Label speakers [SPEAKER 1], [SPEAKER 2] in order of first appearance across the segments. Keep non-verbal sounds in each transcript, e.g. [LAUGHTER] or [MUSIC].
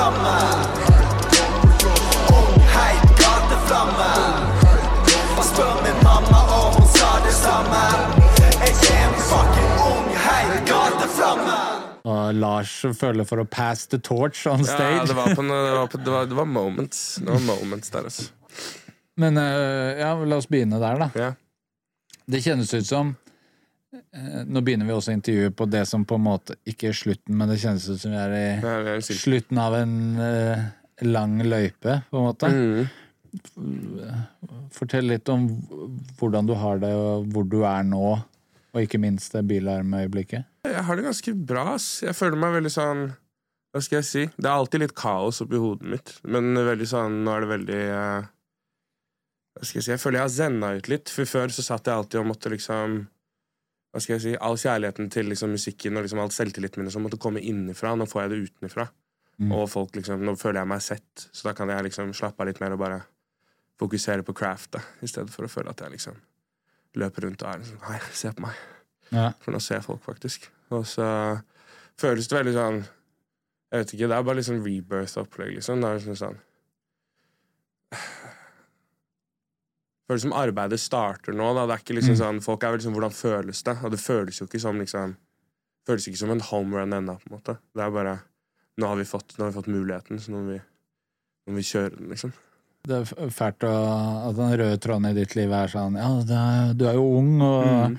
[SPEAKER 1] Gateflamme. Heit gateflamme. Spør min mamma, og hun sa det samme. Jeg er en fucking ung heit gateflamme.
[SPEAKER 2] Og Lars føler for å pass the torch on
[SPEAKER 3] Ja, det var, på, en- det, var på, det, var, det var [LAUGHS] moments. Det var moments der, altså.
[SPEAKER 2] Men eh, ja, la oss begynne der, da.
[SPEAKER 3] Ja.
[SPEAKER 2] Det kjennes ut som Nå begynner vi også intervjuet på det som på en måte ikke er slutten, men det kjennes ut som vi er i
[SPEAKER 3] er
[SPEAKER 2] slutten av en uh, lang løype, på en måte.
[SPEAKER 3] Mm.
[SPEAKER 2] Fortell litt om hvordan du har det, og hvor du er nå, og ikke minst det bilarmøyeblikket.
[SPEAKER 3] Jeg har det ganske bra. ass. Jeg føler meg veldig sånn Hva skal jeg si? Det er alltid litt kaos oppi hodet mitt, men veldig sånn Nå er det veldig uh, Hva skal jeg si? Jeg føler jeg har zenna ut litt, for før så satt jeg alltid og måtte liksom Hva skal jeg si? All kjærligheten til liksom musikken og liksom all selvtilliten min som måtte komme innenfra. Nå får jeg det utenfra.
[SPEAKER 2] Mm.
[SPEAKER 3] Og folk liksom Nå føler jeg meg sett, så da kan jeg liksom slappe av litt mer og bare fokusere på craftet, i stedet for å føle at jeg liksom løper rundt og er sånn Hei, se på meg.
[SPEAKER 2] Ja.
[SPEAKER 3] For nå ser jeg folk, faktisk. Og så føles det veldig sånn Jeg vet ikke, det er bare litt sånn rebirth-opplegg, liksom. Det er liksom sånn Føles som arbeidet starter nå, da. Det er ikke liksom
[SPEAKER 2] Mm.
[SPEAKER 3] sånn Folk er vel liksom Hvordan føles det? Og det føles jo ikke som liksom Føles ikke som en home run ennå, på en måte. Det er bare Nå har vi fått, har vi fått muligheten, så nå må vi, nå må vi kjøre den, liksom.
[SPEAKER 2] Det er fælt å, at den røde tråden i ditt liv er sånn Ja, er, du er jo ung, og,
[SPEAKER 3] Mm.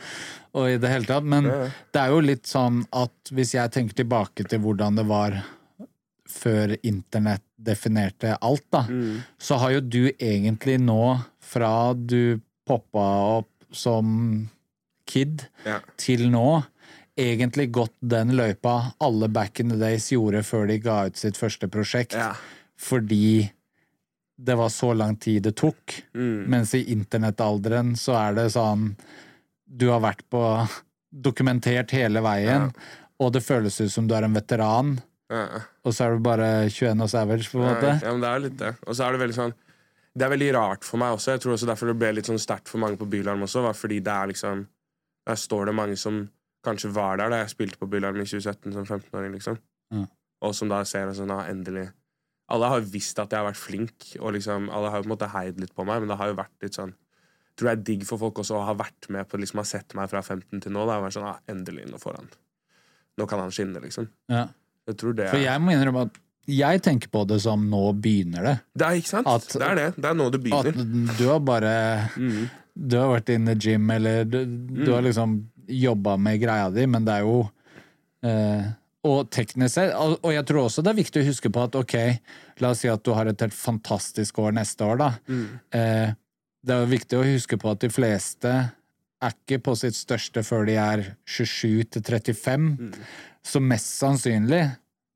[SPEAKER 2] og i det hele tatt. Men
[SPEAKER 3] det.
[SPEAKER 2] det er jo litt sånn at hvis jeg tenker tilbake til hvordan det var før internett definerte alt, da,
[SPEAKER 3] Mm.
[SPEAKER 2] så har jo du egentlig nå, fra du poppa opp som kid,
[SPEAKER 3] Ja.
[SPEAKER 2] til nå, egentlig gått den løypa alle back in the days gjorde før de ga ut sitt første prosjekt.
[SPEAKER 3] Ja.
[SPEAKER 2] Fordi det var så lang tid det tok.
[SPEAKER 3] Mm.
[SPEAKER 2] Mens i internettalderen så er det sånn Du har vært på dokumentert hele veien, og det føles ut som du er en veteran,
[SPEAKER 3] Ja, ja.
[SPEAKER 2] og så er du bare 21 og savage, på en måte.
[SPEAKER 3] Ja, ja, men det er litt det. Og så er det veldig sånn Det er veldig rart for meg også. Jeg tror også derfor det ble litt sånn sterkt for mange på Bylarm også, var fordi det er liksom Der står det mange som kanskje var der da jeg spilte på Bylarm i 2017 som 15-åring, liksom.
[SPEAKER 2] Mm.
[SPEAKER 3] Og som da ser og sånn, ah, endelig Alle har visst at jeg har vært flink, og liksom alle har jo på en måte heid litt på meg, men det har jo vært litt sånn tror det er digg for folk også å ha vært med på liksom, ha sett meg fra 15 til nå. Da, og sånn, ah, endelig, nå får han Nå kan han skinne, liksom.
[SPEAKER 2] Ja.
[SPEAKER 3] Jeg tror det
[SPEAKER 2] For jeg må innrømme at jeg tenker på det som nå begynner det.
[SPEAKER 3] Det er ikke sant?
[SPEAKER 2] At-
[SPEAKER 3] det er det. Det er nå det
[SPEAKER 2] At
[SPEAKER 3] begynner.
[SPEAKER 2] du har bare
[SPEAKER 3] Mm.
[SPEAKER 2] Du har vært in the gym, eller du, du har liksom jobba med greia di, men det er jo eh, Og teknisk sett og, og jeg tror også det er viktig å huske på at ok, la oss si at du har et helt fantastisk år neste år, da. Eh, det er jo viktig å huske på at de fleste er ikke på sitt største før de er 27 til 35. Så mest sannsynlig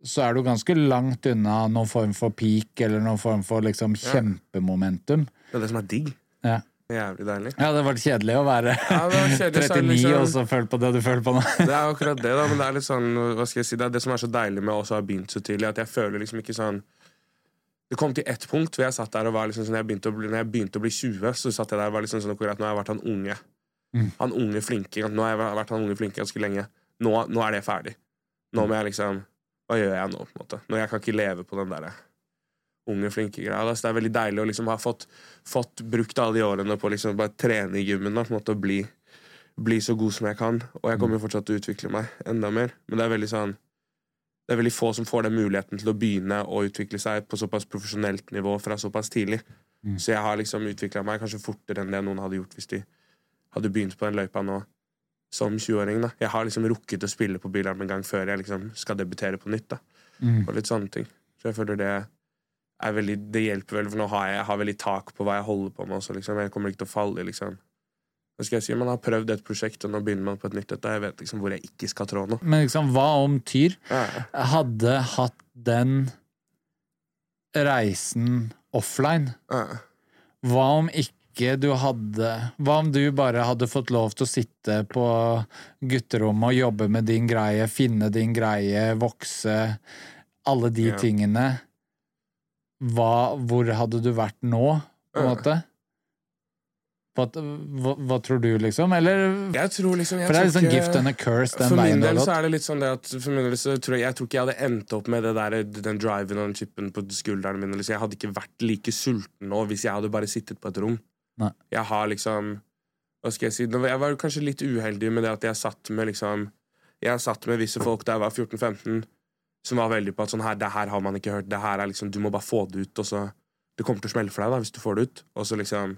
[SPEAKER 2] så er du ganske langt unna noen form for peak, eller noen form for liksom kjempemomentum.
[SPEAKER 3] Det er det som er digg.
[SPEAKER 2] Ja.
[SPEAKER 3] Jævlig deilig.
[SPEAKER 2] Ja, det var kjedelig å være
[SPEAKER 3] Ja, kjedelig, så er
[SPEAKER 2] 39 [LAUGHS]
[SPEAKER 3] liksom-
[SPEAKER 2] og så føle på det du føler på nå.
[SPEAKER 3] Det er akkurat det, da, men det er litt sånn Hva skal jeg si, det er det som er så deilig med å ha begynt så tidlig, at jeg føler liksom ikke sånn Det kom til ett punkt hvor jeg satt der og var liksom sånn, jeg begynte å bli, når jeg begynte å bli 20, så satt jeg der og var liksom sånn greit, Nå har jeg vært han unge.
[SPEAKER 2] Mm.
[SPEAKER 3] Han unge flinke. Nå har jeg vært han unge flinke ganske lenge. Nå, nå er det ferdig. Nå må jeg liksom Hva gjør jeg nå, på en måte? Når jeg kan ikke leve på den derre unge, flinke greia. Så det er veldig deilig å liksom ha fått, fått brukt alle de årene på liksom bare trene i gymmen da, på en måte, og bli, bli så god som jeg kan, og jeg kommer jo fortsatt til å utvikle meg enda mer. Men det er veldig sånn det er veldig få som får den muligheten til å begynne å utvikle seg på såpass profesjonelt nivå fra såpass tidlig.
[SPEAKER 2] Mm.
[SPEAKER 3] Så jeg har liksom utvikla meg kanskje fortere enn det noen hadde gjort hvis de hadde begynt på den løypa nå som 20-åring. da. Jeg har liksom rukket å spille på Bylarm en gang før jeg liksom skal debutere på nytt. da.
[SPEAKER 2] Mm.
[SPEAKER 3] Og litt sånne ting. Så jeg føler det er veldig, det hjelper vel, for nå har jeg, jeg har veldig tak på hva jeg holder på med. Også, liksom. Jeg kommer ikke til å falle i liksom Hva skal jeg si? Man har prøvd et prosjekt, og nå begynner man på et nytt et. og Jeg vet liksom hvor jeg ikke skal trå nå.
[SPEAKER 2] Men liksom, hva om Tyr hadde hatt den reisen offline? Hva om ikke du hadde Hva om du bare hadde fått lov til å sitte på gutterommet og jobbe med din greie, finne din greie, vokse, alle de
[SPEAKER 3] Ja.
[SPEAKER 2] tingene? Hva, hvor hadde du vært nå, på en
[SPEAKER 3] Ja.
[SPEAKER 2] måte? Hva, hva, hva tror du, liksom? Eller
[SPEAKER 3] Jeg tror liksom jeg
[SPEAKER 2] For det er litt sånn gift and a curse, den
[SPEAKER 3] For min
[SPEAKER 2] veien du har
[SPEAKER 3] del så er det litt sånn det at For min del så tror jeg, jeg tror ikke jeg hadde endt opp med det der, den driven og den chipen på skuldrene mine. Liksom. Jeg hadde ikke vært like sulten nå hvis jeg hadde bare sittet på et rom.
[SPEAKER 2] Nei.
[SPEAKER 3] Jeg har liksom Hva skal jeg si? Jeg var kanskje litt uheldig med det at jeg satt med liksom Jeg satt med visse folk da jeg var 14-15, som var veldig på at sånn her, det her har man ikke hørt. Det her er liksom, Du må bare få det ut, og så Det kommer til å smelle for deg da hvis du får det ut. Og så liksom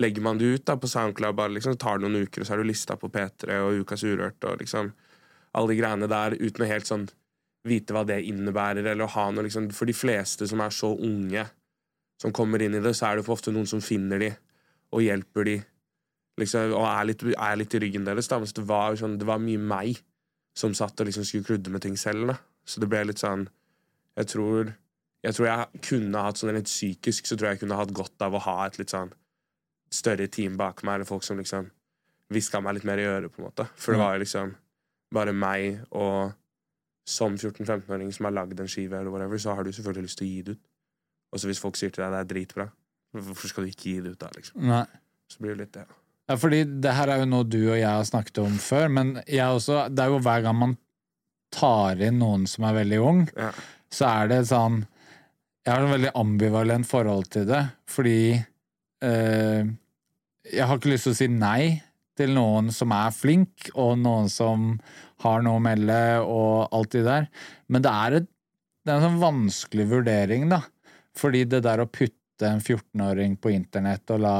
[SPEAKER 3] legger man det ut da på SoundCloud, bare liksom, tar det noen uker, og så er du lista på P3 og Ukas Urørt og liksom alle de greiene der uten å helt sånn vite hva det innebærer, eller å ha noe liksom For de fleste som er så unge, som kommer inn i det, så er det for ofte noen som finner de og hjelper de, liksom, og er litt, er litt i ryggen deres. da, mens det var, sånn, det var mye meg som satt og liksom skulle kludde med ting selv. da. Så det ble litt sånn Jeg tror jeg, tror jeg kunne hatt sånn litt psykisk så tror jeg jeg kunne hatt godt av å ha et litt sånn større team bak meg, eller folk som liksom hviska meg litt mer i øret, på en måte. For det var jo liksom bare meg og som 14-15-åring som har lagd en skive, eller whatever, så har du selvfølgelig lyst til å gi det ut. Og så hvis folk sier til deg det er dritbra, hvorfor skal du ikke gi det ut der, liksom?
[SPEAKER 2] Nei.
[SPEAKER 3] Så blir det litt det.
[SPEAKER 2] Ja, fordi det her er jo noe du og jeg har snakket om før, men jeg også, det er jo hver gang man tar inn noen som er veldig ung,
[SPEAKER 3] Ja.
[SPEAKER 2] så er det sånn Jeg har et veldig ambivalent forhold til det, fordi øh, jeg har ikke lyst til å si nei til noen som er flink, og noen som har noe å melde, og alt det der, men det er, et, det er en sånn vanskelig vurdering, da. Fordi det der å putte en 14-åring på internett og la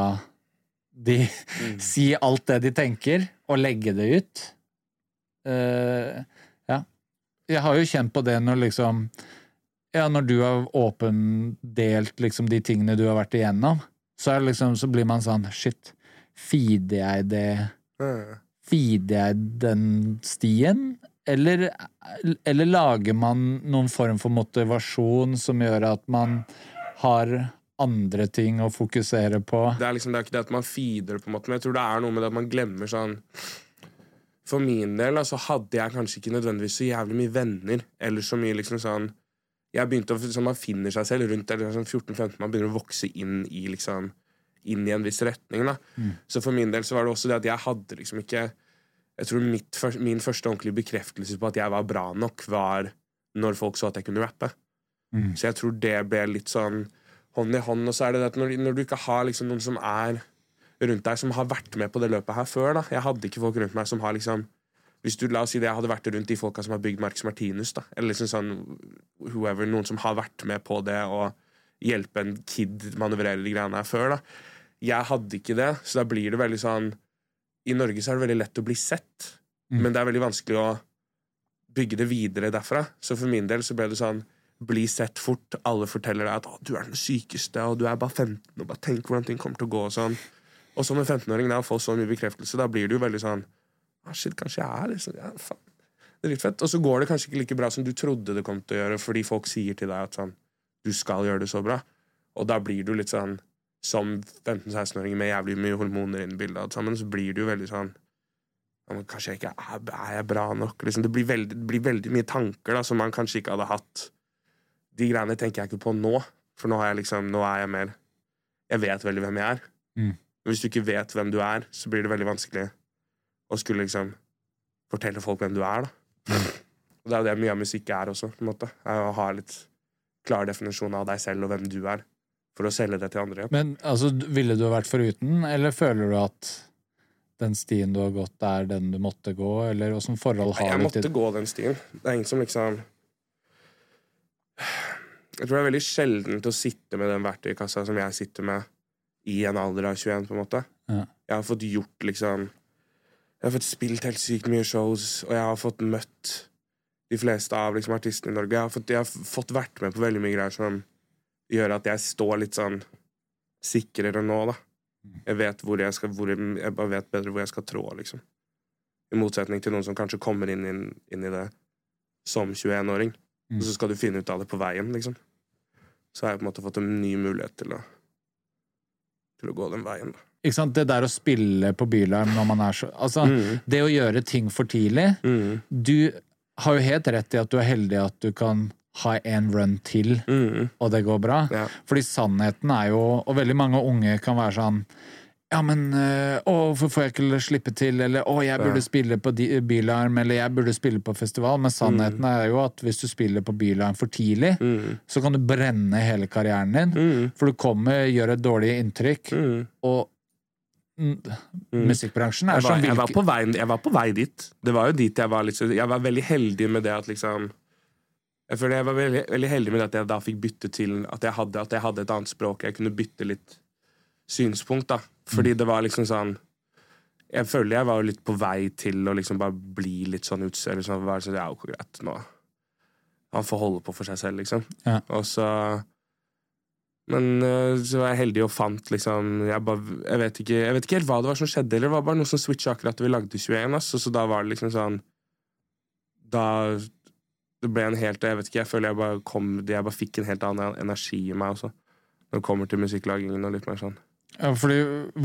[SPEAKER 2] de [LAUGHS] si alt det de tenker, og legge det ut Uh, Ja. Jeg har jo kjent på det når liksom Ja, når du har åpendelt liksom de tingene du har vært igjennom, så, liksom, så blir man sånn Shit, feeder jeg det
[SPEAKER 3] mm.
[SPEAKER 2] Feeder jeg den stien? Eller, eller lager man noen form for motivasjon som gjør at man har andre ting å fokusere på?
[SPEAKER 3] Det er liksom det er ikke det at man feeder, på en måte, men jeg tror det er noe med det at man glemmer sånn For min del altså, hadde jeg kanskje ikke nødvendigvis så jævlig mye venner, eller så mye liksom sånn Jeg begynte å, sånn, Man finner seg selv rundt eller sånn 14-15, man begynner å vokse inn i liksom inn i en viss retning. da. Så for min del så var det også det at jeg hadde liksom ikke Jeg tror mitt, min første ordentlige bekreftelse på at jeg var bra nok, var når folk så at jeg kunne rappe.
[SPEAKER 2] Mm.
[SPEAKER 3] Så jeg tror det ble litt sånn hånd i hånd. Og så er det at når, når du ikke har liksom noen som er rundt deg, som har vært med på det løpet her før da. Jeg hadde ikke folk rundt meg som har liksom hvis du, La oss si det jeg hadde vært rundt de folka som har bygd Marcus Martinus, da. Eller liksom sånn whoever, noen som har vært med på det og hjelpe en kid manøvrere de greiene her før, da. Jeg hadde ikke det, så da blir det veldig sånn I Norge så er det veldig lett å bli sett,
[SPEAKER 2] Mm.
[SPEAKER 3] men det er veldig vanskelig å bygge det videre derfra. Så for min del så ble det sånn bli sett fort. Alle forteller deg at du er den sykeste, og du er bare 15, og bare tenk hvordan ting kommer til å gå. Og sånn Og som en 15-åring da, å få så mye bekreftelse, da blir du veldig sånn ah, Shit, kanskje jeg er liksom ja, faen. Og så går det kanskje ikke like bra som du trodde det kom til å gjøre, fordi folk sier til deg at sånn Du skal gjøre det så bra. Og da blir du litt sånn Som 15-16-åring med jævlig mye hormoner inn i bildet, alt sammen, så blir du veldig sånn Kanskje jeg ikke er, er jeg bra nok? Liksom, det, blir veldig, det blir veldig mye tanker da, som man kanskje ikke hadde hatt. De greiene tenker jeg ikke på nå, for nå, har jeg liksom, nå er jeg mer Jeg vet veldig hvem jeg er.
[SPEAKER 2] Mm.
[SPEAKER 3] Hvis du ikke vet hvem du er, så blir det veldig vanskelig å skulle liksom fortelle folk hvem du er. da. Og Det er jo det mye av musikk er også. på en måte. Er Å ha litt klar definisjon av deg selv og hvem du er, for å selge det til andre.
[SPEAKER 2] Men altså, ville du vært foruten, eller føler du at den stien du har gått, er den du måtte gå, eller åssen forhold har
[SPEAKER 3] Jeg måtte gå den stien. Det er ingen som liksom Jeg tror det er veldig sjeldent å sitte med den verktøykassa som jeg sitter med i en alder av 21, på en måte.
[SPEAKER 2] Ja.
[SPEAKER 3] Jeg har fått gjort liksom Jeg har fått spilt helt sykt mye shows, og jeg har fått møtt de fleste av liksom, artistene i Norge. Jeg har, fått, jeg har fått vært med på veldig mye greier som gjør at jeg står litt sånn sikrere nå, da. Jeg vet hvor jeg skal hvor jeg, jeg bare vet bedre hvor jeg skal trå, liksom. I motsetning til noen som kanskje kommer inn, inn, inn i det som 21-åring.
[SPEAKER 2] Mm.
[SPEAKER 3] Og så skal du finne ut av det på veien, liksom. Så har jeg på en måte fått en ny mulighet til å Til å gå den veien, da.
[SPEAKER 2] Ikke sant? Det der å spille på Bylarm når man er så Altså,
[SPEAKER 3] Mm.
[SPEAKER 2] det å gjøre ting for tidlig
[SPEAKER 3] Mm.
[SPEAKER 2] Du har jo helt rett i at du er heldig at du kan ha en run til,
[SPEAKER 3] Mm.
[SPEAKER 2] og det går bra.
[SPEAKER 3] Ja.
[SPEAKER 2] Fordi sannheten er jo Og veldig mange unge kan være sånn ja, men øh, Å, hvorfor får jeg ikke slippe til? Eller å, jeg burde
[SPEAKER 3] Ja.
[SPEAKER 2] spille på Bylarm, eller jeg burde spille på festival. Men sannheten er jo at hvis du spiller på Bylarm for tidlig,
[SPEAKER 3] Mm.
[SPEAKER 2] så kan du brenne hele karrieren din.
[SPEAKER 3] Mm.
[SPEAKER 2] For du kommer, gjør et dårlig inntrykk,
[SPEAKER 3] Mm.
[SPEAKER 2] og mm,
[SPEAKER 3] Mm.
[SPEAKER 2] musikkbransjen er sånn
[SPEAKER 3] jeg, jeg var på vei dit. Det var jo dit jeg var så- Jeg var veldig heldig med det at liksom Jeg føler jeg var veldig, veldig heldig med det at jeg da fikk bytte til At jeg hadde, at jeg hadde et annet språk. Jeg kunne bytte litt synspunkt, da. Fordi det var liksom sånn Jeg føler jeg var litt på vei til å liksom bare bli litt sånn ut... Eller sånn, være sånn, ja, ok, greit, nå Han får holde på for seg selv, liksom.
[SPEAKER 2] Ja.
[SPEAKER 3] Og så Men øh, så var jeg heldig og fant liksom jeg, bare, jeg, vet ikke, jeg vet ikke helt hva det var som skjedde, eller det var bare noe som switcha akkurat da vi lagde 21. Altså, så da var det liksom sånn Da Det ble en helt Jeg vet ikke, jeg føler jeg bare kom Jeg bare fikk en helt annen energi i meg også. Når det kommer til musikklagingen og litt mer sånn.
[SPEAKER 2] Ja, fordi,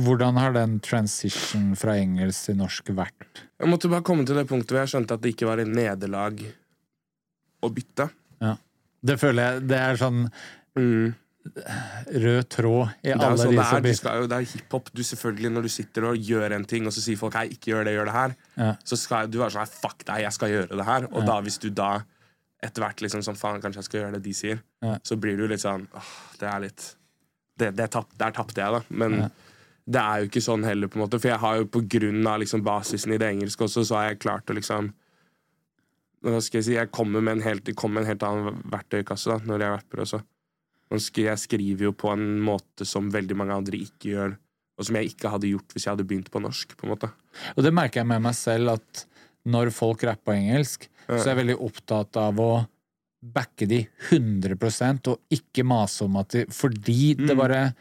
[SPEAKER 2] hvordan har den transition fra engelsk til norsk vært?
[SPEAKER 3] Jeg måtte bare komme til det punktet hvor jeg skjønte at det ikke var et nederlag å bytte.
[SPEAKER 2] Det føler jeg Det er sånn
[SPEAKER 3] Mm.
[SPEAKER 2] rød tråd i
[SPEAKER 3] Det er,
[SPEAKER 2] alle
[SPEAKER 3] sånn
[SPEAKER 2] de som
[SPEAKER 3] er, jo- det er hiphop. Du selvfølgelig Når du sitter og gjør en ting, og så sier folk hei, ikke gjør det, gjør det her,
[SPEAKER 2] Ja.
[SPEAKER 3] så skal du være sånn fuck deg, jeg skal gjøre det her. Og
[SPEAKER 2] Ja.
[SPEAKER 3] da hvis du da etter hvert liksom sånn faen, kanskje jeg skal gjøre det de sier,
[SPEAKER 2] Ja.
[SPEAKER 3] så blir du litt sånn åh, det er litt det, det tapp, Der tapte jeg, da. Men
[SPEAKER 2] Ja.
[SPEAKER 3] det er jo ikke sånn heller, på en måte. For jeg har jo på grunn av liksom basisen i det engelske også, så har jeg klart å liksom Hva skal jeg si? Jeg kommer med en helt, med en helt annen verktøykasse da, når jeg rapper også. Jeg skriver jo på en måte som veldig mange andre ikke gjør, og som jeg ikke hadde gjort hvis jeg hadde begynt på norsk. på en måte.
[SPEAKER 2] Og det merker jeg med meg selv, at når folk rapper på engelsk, så er jeg veldig opptatt av å backe de 100 og ikke mase om at de Fordi det
[SPEAKER 3] Mm.
[SPEAKER 2] bare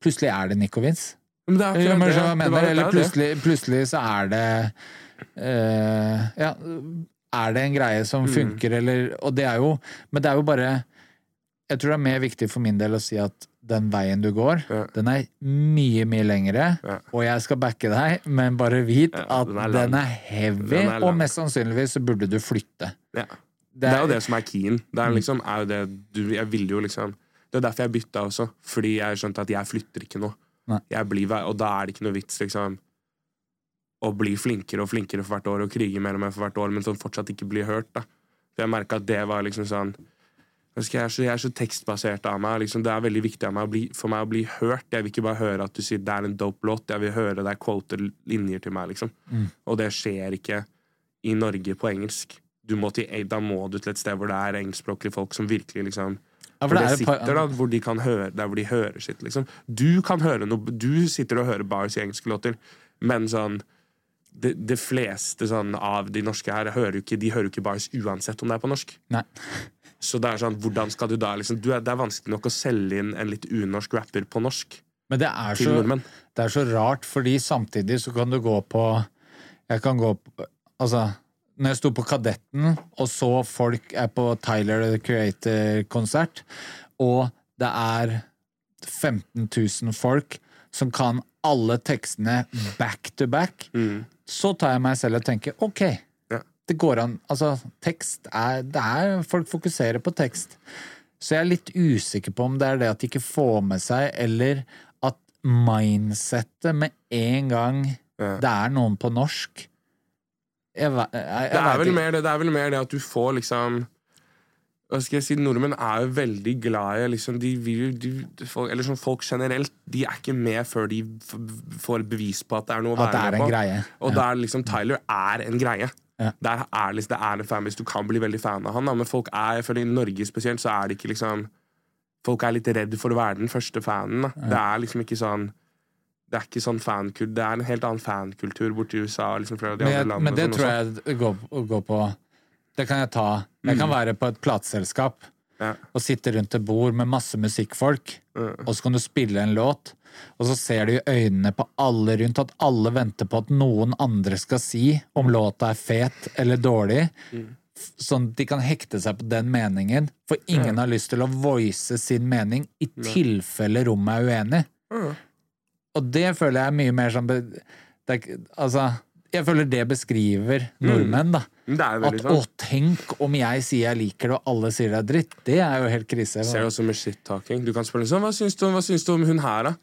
[SPEAKER 2] Plutselig er det Vince.
[SPEAKER 3] Men det er akkurat det.
[SPEAKER 2] mener?
[SPEAKER 3] det
[SPEAKER 2] Eller
[SPEAKER 3] er det.
[SPEAKER 2] plutselig, plutselig så er det uh, Ja, er det en greie som
[SPEAKER 3] Mm.
[SPEAKER 2] funker, eller Og det er jo Men det er jo bare Jeg tror det er mer viktig for min del å si at den veien du går,
[SPEAKER 3] Ja.
[SPEAKER 2] den er mye, mye lengre,
[SPEAKER 3] Ja.
[SPEAKER 2] og jeg skal backe deg, men bare vit
[SPEAKER 3] Ja,
[SPEAKER 2] at
[SPEAKER 3] den er
[SPEAKER 2] den er heavy,
[SPEAKER 3] Den er
[SPEAKER 2] og mest sannsynligvis så burde du flytte.
[SPEAKER 3] Ja. Det er jo det som er keen. Det er liksom, er det, du, liksom Det er derfor jeg bytta også. Fordi jeg skjønte at jeg flytter ikke nå. Blir, og da er det ikke noe vits liksom å bli flinkere og flinkere for hvert år og krige mer og mer for hvert år, men sånn fortsatt ikke bli hørt. da For jeg merka at det var liksom sånn jeg, er så, jeg er så tekstbasert av meg. Liksom, det er veldig viktig meg bli, for meg å bli hørt. Jeg vil ikke bare høre at du sier 'det er en dope låt'. Jeg vil høre deg quote linjer til meg. liksom
[SPEAKER 2] Mm.
[SPEAKER 3] Og det skjer ikke i Norge på engelsk. Du må til, da må du til et sted hvor det er engelskspråklige folk som virkelig liksom
[SPEAKER 2] Ja,
[SPEAKER 3] Hvor
[SPEAKER 2] det er
[SPEAKER 3] sitter, da, hvor de kan høre, der hvor de hører sitt, liksom. Du kan høre noe Du sitter og hører bars i engelske låter, men sånn det, det fleste sånn av de norske her hører ikke, de hører jo ikke bars uansett om det er på norsk.
[SPEAKER 2] Nei.
[SPEAKER 3] Så det er sånn, hvordan skal du da liksom du er, Det er vanskelig nok å selge inn en litt unorsk rapper på norsk
[SPEAKER 2] Men det er så. Det er så rart, fordi samtidig så kan du gå på Jeg kan gå på Altså, når jeg sto på Kadetten og så folk er på Tyler the Creator-konsert, og det er 15 000 folk som kan alle tekstene back to back,
[SPEAKER 3] Mm.
[SPEAKER 2] så tar jeg meg selv og tenker OK,
[SPEAKER 3] Ja.
[SPEAKER 2] det går an. Altså, tekst er Det er Folk fokuserer på tekst. Så jeg er litt usikker på om det er det at de ikke får med seg, eller at mindsettet med en gang
[SPEAKER 3] Ja.
[SPEAKER 2] det er noen på norsk Jeg, jeg, jeg,
[SPEAKER 3] Det er, det, det er vel mer det at du får liksom hva skal jeg si, Nordmenn er jo veldig glad i liksom, de de, de, Eller sånn folk generelt, de er ikke med før de får bevis på at det er noe å være med på.
[SPEAKER 2] greie.
[SPEAKER 3] Og ja. der liksom Tyler er en greie.
[SPEAKER 2] Ja.
[SPEAKER 3] Det, er, liksom, det er en fanbase. Du kan bli veldig fan av han, da, men folk er, jeg føler i Norge spesielt, så er det ikke liksom Folk er litt redd for å være den første fanen. Da. Det er liksom ikke sånn Det er ikke sånn fankultur Det er en helt annen fankultur borti USA. Liksom, flere av de
[SPEAKER 2] Men,
[SPEAKER 3] andre landene
[SPEAKER 2] men det
[SPEAKER 3] sånn
[SPEAKER 2] tror jeg går, går på Det kan jeg ta. Jeg kan være på et plateselskap
[SPEAKER 3] Ja.
[SPEAKER 2] og sitte rundt et bord med masse musikkfolk,
[SPEAKER 3] Mm.
[SPEAKER 2] og så kan du spille en låt, og så ser du i øynene på alle rundt at alle venter på at noen andre skal si om låta er fet eller dårlig.
[SPEAKER 3] Mm.
[SPEAKER 2] Sånn at de kan hekte seg på den meningen. For ingen har lyst til å voice sin mening i tilfelle rommet er uenig.
[SPEAKER 3] Mm.
[SPEAKER 2] Og det føler jeg er mye mer sånn Altså, jeg føler det beskriver nordmenn, da.
[SPEAKER 3] Det er
[SPEAKER 2] At
[SPEAKER 3] veldig
[SPEAKER 2] å,
[SPEAKER 3] sånn.
[SPEAKER 2] tenk om jeg sier jeg liker det, og alle sier det er dritt. Det er jo helt krise.
[SPEAKER 3] Ser du også med shit-talking. Du kan spørre sånn, hva syns du, om- hva syns du om hun her, da?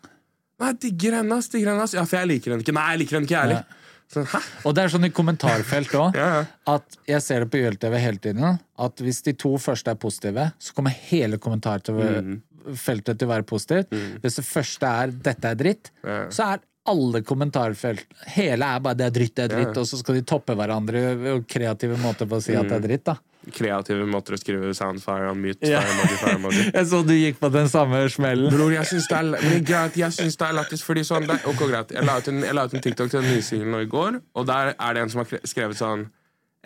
[SPEAKER 3] Nei, digger henne, ass. Digger henne, ass. Ja, for jeg liker henne ikke. Nei, jeg liker henne ikke, jeg heller. Sånn.
[SPEAKER 2] Og det er sånn i kommentarfelt òg, [LAUGHS]
[SPEAKER 3] Ja, ja.
[SPEAKER 2] at jeg ser det på YLTV hele tiden, at hvis de to første er positive, så kommer hele kommentarfeltet til å være positivt. Hvis det første er 'dette er dritt',
[SPEAKER 3] Ja.
[SPEAKER 2] så er alle kommentarfelt Hele er bare 'det er dritt, det er dritt', og så skal de toppe hverandre og kreative måter på å si at det er dritt, da.
[SPEAKER 3] Kreative måter å skrive soundfire og fire emoji.
[SPEAKER 2] Jeg så du gikk på den samme smellen.
[SPEAKER 3] Bror, jeg syns det er greit, jeg synes det er lættis, fordi sånn det, Ok, greit. Jeg la ut en, jeg la ut en TikTok til den nye singelen nå i går, og der er det en som har skrevet sånn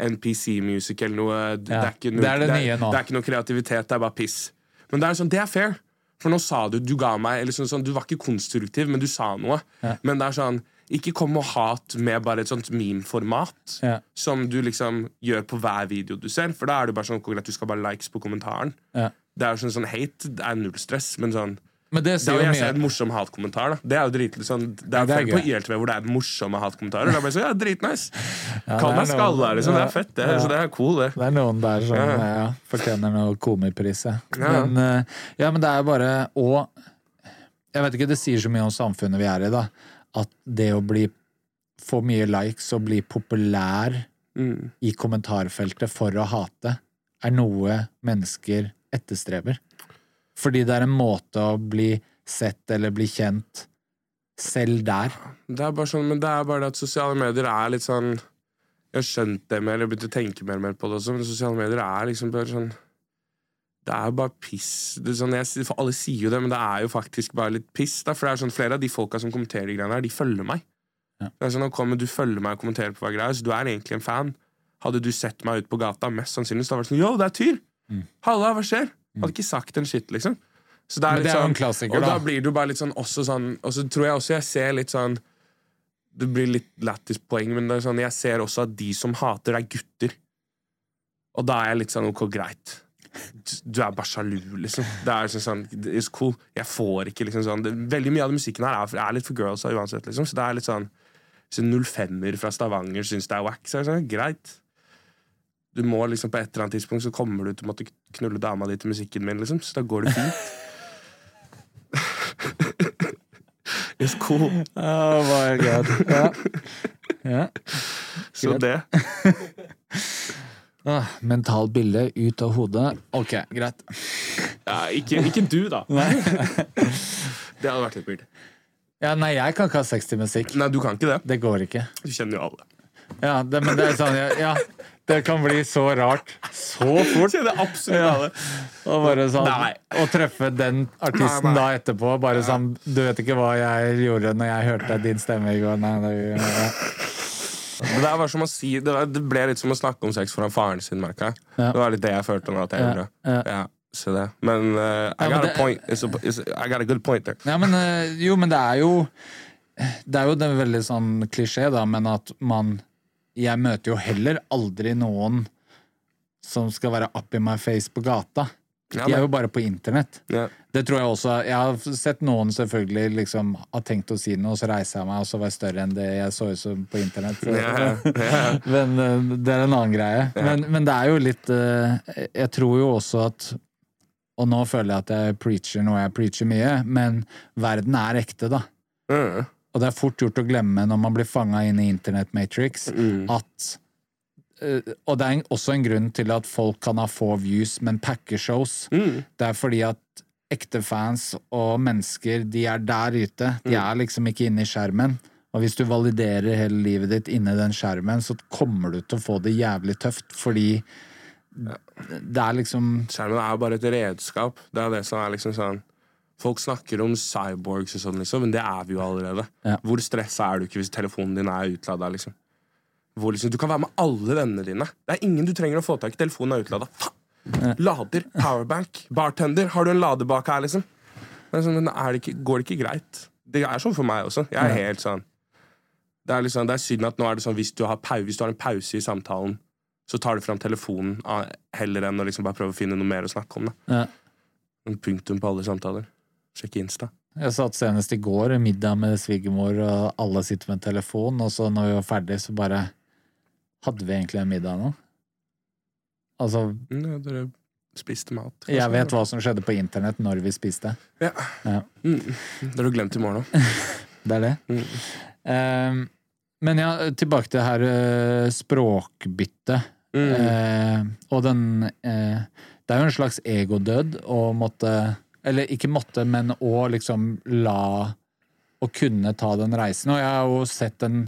[SPEAKER 3] NPC Music eller noe. Det, er noe
[SPEAKER 2] det er det nye nå.
[SPEAKER 3] Det er ikke noe kreativitet, det er bare piss. Men det er sånn, det er fair. For nå sa du Du ga meg eller sånn, sånn, Du var ikke konstruktiv, men du sa noe. Men det er sånn Ikke kom og hat med bare et sånt meme-format.
[SPEAKER 2] Ja.
[SPEAKER 3] Som du liksom gjør på hver video du ser. For da er det bare sånn at du skal bare likes på kommentaren.
[SPEAKER 2] Ja.
[SPEAKER 3] Det er jo sånn, sånn hate det er null stress, men sånn
[SPEAKER 2] Men det
[SPEAKER 3] da vil
[SPEAKER 2] jo
[SPEAKER 3] jeg se
[SPEAKER 2] mye
[SPEAKER 3] en morsom hatkommentar. da Det er jo dritlig sånn Det er,
[SPEAKER 2] det er
[SPEAKER 3] på. ILTV hvor det er morsomme hatkommentarer. Er sånn, ja, dritnice
[SPEAKER 2] Ja,
[SPEAKER 3] Kall meg skalla, liksom. Det er fett, det.
[SPEAKER 2] Ja.
[SPEAKER 3] Så det er cool, det.
[SPEAKER 2] Det er noen der som
[SPEAKER 3] Ja.
[SPEAKER 2] ja, fortjener noe komipris. ja. Men, eh, ja, men det er bare Og jeg vet ikke, det sier så mye om samfunnet vi er i, da. At det å bli få mye likes og bli populær
[SPEAKER 3] Mm.
[SPEAKER 2] i kommentarfeltet for å hate, er noe mennesker etterstreber. Fordi det er en måte å bli sett eller bli kjent selv der.
[SPEAKER 3] Det er bare sånn, Men det er bare det at sosiale medier er litt sånn Jeg har skjønt det mer, jeg har begynt å tenke mer og mer på det også, men sosiale medier er liksom bare sånn Det er jo bare piss. Det sånn, jeg, for alle sier jo det, men det er jo faktisk bare litt piss. Da, for det er sånn, Flere av de folka som kommenterer de greiene her, de følger meg.
[SPEAKER 2] Ja.
[SPEAKER 3] Det er sånn, kommer Du følger meg og kommenterer på hver greie, så du er egentlig en fan. Hadde du sett meg ut på gata, mest sannsynlig, så hadde det vært sånn Yo, det er Tyr!
[SPEAKER 2] Mm.
[SPEAKER 3] Halla, hva skjer? Hadde ikke sagt en shit, liksom. Så det er
[SPEAKER 2] det er jo
[SPEAKER 3] sånn,
[SPEAKER 2] en klassiker,
[SPEAKER 3] og da blir det jo bare litt sånn også sånn Og så tror jeg også jeg ser litt sånn Det blir litt lættis poeng, men sånn, jeg ser også at de som hater, er gutter. Og da er jeg litt sånn ok, greit. Du er bare sjalu, liksom. Det er sånn, sånn It's cool. Jeg får ikke liksom sånn det, Veldig mye av den musikken her er, er litt for girls uansett, liksom. Så det er litt sånn Hvis en 05-er fra Stavanger syns det er wack, så er det sånn greit. Du må liksom På et eller annet tidspunkt så kommer du til å måtte knulle dama di til musikken min, liksom. Så da går det fint. It's cool.
[SPEAKER 2] Oh my god. Ja. Ja.
[SPEAKER 3] Så det.
[SPEAKER 2] Ah, mental bilde ut av hodet. Ok, greit.
[SPEAKER 3] Ja, ikke, ikke du, da. Det hadde vært litt weird.
[SPEAKER 2] Ja, nei, jeg kan ikke ha sex til musikk.
[SPEAKER 3] Nei, du kan ikke det.
[SPEAKER 2] Det går ikke.
[SPEAKER 3] Du kjenner jo alle.
[SPEAKER 2] Ja, det, men det er sånn, ja, ja, det kan bli så rart så fort.
[SPEAKER 3] Kjenner absolutt
[SPEAKER 2] Ja. Og bare sånn,
[SPEAKER 3] Nei.
[SPEAKER 2] å treffe den artisten
[SPEAKER 3] Nei, nei.
[SPEAKER 2] da etterpå, bare sånn Du vet ikke hva jeg gjorde når jeg hørte din stemme i går. Nei, det, ja.
[SPEAKER 3] Det, der var som å si, det, var, det ble litt som å snakke om sex foran faren sin, merka jeg.
[SPEAKER 2] Ja.
[SPEAKER 3] Det var litt det jeg følte nå at jeg gjorde.
[SPEAKER 2] ja.
[SPEAKER 3] Ja, så det. Men uh, I, got a point. It's a, it's, I got a good point there.
[SPEAKER 2] ja, men uh, jo, men det er jo Det er jo det veldig sånn klisjé, da, men at man Jeg møter jo heller aldri noen som skal være up in my face på gata. De er jo bare på internett.
[SPEAKER 3] Ja.
[SPEAKER 2] Det tror jeg også. Jeg har sett noen selvfølgelig liksom har tenkt å si noe, og så reiser jeg meg, og så var jeg større enn det jeg så ut som på internett.
[SPEAKER 3] Ja, ja. [LAUGHS]
[SPEAKER 2] men eh, det er en annen greie. Men, men det er jo litt eh, Jeg tror jo også at Og nå føler jeg at jeg preacher noe jeg preacher mye, men verden er ekte, da.
[SPEAKER 3] Mm.
[SPEAKER 2] Og det er fort gjort å glemme når man blir fanga inn i Internet Matrix,
[SPEAKER 3] Mm.
[SPEAKER 2] at eh, Og det er også en grunn til at folk kan ha få views, men packer shows.
[SPEAKER 3] Mm.
[SPEAKER 2] Det er fordi at ekte fans og mennesker, de er der ute. De
[SPEAKER 3] Mm.
[SPEAKER 2] er liksom ikke inne i skjermen. Og hvis du validerer hele livet ditt inni den skjermen, så kommer du til å få det jævlig tøft, fordi det er liksom
[SPEAKER 3] Skjermen er jo bare et redskap. Det er det som er liksom sånn Folk snakker om cyborgs og sånn, liksom, men det er vi jo allerede.
[SPEAKER 2] Ja.
[SPEAKER 3] Hvor stressa er du ikke hvis telefonen din er utlada? Liksom? Liksom, du kan være med alle vennene dine. Det er ingen du trenger å få tak i. Telefonen er utlada. Lader. Powerbank. Bartender. Har du en ladebak her, liksom? Sånn, men er det ikke, går det ikke greit? Det er sånn for meg også. Jeg er helt sånn Det er, liksom, det er synd at nå er det sånn hvis du, har pau, hvis du har en pause i samtalen, så tar du fram telefonen ah, heller enn å liksom bare prøve å finne noe mer å snakke om. Da.
[SPEAKER 2] ja.
[SPEAKER 3] En punktum på alle samtaler. Sjekk Insta.
[SPEAKER 2] Jeg satt senest i går middag med svigermor, og alle sitter med telefon, og så når vi var ferdig, så bare Hadde vi egentlig en middag nå? Altså,
[SPEAKER 3] Mm, ja, dere spiste mat. kanskje?
[SPEAKER 2] jeg vet hva som skjedde på internett når vi spiste.
[SPEAKER 3] Ja.
[SPEAKER 2] Ja.
[SPEAKER 3] Mm. Det har du glemt i morgen òg. [LAUGHS]
[SPEAKER 2] Det er det.
[SPEAKER 3] Mm.
[SPEAKER 2] Eh, men ja, tilbake til det her eh, språkbyttet.
[SPEAKER 3] Mm.
[SPEAKER 2] Uh, og den uh, Det er jo en slags egodød å måtte Eller ikke måtte, men å liksom la Å kunne ta den reisen. Og jeg har jo sett den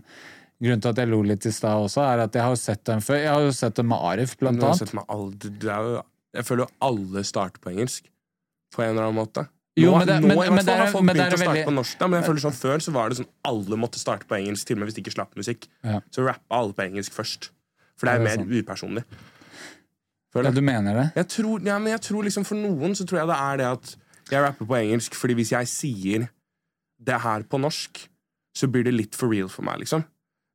[SPEAKER 2] Grunnen til at jeg lo litt i stad også, er at jeg har jo sett den før. Jeg har jo sett den med Arif, blant annet.
[SPEAKER 3] sett det er jo, jeg føler jo alle starter på engelsk. På en eller annen måte.
[SPEAKER 2] Jo,
[SPEAKER 3] nå,
[SPEAKER 2] men det-
[SPEAKER 3] nå
[SPEAKER 2] men-
[SPEAKER 3] i
[SPEAKER 2] men det er-
[SPEAKER 3] folk
[SPEAKER 2] men det er
[SPEAKER 3] å starte
[SPEAKER 2] veldig-
[SPEAKER 3] på norsk. Da, men jeg føler sånn Før så var det sånn alle måtte starte på engelsk, til og med hvis de ikke slapp musikk.
[SPEAKER 2] Ja.
[SPEAKER 3] Så rappa alle på engelsk først. For det er
[SPEAKER 2] det er
[SPEAKER 3] mer upersonlig. Føler
[SPEAKER 2] Ja, du mener det?
[SPEAKER 3] Jeg tror, ja, men jeg tror liksom For noen så tror jeg det er det at jeg rapper på engelsk fordi hvis jeg sier det her på norsk, så blir det litt for real for meg, liksom.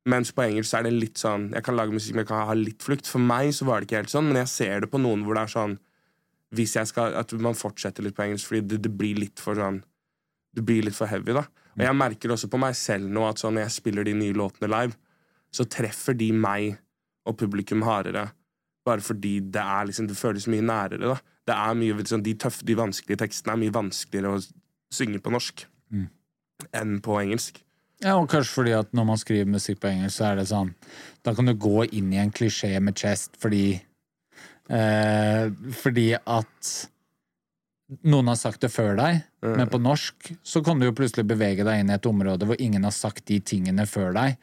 [SPEAKER 3] Mens på engelsk er det litt sånn Jeg kan lage musikk, men jeg kan ha litt flukt. For meg så var det ikke helt sånn, men jeg ser det på noen hvor det er sånn Hvis jeg skal At man fortsetter litt på engelsk, fordi det, det blir litt for sånn Det blir litt for heavy, da. Og jeg merker også på meg selv nå at sånn når jeg spiller de nye låtene live, så treffer de meg og publikum hardere. Bare fordi det er liksom Det føles mye nærere, da. Det er mye, liksom, de tøffe, de vanskelige tekstene er mye vanskeligere å synge på norsk
[SPEAKER 2] Mm.
[SPEAKER 3] enn på engelsk.
[SPEAKER 2] Ja, og kanskje fordi at når man skriver musikk på engelsk, så er det sånn Da kan du gå inn i en klisjé med chest fordi eh, Fordi at noen har sagt det før deg,
[SPEAKER 3] Mm.
[SPEAKER 2] men på norsk så kan du jo plutselig bevege deg inn i et område hvor ingen har sagt de tingene før deg,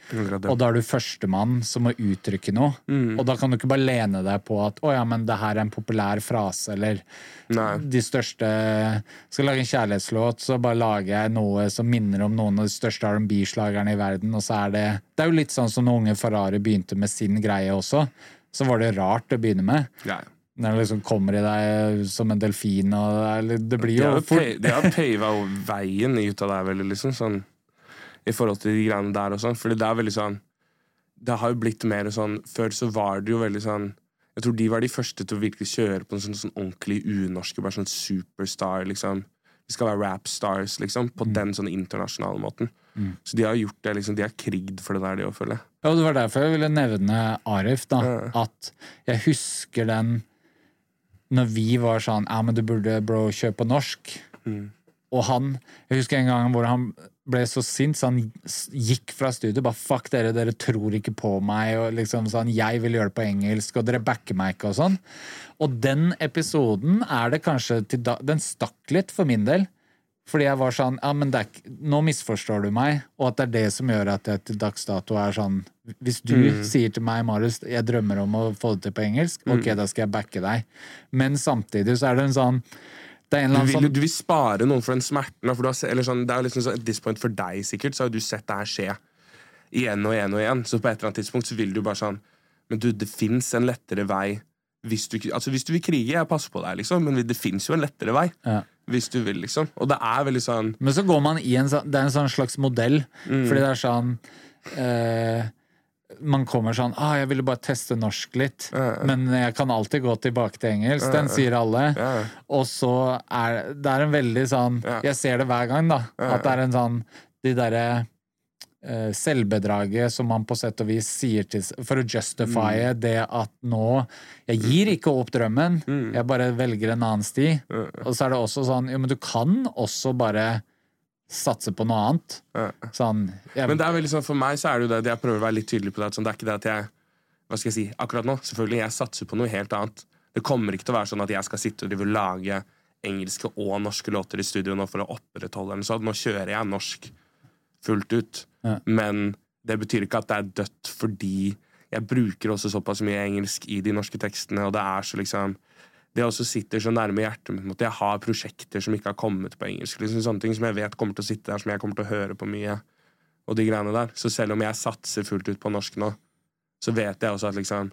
[SPEAKER 2] og da er du førstemann som må uttrykke noe.
[SPEAKER 3] Mm.
[SPEAKER 2] Og da kan du ikke bare lene deg på at 'å ja, men det her er en populær frase', eller
[SPEAKER 3] Nei.
[SPEAKER 2] de største Skal lage en kjærlighetslåt, så bare lager jeg noe som minner om noen av de største R&B-slagerne i verden, og så er det Det er jo litt sånn som når unge Ferrari begynte med sin greie også. Så var det rart å begynne med.
[SPEAKER 3] Ja.
[SPEAKER 2] Når det liksom kommer i deg som en delfin, og det, det blir jo fort
[SPEAKER 3] de har pava veien ut av det, veldig, liksom. Sånn, I forhold til de greiene der og sånn. Fordi det er veldig sånn Det har jo blitt mer sånn Før så var det jo veldig sånn Jeg tror de var de første til å virkelig kjøre på en sånn, sånn ordentlig unorske, bare sånn superstar, liksom. Vi skal være rapstars, liksom. På den sånn internasjonale måten. Så de har gjort det, liksom. De har krigd for det der, de òg, føler jeg.
[SPEAKER 2] Ja, det var derfor jeg ville nevne Arif, da.
[SPEAKER 3] Ja.
[SPEAKER 2] At jeg husker den når vi var sånn Ja, men du burde, bro, kjøpe norsk.
[SPEAKER 3] Mm.
[SPEAKER 2] Og han Jeg husker en gang hvor han ble så sint, så han gikk fra studio. Bare 'fuck dere, dere tror ikke på meg', og liksom sånn 'jeg vil gjøre det på engelsk', og 'dere backer meg ikke', og sånn. Og den episoden er det kanskje til da Den stakk litt for min del. Fordi jeg var sånn Ja, men er, nå misforstår du meg, og at det er det som gjør at jeg til dags dato er sånn Hvis du
[SPEAKER 3] Mm.
[SPEAKER 2] sier til meg, Marius, jeg drømmer om å få det til på engelsk,
[SPEAKER 3] Mm.
[SPEAKER 2] ok, da skal jeg backe deg. Men samtidig så er det en sånn Det er en eller annen
[SPEAKER 3] vil,
[SPEAKER 2] sånn
[SPEAKER 3] du vil spare noen for den smerten. For du har, eller sånn, det er liksom sånn, at this point For deg sikkert Så har du sett det her skje igjen og igjen og igjen. Så på et eller annet tidspunkt så vil du bare sånn Men du, det fins en lettere vei hvis du, altså hvis du vil krige. Jeg passer på deg, liksom, men det fins jo en lettere vei.
[SPEAKER 2] Ja.
[SPEAKER 3] Hvis du vil, liksom. Og det er veldig sånn
[SPEAKER 2] Men så går man i en sånn Det er en sånn slags modell,
[SPEAKER 3] Mm.
[SPEAKER 2] fordi det er sånn eh, Man kommer sånn ah, 'Jeg ville bare teste norsk litt',
[SPEAKER 3] Ja.
[SPEAKER 2] men jeg kan alltid gå tilbake til engelsk. Den sier alle. Og så er det er en veldig sånn. Jeg ser det hver gang, da. At det er en sånn De derre selvbedraget som man på sett og vis sier til For å justify
[SPEAKER 3] Mm.
[SPEAKER 2] det at nå Jeg gir ikke opp drømmen,
[SPEAKER 3] Mm.
[SPEAKER 2] jeg bare velger en annen sti.
[SPEAKER 3] Mm.
[SPEAKER 2] Og så er det også sånn Jo, men du kan også bare satse på noe annet. Sånn jeg,
[SPEAKER 3] Men det er veldig sånn, for meg så er det jo det at jeg prøver å være litt tydelig på det. at Sånn, det er ikke det at jeg Hva skal jeg si? Akkurat nå, selvfølgelig, jeg satser på noe helt annet. Det kommer ikke til å være sånn at jeg skal sitte og lage engelske og norske låter i studio nå for å opprettholde den. Så nå kjører jeg norsk fullt ut.
[SPEAKER 2] Ja.
[SPEAKER 3] Men det betyr ikke at det er dødt fordi jeg bruker også såpass mye engelsk i de norske tekstene, og det er så liksom det også sitter så nærme hjertet mitt at jeg har prosjekter som ikke har kommet på engelsk. Liksom Sånne ting som jeg vet kommer til å sitte der, som jeg kommer til å høre på mye. Og de greiene der. Så selv om jeg satser fullt ut på norsk nå, så vet jeg også at liksom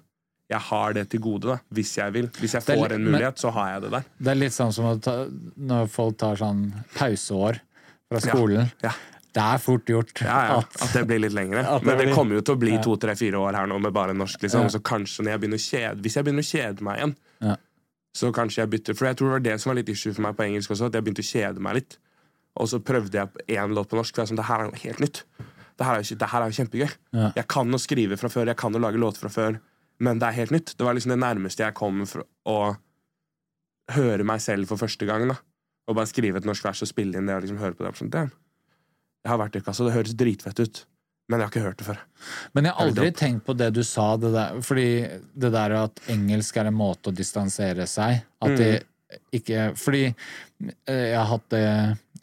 [SPEAKER 3] jeg har det til gode, da, hvis jeg vil. Hvis jeg får en mulighet, så har jeg det der.
[SPEAKER 2] Det er litt sånn som ta, når folk tar sånn pauseår fra skolen.
[SPEAKER 3] Ja.
[SPEAKER 2] Det er fort gjort
[SPEAKER 3] Ja, ja,
[SPEAKER 2] at
[SPEAKER 3] at det blir litt lengre. [LAUGHS]
[SPEAKER 2] Det
[SPEAKER 3] Men det
[SPEAKER 2] blir-
[SPEAKER 3] kommer jo til å bli to, tre, fire år her nå med bare norsk. liksom. Så kanskje når jeg kjede Hvis jeg begynner å kjede meg igjen,
[SPEAKER 2] Ja.
[SPEAKER 3] så kanskje jeg bytter. For jeg tror det var det som var litt issue for meg på engelsk også, at jeg begynte å kjede meg litt. Og så prøvde jeg én låt på norsk, for jeg sånn, det her er jo helt nytt. Det her er jo, det her er jo kjempegøy. Jeg kan å skrive fra før, jeg kan å lage låter fra før, men det er helt nytt. Det var liksom det nærmeste jeg kom for å høre meg selv for første gang. da Og bare skrive et norsk vers og spille inn det og liksom høre på det. Sånn. Jeg har vært i kassa, det høres dritfett ut, men jeg har ikke hørt det før.
[SPEAKER 2] Men jeg har aldri tenkt på det du sa, det der, fordi det der at engelsk er en måte å distansere seg At det ikke Fordi eh, jeg har hatt det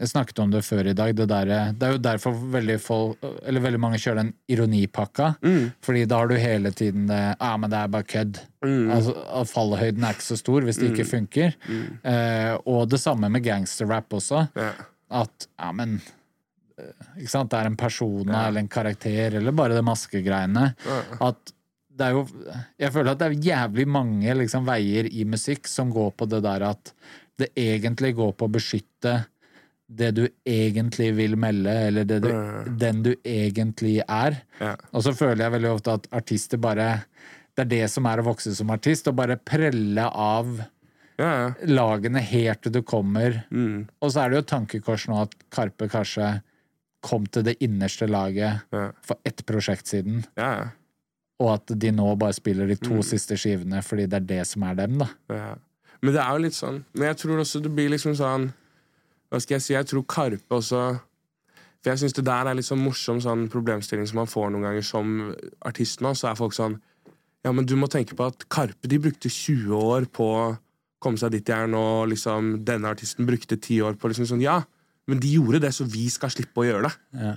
[SPEAKER 2] Jeg snakket om det før i dag. Det, der, det er jo derfor veldig, folk, eller veldig mange kjører den ironipakka. Fordi da har du hele tiden det Ja, men det er bare kødd. Altså, fallhøyden er ikke så stor hvis det ikke funker. Eh, og det samme med gangsterrap også.
[SPEAKER 3] Ja.
[SPEAKER 2] At ja, men ikke sant? Det er en persona eller en karakter, eller bare det maskegreiene. At det er jo Jeg føler at det er jævlig mange liksom, veier i musikk som går på det der at det egentlig går på å beskytte det du egentlig vil melde, eller det du, den du egentlig er.
[SPEAKER 3] Ja.
[SPEAKER 2] Og så føler jeg veldig ofte at artister bare Det er det som er å vokse som artist, å bare prelle av
[SPEAKER 3] Ja, ja.
[SPEAKER 2] lagene helt til du kommer
[SPEAKER 3] Mm.
[SPEAKER 2] og så er det jo et tankekors nå at Karpe kanskje kom til det innerste laget
[SPEAKER 3] Ja.
[SPEAKER 2] for ett prosjekt siden,
[SPEAKER 3] Ja, ja.
[SPEAKER 2] og at de nå bare spiller de
[SPEAKER 3] Mm.
[SPEAKER 2] to siste skivene fordi det er det som er dem, da.
[SPEAKER 3] Ja. Men det er jo litt sånn Men jeg tror også det blir liksom sånn Hva skal jeg si? Jeg tror Karpe også For jeg syns det der er litt sånn morsom sånn problemstilling som man får noen ganger som artist nå. Så er folk sånn Ja, men du må tenke på at Karpe de brukte 20 år på å komme seg dit de er nå. Liksom, denne artisten brukte 10 år på liksom sånn Ja, men de gjorde det, så vi skal slippe å gjøre det.
[SPEAKER 2] Ja.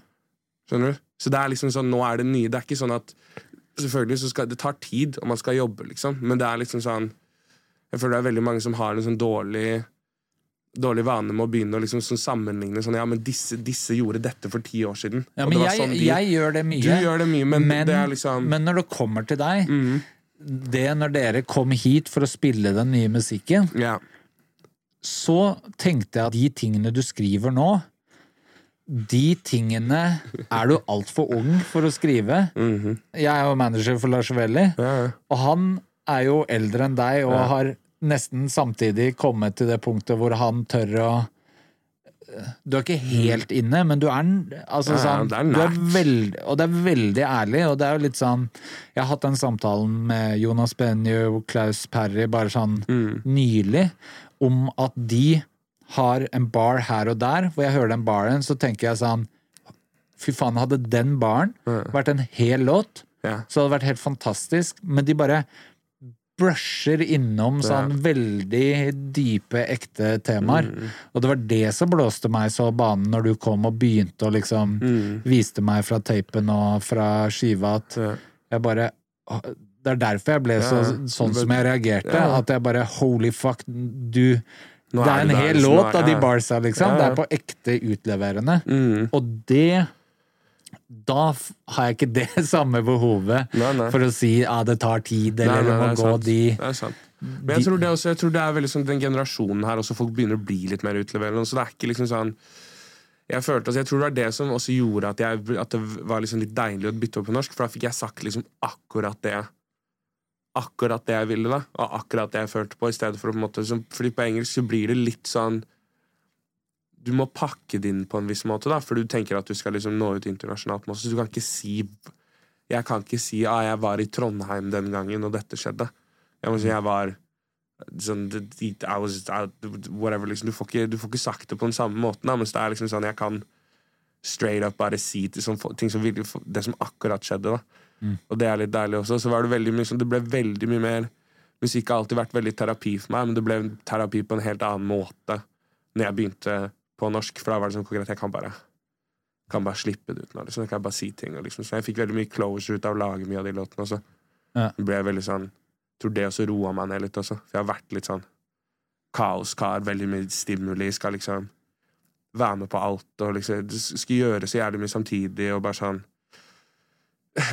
[SPEAKER 3] Skjønner du? Så det er liksom sånn, nå er det nye. Det er ikke sånn at Selvfølgelig så skal det tar tid, og man skal jobbe, liksom, men det er liksom sånn Jeg føler det er veldig mange som har en sånn dårlig Dårlig vane med å begynne å liksom sånn sammenligne sånn Ja, men disse, disse gjorde dette for ti år siden.
[SPEAKER 2] Ja, men jeg,
[SPEAKER 3] sånn de-
[SPEAKER 2] jeg gjør det mye.
[SPEAKER 3] Du gjør det mye, men,
[SPEAKER 2] men,
[SPEAKER 3] det er liksom
[SPEAKER 2] men når det kommer til deg,
[SPEAKER 3] Mhm.
[SPEAKER 2] det når dere kom hit for å spille den nye musikken,
[SPEAKER 3] Ja.
[SPEAKER 2] Så tenkte jeg at de tingene du skriver nå de tingene er du altfor ung for å skrive.
[SPEAKER 3] Mhm.
[SPEAKER 2] Jeg er jo manager for Lars Velli,
[SPEAKER 3] ja, ja.
[SPEAKER 2] og han er jo eldre enn deg og har nesten samtidig kommet til det punktet hvor han tør å Du er ikke helt inne, men du er altså,
[SPEAKER 3] Ja,
[SPEAKER 2] sånn,
[SPEAKER 3] det er
[SPEAKER 2] du er
[SPEAKER 3] nært.
[SPEAKER 2] veld, Og det er veldig ærlig, og det er jo litt sånn Jeg har hatt den samtalen med Jonas Benjo og Klaus Perry bare sånn
[SPEAKER 3] Mm.
[SPEAKER 2] nylig, om at de har en bar her og der, hvor jeg hører den baren, så tenker jeg sånn Fy faen, hadde den baren vært en hel låt,
[SPEAKER 3] Ja.
[SPEAKER 2] så hadde det vært helt fantastisk. Men de bare brusher innom sånn veldig dype, ekte temaer.
[SPEAKER 3] Mm.
[SPEAKER 2] Og det var det som blåste meg så banen når du kom og begynte å liksom
[SPEAKER 3] Mm.
[SPEAKER 2] Viste meg fra teipen og fra skiva at
[SPEAKER 3] Ja.
[SPEAKER 2] jeg bare «Åh, Det er derfor jeg ble så, sånn som jeg reagerte. At jeg bare Holy fuck, du
[SPEAKER 3] Nå
[SPEAKER 2] Det er en
[SPEAKER 3] du der,
[SPEAKER 2] hel låt av de barsa, liksom. Det er på ekte utleverende.
[SPEAKER 3] Mm.
[SPEAKER 2] Og det Da har jeg ikke det [LAUGHS] samme behovet
[SPEAKER 3] Nei, nei.
[SPEAKER 2] for å si ja, det tar tid, eller
[SPEAKER 3] nei,
[SPEAKER 2] det må
[SPEAKER 3] er
[SPEAKER 2] gå
[SPEAKER 3] sant.
[SPEAKER 2] de
[SPEAKER 3] Det er sant. Men jeg tror det, også, jeg tror det er veldig sånn den generasjonen her også folk begynner å bli litt mer utleverende. Så det er ikke liksom sånn jeg, følte, altså, jeg tror det var det som også gjorde at, jeg, at det var liksom litt deilig å bytte opp på norsk, for da fikk jeg sagt liksom akkurat det Akkurat det jeg ville, da, og akkurat det jeg følte på, i stedet for å på en måte Fordi på engelsk så blir det litt sånn Du må pakke det inn på en viss måte, da, for du tenker at du skal liksom nå ut internasjonalt. Så du kan ikke si Jeg kan ikke si ah, jeg var i Trondheim den gangen, og dette skjedde. Jeg må si jeg var sånn I was, I, whatever, liksom. du, får ikke, du får ikke sagt det på den samme måten, da, mens det er liksom sånn jeg kan straight up bare si til, som, ting som det som akkurat skjedde. da Og det er litt deilig også. Så var det veldig mye Det ble veldig mye mer Musikk har alltid vært veldig terapi for meg, men det ble terapi på en helt annen måte når jeg begynte på norsk. For da var det sånn konkret jeg kan bare kan bare slippe det ut nå. Liksom. Jeg kan bare si ting. Liksom. Så jeg fikk veldig mye closure ut av å lage mye av de låtene også.
[SPEAKER 2] Ja.
[SPEAKER 3] Det ble veldig sånn Jeg tror det også roa meg ned litt også. For jeg har vært litt sånn kaoskar, veldig mye stimuli, skal liksom være med på alt og liksom Skal gjøre så jævlig mye samtidig og bare sånn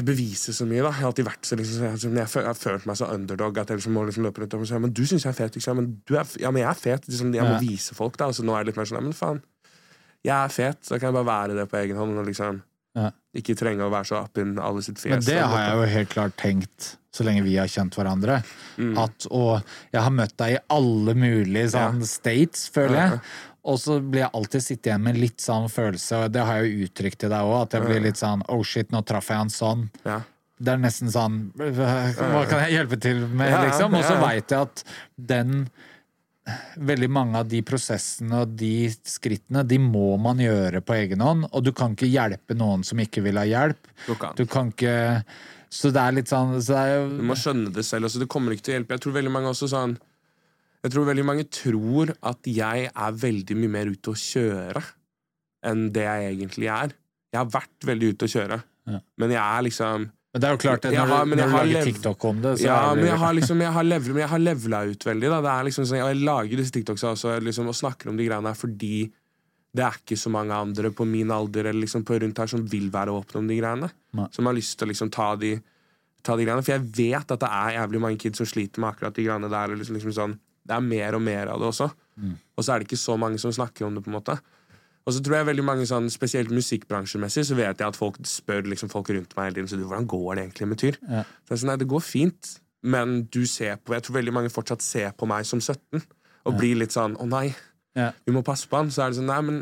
[SPEAKER 3] Bevise så mye, da. Jeg har alltid vært så liksom, jeg, jeg, har følt meg så underdog at jeg liksom må liksom løpe rundt og si Men du syns jeg er fet, liksom. Men, du er, ja, men jeg er fet. Liksom, jeg må
[SPEAKER 2] Ja.
[SPEAKER 3] vise folk, da. Og så nå er det litt mer sånn Ja, men faen. Jeg er fet, Da kan jeg bare være det på egen hånd. Og liksom
[SPEAKER 2] Ja.
[SPEAKER 3] ikke trenge å være så up in alle sitt fjes.
[SPEAKER 2] Men det har jeg jo helt klart tenkt så lenge vi har kjent hverandre.
[SPEAKER 3] Mm.
[SPEAKER 2] At, og jeg har møtt deg i alle mulige sånn, states, føler jeg. Og så blir jeg alltid sittet igjen med litt sånn følelse, og det har jeg jo uttrykt til deg òg, at jeg blir litt sånn oh shit, nå traff jeg han sånn.
[SPEAKER 3] Ja.
[SPEAKER 2] Det er nesten sånn Hva kan jeg hjelpe til med, liksom? Og så veit jeg at den Veldig mange av de prosessene og de skrittene, de må man gjøre på egen hånd. Og du kan ikke hjelpe noen som ikke vil ha hjelp.
[SPEAKER 3] Du kan.
[SPEAKER 2] Du kan ikke Så det er litt sånn så det er
[SPEAKER 3] Du må skjønne det selv. Altså, det kommer ikke til å hjelpe. Jeg tror veldig mange også sånn Jeg tror veldig mange tror at jeg er veldig mye mer ute å kjøre enn det jeg egentlig er. Jeg har vært veldig ute å kjøre,
[SPEAKER 2] Ja.
[SPEAKER 3] men jeg er liksom
[SPEAKER 2] Men det er jo klart, når,
[SPEAKER 3] har-
[SPEAKER 2] når du lager TikTok om det, så
[SPEAKER 3] Ja,
[SPEAKER 2] er det
[SPEAKER 3] men jeg har [LAUGHS] liksom Jeg har levlet men jeg har levela ut veldig. Da. Det er liksom sånn, og jeg lager disse TikToksa også liksom, og snakker om de greiene her fordi det er ikke så mange andre på min alder eller liksom på rundt her som vil være åpne om de greiene.
[SPEAKER 2] Nei.
[SPEAKER 3] Som har lyst til å liksom ta de, ta de greiene. For jeg vet at det er jævlig mange kids som sliter med akkurat de greiene der. Liksom, liksom sånn, det er mer og mer av det også. Og så er det ikke så mange som snakker om det. på en måte og så tror jeg veldig mange sånn, Spesielt musikkbransjemessig så vet jeg at folk spør liksom, folk rundt meg hele tiden så du, hvordan går det egentlig med Tyr.
[SPEAKER 2] Ja.
[SPEAKER 3] Så jeg sånn, nei, det går fint, men du ser på Jeg tror veldig mange fortsatt ser på meg som 17 og blir litt sånn Å nei,
[SPEAKER 2] Ja.
[SPEAKER 3] vi må passe på han. Så er det sånn Nei, men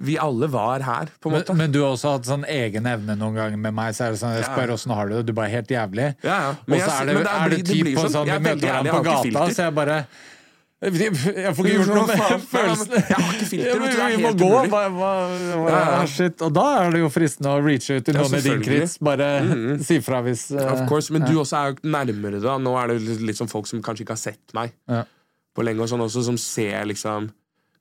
[SPEAKER 3] vi alle var her, på en måte.
[SPEAKER 2] men du har også hatt sånn egen evne noen ganger med meg. Så er det sånn, Jeg
[SPEAKER 3] Ja.
[SPEAKER 2] spør åssen har du det, du bare helt jævlig.
[SPEAKER 3] ja, ja.
[SPEAKER 2] Og så er det,
[SPEAKER 3] det,
[SPEAKER 2] er det typ
[SPEAKER 3] blir
[SPEAKER 2] på sånn, vi
[SPEAKER 3] er
[SPEAKER 2] møter hverandre på gata,
[SPEAKER 3] filter.
[SPEAKER 2] så jeg bare jeg får ikke gjort noe med [LAUGHS] følelsene.
[SPEAKER 3] Jeg har ikke filter.
[SPEAKER 2] Ja, men
[SPEAKER 3] det
[SPEAKER 2] vi må gå. Hva, hva, hva,
[SPEAKER 3] Ja, ja.
[SPEAKER 2] Shit. Og da er det jo fristende å reache ut til
[SPEAKER 3] Ja,
[SPEAKER 2] noen i din krets. Bare si fra hvis uh,
[SPEAKER 3] Of course, Men du også er jo nærmere, da. Nå er det litt, sånn folk som kanskje ikke har sett meg
[SPEAKER 2] Ja.
[SPEAKER 3] på lenge, og sånn også, som ser liksom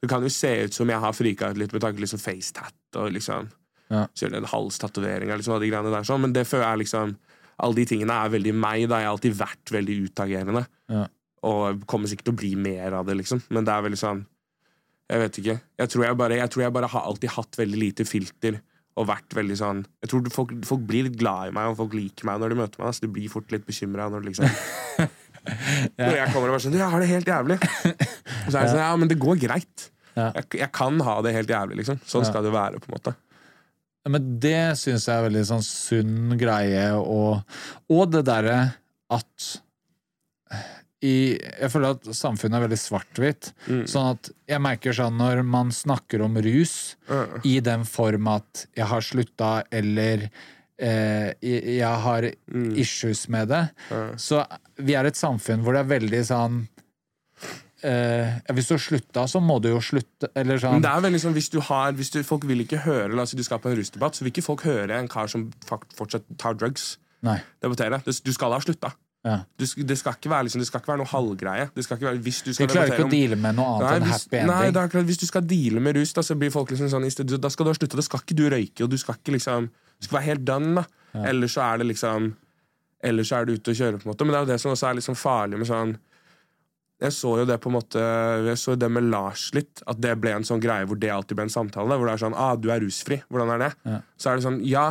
[SPEAKER 3] Det kan jo se ut som jeg har frika ut litt med tanke på liksom facetat og liksom
[SPEAKER 2] Ja.
[SPEAKER 3] en halstatovering liksom, og de greiene der, sånn. men det føler jeg liksom Alle de tingene er veldig meg. da Jeg har alltid vært veldig utagerende.
[SPEAKER 2] Ja.
[SPEAKER 3] Og kommer sikkert til å bli mer av det, liksom. Men det er veldig sånn Jeg vet ikke. Jeg tror jeg bare, jeg tror jeg bare har alltid hatt veldig lite filter. Og vært veldig sånn Jeg tror folk, folk blir litt glad i meg, og folk liker meg når de møter meg. Så de blir fort litt bekymra når, liksom, [LAUGHS] når jeg kommer og bare sånn Jeg har det helt jævlig. [LAUGHS] Så er det sånn Ja, men det går greit. Jeg, jeg kan ha det helt jævlig, liksom. Sånn skal det være, på en måte.
[SPEAKER 2] Men det syns jeg er veldig sånn sunn greie, og, og det derre at i, Jeg føler at samfunnet er veldig svart-hvitt.
[SPEAKER 3] Mm.
[SPEAKER 2] Sånn at jeg merker sånn når man snakker om rus
[SPEAKER 3] uh.
[SPEAKER 2] i den form at jeg har slutta, eller eh, jeg har
[SPEAKER 3] Mm.
[SPEAKER 2] issues med det,
[SPEAKER 3] uh.
[SPEAKER 2] så vi er et samfunn hvor det er veldig sånn eh, Hvis du har slutta, så må du jo slutte, eller
[SPEAKER 3] Men
[SPEAKER 2] sånn
[SPEAKER 3] det er veldig sånn, hvis du har hvis du, Folk vil ikke høre La oss si du skal på en rusdebatt, så vil ikke folk høre en kar som fortsatt tar drugs.
[SPEAKER 2] Nei.
[SPEAKER 3] Debattere. Du skal ha slutta.
[SPEAKER 2] Ja.
[SPEAKER 3] Du, det, skal ikke være, liksom, det skal ikke være noe halvgreie. Det skal ikke være, hvis du skal
[SPEAKER 2] klarer ikke å deale med noe annet
[SPEAKER 3] Nei,
[SPEAKER 2] enn
[SPEAKER 3] hvis,
[SPEAKER 2] happy
[SPEAKER 3] nei,
[SPEAKER 2] ending.
[SPEAKER 3] det er klart, hvis du skal deale med rus, da, så blir folk liksom sånn stedet, Da skal du ha slutta. Da skal ikke du røyke, og du skal ikke liksom Du skal være helt done, da. Ellers så er det liksom Ellers så er du ute og kjører, på en måte. Men det er jo det som også er liksom farlig med sånn Jeg så jo det på en måte Jeg så det med Lars litt, at det ble en sånn greie hvor det alltid ble en samtale. Hvor det er sånn ah, 'Du er rusfri. Hvordan er det?'
[SPEAKER 2] Ja.
[SPEAKER 3] Så er det sånn Ja,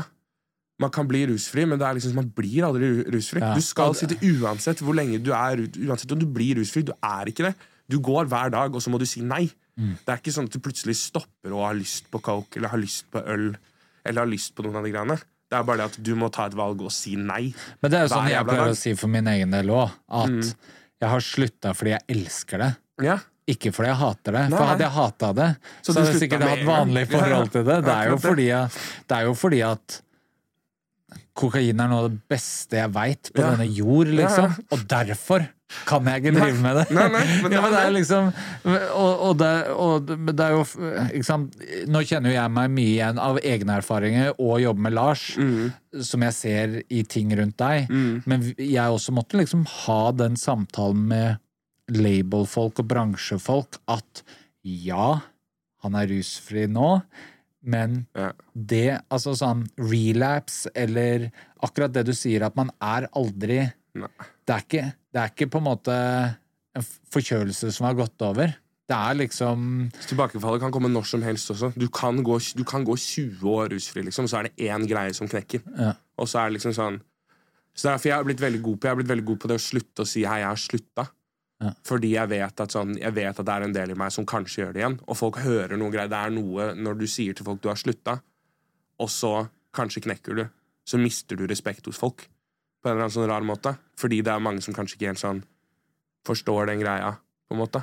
[SPEAKER 3] man kan bli rusfri, men det er liksom man blir aldri rusfri.
[SPEAKER 2] Ja.
[SPEAKER 3] Du skal sitte uansett hvor lenge du er Uansett om du blir rusfri. Du er ikke det. Du går hver dag, og så må du si nei.
[SPEAKER 2] Mm.
[SPEAKER 3] Det er ikke sånn at du plutselig stopper og har lyst på coke eller har lyst på øl eller har lyst på noen av de greiene. Det er bare det at du må ta et valg og si nei.
[SPEAKER 2] Men det er jo sånn jeg pleier å si for min egen del òg, at
[SPEAKER 3] Mm.
[SPEAKER 2] Jeg har slutta fordi jeg elsker det.
[SPEAKER 3] Ja,
[SPEAKER 2] Ikke fordi jeg hater det.
[SPEAKER 3] Nei,
[SPEAKER 2] For hadde jeg hata det,
[SPEAKER 3] Så
[SPEAKER 2] så, hadde jeg sikkert hatt vanlig forhold til det. Det er jo fordi, det er jo fordi at kokain er noe av det beste jeg veit på denne jord, liksom. Og derfor kan jeg ikke drive med det.
[SPEAKER 3] Nei, nei, men
[SPEAKER 2] ja, men det
[SPEAKER 3] er
[SPEAKER 2] liksom Og, og, det, og det- er jo sant? Nå kjenner jo jeg meg mye igjen av egne erfaringer og jobber med Lars,
[SPEAKER 3] Mm.
[SPEAKER 2] som jeg ser i ting rundt deg. Men jeg også måtte liksom ha den samtalen med labelfolk og bransjefolk at ja, han er rusfri nå, men det, altså sånn relapse, eller akkurat det du sier, at man er aldri
[SPEAKER 3] Nei.
[SPEAKER 2] det er, ikke, det er ikke på en måte en forkjølelse som har gått over. Det er liksom
[SPEAKER 3] Tilbakefallet kan komme når som helst også. Du kan gå, du kan gå 20 år rusfri, liksom, så er det én greie som knekker.
[SPEAKER 2] Ja.
[SPEAKER 3] Og så er det liksom sånn Så derfor jeg har blitt veldig god på Jeg har blitt veldig god på det å slutte å si 'hei, jeg har slutta'.
[SPEAKER 2] Ja.
[SPEAKER 3] Fordi jeg vet, at sånn, jeg vet at det er en del i meg som kanskje gjør det igjen. Og folk hører noe greier. Det er noe når du sier til folk du har slutta, og så kanskje knekker du, så mister du respekt hos folk. På en eller annen sånn rar måte. Fordi det er mange som kanskje ikke helt sånn forstår den greia, på en måte.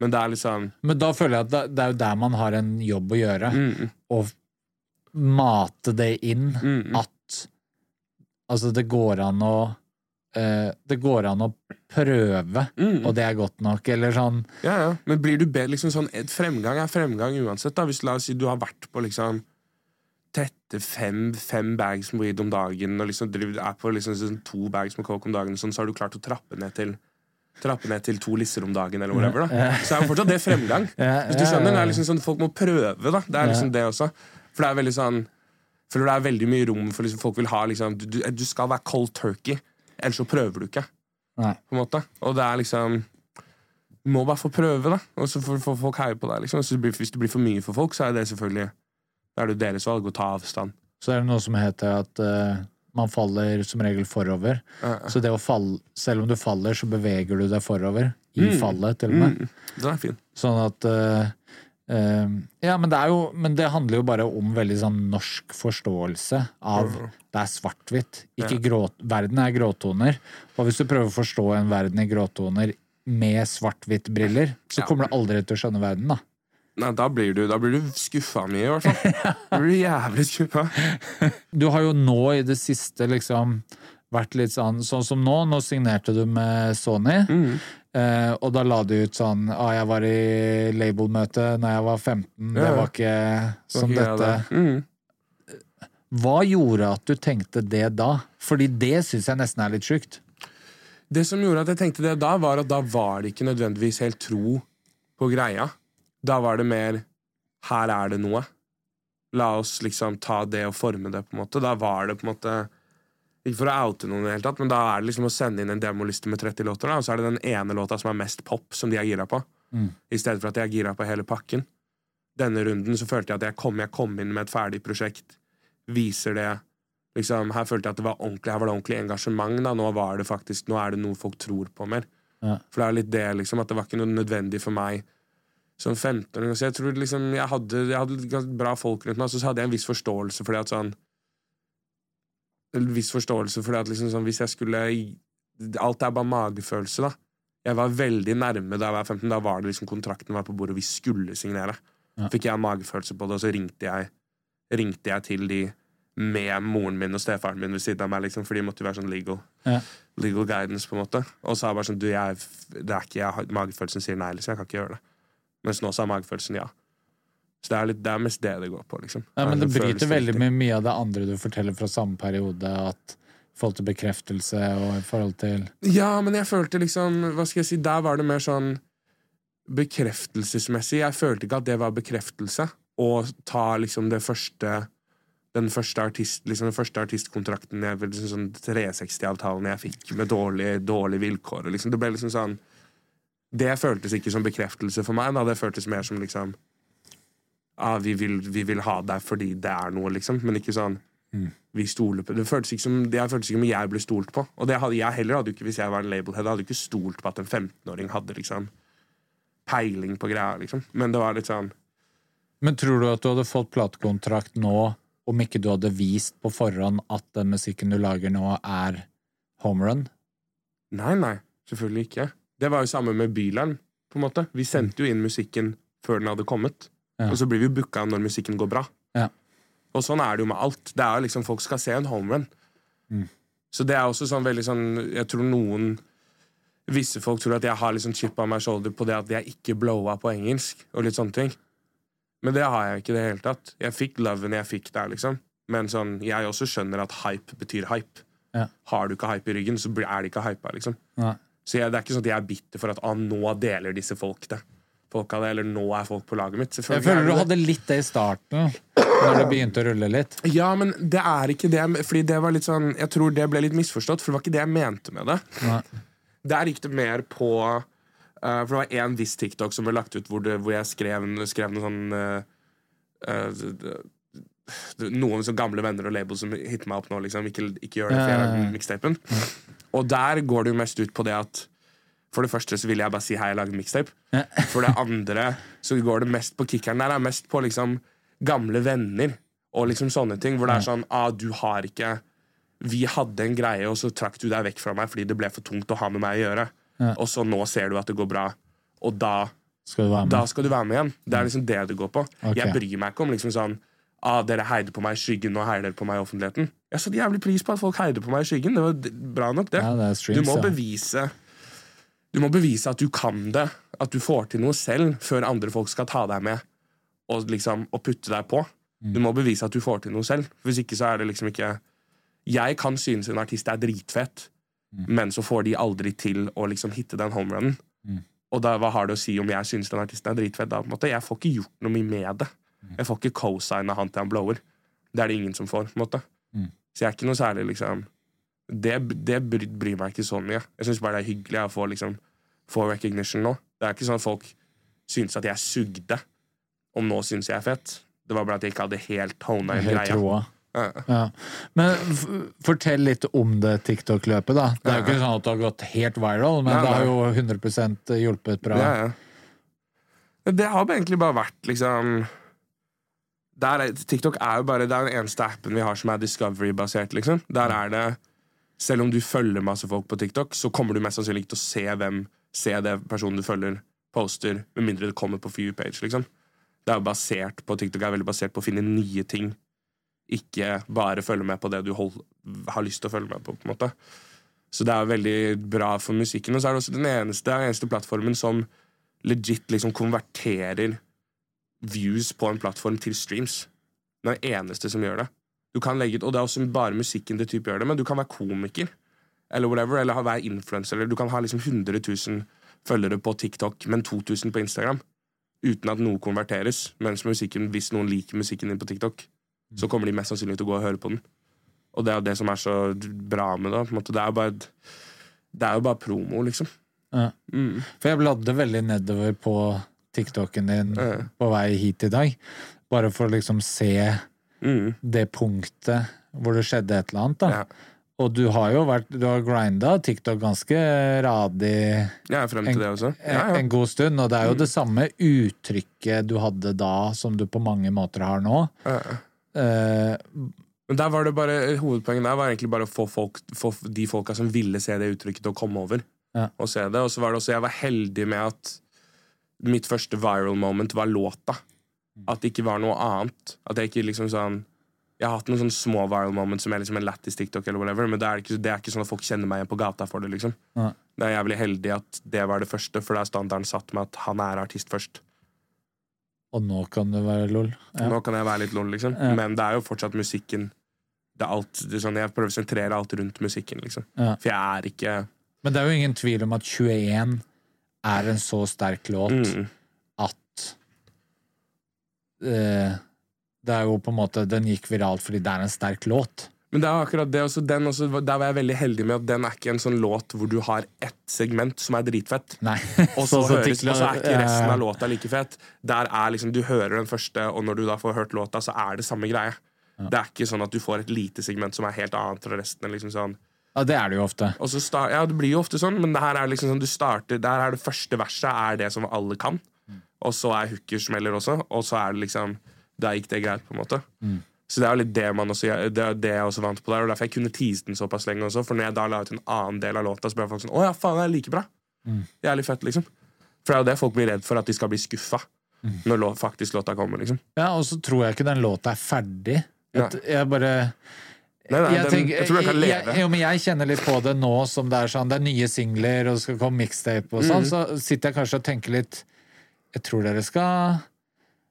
[SPEAKER 3] Men det er litt sånn
[SPEAKER 2] Men da føler jeg at det, det er jo der man har en jobb å gjøre.
[SPEAKER 3] mm,
[SPEAKER 2] Å mate det inn
[SPEAKER 3] mm,
[SPEAKER 2] at Altså, det går an å Uh, Det går an å prøve,
[SPEAKER 3] mm.
[SPEAKER 2] og det er godt nok, eller sånn
[SPEAKER 3] Ja, ja. Men blir du bedre liksom sånn Fremgang er fremgang uansett. da Hvis La oss si du har vært på liksom fem, fem bags weed om dagen, og liksom er på liksom sånn to bags med coke om dagen, sånn, så har du klart å trappe ned til Trappe ned til to lisser om dagen, eller whatever. da Så er jo fortsatt det fremgang. Hvis du skjønner, det er liksom sånn Folk må prøve, da. Det er liksom det også. For det er veldig sånn Føler det er veldig mye rom for liksom, folk vil ha liksom du, du, skal være cold turkey, ellers så prøver du ikke
[SPEAKER 2] Nei.
[SPEAKER 3] på en måte. Og det er liksom Du må bare få prøve, da. Og så får folk heie på deg. Liksom. Så det blir, hvis det blir for mye for folk, så er det selvfølgelig Da er det jo deres valg å ta avstand.
[SPEAKER 2] Så er det noe som heter at uh, man faller som regel forover.
[SPEAKER 3] Ja,
[SPEAKER 2] Så det å falle, selv om du faller, så beveger du deg forover. I
[SPEAKER 3] Mm.
[SPEAKER 2] fallet, til og med.
[SPEAKER 3] Mm, den er fin.
[SPEAKER 2] Sånn at eh, eh, Ja, men det er jo Men det handler jo bare om veldig sånn norsk forståelse av Det er svart-hvitt. Ikke
[SPEAKER 3] Ja.
[SPEAKER 2] grå, verden er gråtoner. Og hvis du prøver å forstå en verden i gråtoner med svart-hvitt-briller, så kommer du aldri til å skjønne verden, da.
[SPEAKER 3] Nei, da blir du, da blir du skuffa mye, i hvert fall. [LAUGHS] Da blir du jævlig skuffa.
[SPEAKER 2] Du har jo nå i det siste liksom vært litt sånn Sånn som nå. Nå signerte du med Sony.
[SPEAKER 3] Mm.
[SPEAKER 2] Eh, og da la du ut sånn ah, 'Jeg var i label-møte når jeg var 15. Det
[SPEAKER 3] Ja.
[SPEAKER 2] var ikke som
[SPEAKER 3] Ok, ja,
[SPEAKER 2] dette'.
[SPEAKER 3] det. Mm.
[SPEAKER 2] Hva gjorde at du tenkte det da? Fordi det syns jeg nesten er litt sjukt.
[SPEAKER 3] Det som gjorde at jeg tenkte det da, var at da var det ikke nødvendigvis helt tro på greia. Da var det mer her er det noe. La oss liksom ta det og forme det, på en måte. Da var det på en måte Ikke for å oute noen, i det hele tatt, men da er det liksom å sende inn en demoliste med 30 låter, da, og så er det den ene låta som er mest pop, som de er gira på.
[SPEAKER 2] Mm.
[SPEAKER 3] I stedet for at de er gira på hele pakken. Denne runden så følte jeg at jeg kom, jeg kom inn med et ferdig prosjekt. Viser det liksom, Her følte jeg at det var ordentlig Her var det ordentlig engasjement. Da. Nå var det faktisk Nå er det noe folk tror på mer.
[SPEAKER 2] Ja.
[SPEAKER 3] For det er litt det, liksom, at det var ikke noe nødvendig for meg som 15-åring. Så jeg tror liksom Jeg hadde, jeg hadde bra folk rundt meg, så hadde jeg en viss forståelse for det at sånn En viss forståelse for det at liksom sånn Hvis jeg skulle Alt er bare magefølelse, da. Jeg var veldig nærme da jeg var 15. Da var det liksom kontrakten var på bordet, og vi skulle signere.
[SPEAKER 2] Ja.
[SPEAKER 3] Fikk jeg en magefølelse på det, og så ringte jeg Ringte jeg til de med moren min og stefaren min ved siden av meg, liksom, for de måtte jo være sånn legal,
[SPEAKER 2] Ja.
[SPEAKER 3] legal guidance, på en måte. Og sa bare sånn Du, jeg, det er ikke jeg, Magefølelsen sier nei, liksom. Jeg kan ikke gjøre det. Mens nå sa magefølelsen ja. Så det er, litt, det er mest det det går på, liksom.
[SPEAKER 2] Ja, men det,
[SPEAKER 3] det
[SPEAKER 2] bryter veldig med mye av det andre du forteller fra samme periode, at i forhold til bekreftelse og i forhold til
[SPEAKER 3] Ja, men jeg følte liksom Hva skal jeg si, der var det mer sånn bekreftelsesmessig. Jeg følte ikke at det var bekreftelse å ta liksom det første den første, artist, liksom den første artistkontrakten jeg, liksom sånn 360-avtalen jeg fikk med dårlige, dårlige vilkår. Liksom, det ble liksom sånn Det føltes ikke som bekreftelse for meg. Da. Det føltes mer som liksom ah, vi, vil, vi vil ha deg fordi det er noe, liksom. Men ikke sånn vi stoler på Det føltes ikke som, det føltes ikke som jeg ble stolt på. Og det hadde, jeg heller hadde ikke hvis jeg var en labelhead. Jeg hadde ikke stolt på at en 15-åring hadde liksom peiling på greia, liksom. Men det var litt sånn
[SPEAKER 2] Men tror du at du hadde fått platekontrakt nå om ikke du hadde vist på forhånd at den musikken du lager nå, er home run?
[SPEAKER 3] Nei, nei, selvfølgelig ikke. Det var jo samme med Bylarm, på en måte. Vi sendte jo inn musikken før den hadde kommet.
[SPEAKER 2] Ja.
[SPEAKER 3] Og så blir vi jo booka når musikken går bra.
[SPEAKER 2] Ja.
[SPEAKER 3] Og sånn er det jo med alt. Det er jo liksom Folk skal se en homerun.
[SPEAKER 2] Mm.
[SPEAKER 3] Så det er også sånn veldig sånn Jeg tror noen visse folk tror at jeg har liksom chip on my shoulder på det at jeg ikke blowa på engelsk. Og litt sånne ting Men det har jeg ikke i det hele tatt. Jeg fikk loven jeg fikk der, liksom. Men sånn, jeg også skjønner at hype betyr hype.
[SPEAKER 2] Ja.
[SPEAKER 3] Har du ikke hype i ryggen, så er det ikke hypa, liksom.
[SPEAKER 2] Nei.
[SPEAKER 3] Så jeg, det er ikke sånn at jeg er bitter for at ah, nå deler disse folk det. Folka det, eller nå er folk på laget mitt.
[SPEAKER 2] Jeg føler
[SPEAKER 3] er
[SPEAKER 2] du hadde litt det i starten, når det begynte å rulle litt.
[SPEAKER 3] Ja, men det er ikke det. Fordi det var litt sånn Jeg tror det ble litt misforstått, for det var ikke det jeg mente med det.
[SPEAKER 2] Nei.
[SPEAKER 3] Der gikk det mer på uh, For det var én viss TikTok som ble lagt ut hvor, det, hvor jeg skrev, skrev noe sånn uh, d- Noen så gamle venner og labels som hitter meg opp nå. Liksom. Ikke, ikke gjør det, for jeg
[SPEAKER 2] ja.
[SPEAKER 3] mixtapen. Og der går det jo mest ut på det at For det første så vil jeg bare si hei, jeg lager mixtape. [LAUGHS] For det andre så går det mest på kickeren der. er mest på liksom gamle venner og liksom sånne ting. Hvor det er sånn ah, du har ikke Vi hadde en greie, og så trakk du deg vekk fra meg fordi det ble for tungt å ha med meg å gjøre. Og så nå ser du at det går bra, og da,
[SPEAKER 2] Skal du være
[SPEAKER 3] da
[SPEAKER 2] med?
[SPEAKER 3] skal du være med igjen. Det er liksom det det går på.
[SPEAKER 2] Okay.
[SPEAKER 3] Jeg bryr meg ikke om liksom sånn ah, dere heide på meg i skyggen, nå heier dere på meg i offentligheten. Jeg satte jævlig pris på at folk heide på meg i skyggen. Det var bra nok, det.
[SPEAKER 2] Ja, det streams,
[SPEAKER 3] Du må bevise Du må bevise at du kan det, at du får til noe selv, før andre folk skal ta deg med og, liksom, og putte deg på.
[SPEAKER 2] Mm.
[SPEAKER 3] Du må bevise at du får til noe selv. Hvis ikke så er det liksom ikke Jeg kan synes en artist er dritfett, men så får de aldri til å liksom hitte den homerunnen.
[SPEAKER 2] Mm.
[SPEAKER 3] Og da, hva har det å si om jeg synes den artisten er dritfett? Da? Jeg får ikke gjort noe mye med det. Jeg får ikke co-signa han til han blower. Det er det ingen som får. på en måte.
[SPEAKER 2] Mm.
[SPEAKER 3] Så jeg er ikke noe særlig liksom Det, det bry- bryr meg ikke så mye. Jeg syns bare det er hyggelig å få, liksom, recognition nå. Det er ikke sånn at folk syns at jeg sugde, om nå syns jeg er fett. Det var bare at jeg ikke hadde helt hona inn greia.
[SPEAKER 2] troa.
[SPEAKER 3] Ja.
[SPEAKER 2] Ja. Men fortell litt om det TikTok-løpet, da. Det er jo ikke sånn at det har gått helt viral, men
[SPEAKER 3] ja,
[SPEAKER 2] det har jo 100% hjulpet bra.
[SPEAKER 3] Ja, ja. Det har egentlig bare vært liksom der er, TikTok er jo bare den eneste appen vi har som er Discovery-basert. liksom Der er det Selv om du følger masse folk på TikTok, så kommer du mest sannsynlig ikke til å se hvem Se det personen du følger, poster, med mindre det kommer på few page. liksom Det er jo basert på TikTok er veldig basert på å finne nye ting. Ikke bare følge med på det du hold, har lyst til å følge med på. på en måte Så det er veldig bra for musikken. Og så er det også den eneste, den eneste plattformen som legit liksom konverterer views på en plattform til streams. Det er det eneste som gjør det. Du kan legge ut, Og det er også bare musikken det type gjør det, men du kan være komiker. Eller whatever, eller ha- være influenser. Eller du kan ha liksom 100 000 følgere på TikTok, men 2000 på Instagram. Uten at noe konverteres. Mens musikken, hvis noen liker musikken din på TikTok, så kommer de mest sannsynlig til å gå og høre på den. Og det er jo det som er så bra med det. Det er jo bare, det er jo bare promo, liksom.
[SPEAKER 2] Ja.
[SPEAKER 3] Mm.
[SPEAKER 2] For jeg bladde veldig nedover på TikToken din
[SPEAKER 3] Ja.
[SPEAKER 2] på vei hit i dag, bare for å liksom se
[SPEAKER 3] Mm.
[SPEAKER 2] det punktet hvor det skjedde et eller annet. da.
[SPEAKER 3] Ja.
[SPEAKER 2] Og du har jo vært, du har grinda TikTok ganske radig
[SPEAKER 3] er frem til
[SPEAKER 2] En-
[SPEAKER 3] det også. Ja, ja.
[SPEAKER 2] en god stund, og det er jo det samme uttrykket du hadde da, som du på mange måter har nå.
[SPEAKER 3] Ja.
[SPEAKER 2] Eh,
[SPEAKER 3] Men der var det bare, hovedpoenget der var egentlig bare å få, folk, få de folka som ville se det uttrykket, til å komme over
[SPEAKER 2] Ja.
[SPEAKER 3] og se det. Og så var det også, jeg var heldig med at mitt første viral moment var låta. At det ikke var noe annet. At jeg ikke liksom sånn Jeg har hatt noen sånne små viral moments som er liksom en lættis TikTok, eller whatever, men det er, ikke, det er ikke sånn at folk kjenner meg igjen på gata for det. liksom
[SPEAKER 2] Ja.
[SPEAKER 3] Det er jævlig heldig at det var det første, for da er standarden satt med at han er artist først.
[SPEAKER 2] og nå kan det være lol. Ja.
[SPEAKER 3] Nå kan jeg være litt lol, liksom.
[SPEAKER 2] Ja.
[SPEAKER 3] Men det er jo fortsatt musikken. Det er alt, det er sånn, jeg prøver å sentrere alt rundt musikken, liksom. For jeg er ikke
[SPEAKER 2] Men det er jo ingen tvil om at 21 er en så sterk låt
[SPEAKER 3] mm,
[SPEAKER 2] at uh, Det er jo på en måte Den gikk viralt fordi det er en sterk låt.
[SPEAKER 3] Men det er akkurat det også, den også, der var jeg veldig heldig med at den er ikke en sånn låt hvor du har ett segment som er dritfett. [LAUGHS] Og så, høres, og så er ikke resten av låta like fett. Der er liksom, Du hører den første, og når du da får hørt låta, så er det samme greie. Det er ikke sånn at du får et lite segment som er helt annet fra resten. Liksom sånn.
[SPEAKER 2] Ja, det er det jo ofte.
[SPEAKER 3] Og så sta- ja, det blir jo ofte sånn, men det her er liksom sånn du starter Der er det første verset er det som alle kan. Og så er hooker smeller også, og så er det liksom Da gikk det greit, på en måte. Så det er jo litt det man også Det er det jeg også vant på der, og derfor jeg kunne tease den såpass lenge også. For når jeg da la ut en annen del av låta, så ble folk sånn Å ja, faen, det er like bra. Jævlig fett, liksom. For det er jo det folk blir redd for, at de skal bli skuffa. Når lå, faktisk låta kommer, liksom.
[SPEAKER 2] Ja, og så tror jeg ikke den låta er ferdig. Jeg, jeg bare
[SPEAKER 3] Nei, nei,
[SPEAKER 2] jeg,
[SPEAKER 3] den,
[SPEAKER 2] tenker-
[SPEAKER 3] jeg tror den kan leve.
[SPEAKER 2] Jeg, jo, men jeg kjenner litt på det nå som det er sånn Det er nye singler, og det skal komme mixtape og
[SPEAKER 3] Mm.
[SPEAKER 2] sånn, så sitter jeg kanskje og tenker litt Jeg tror dere skal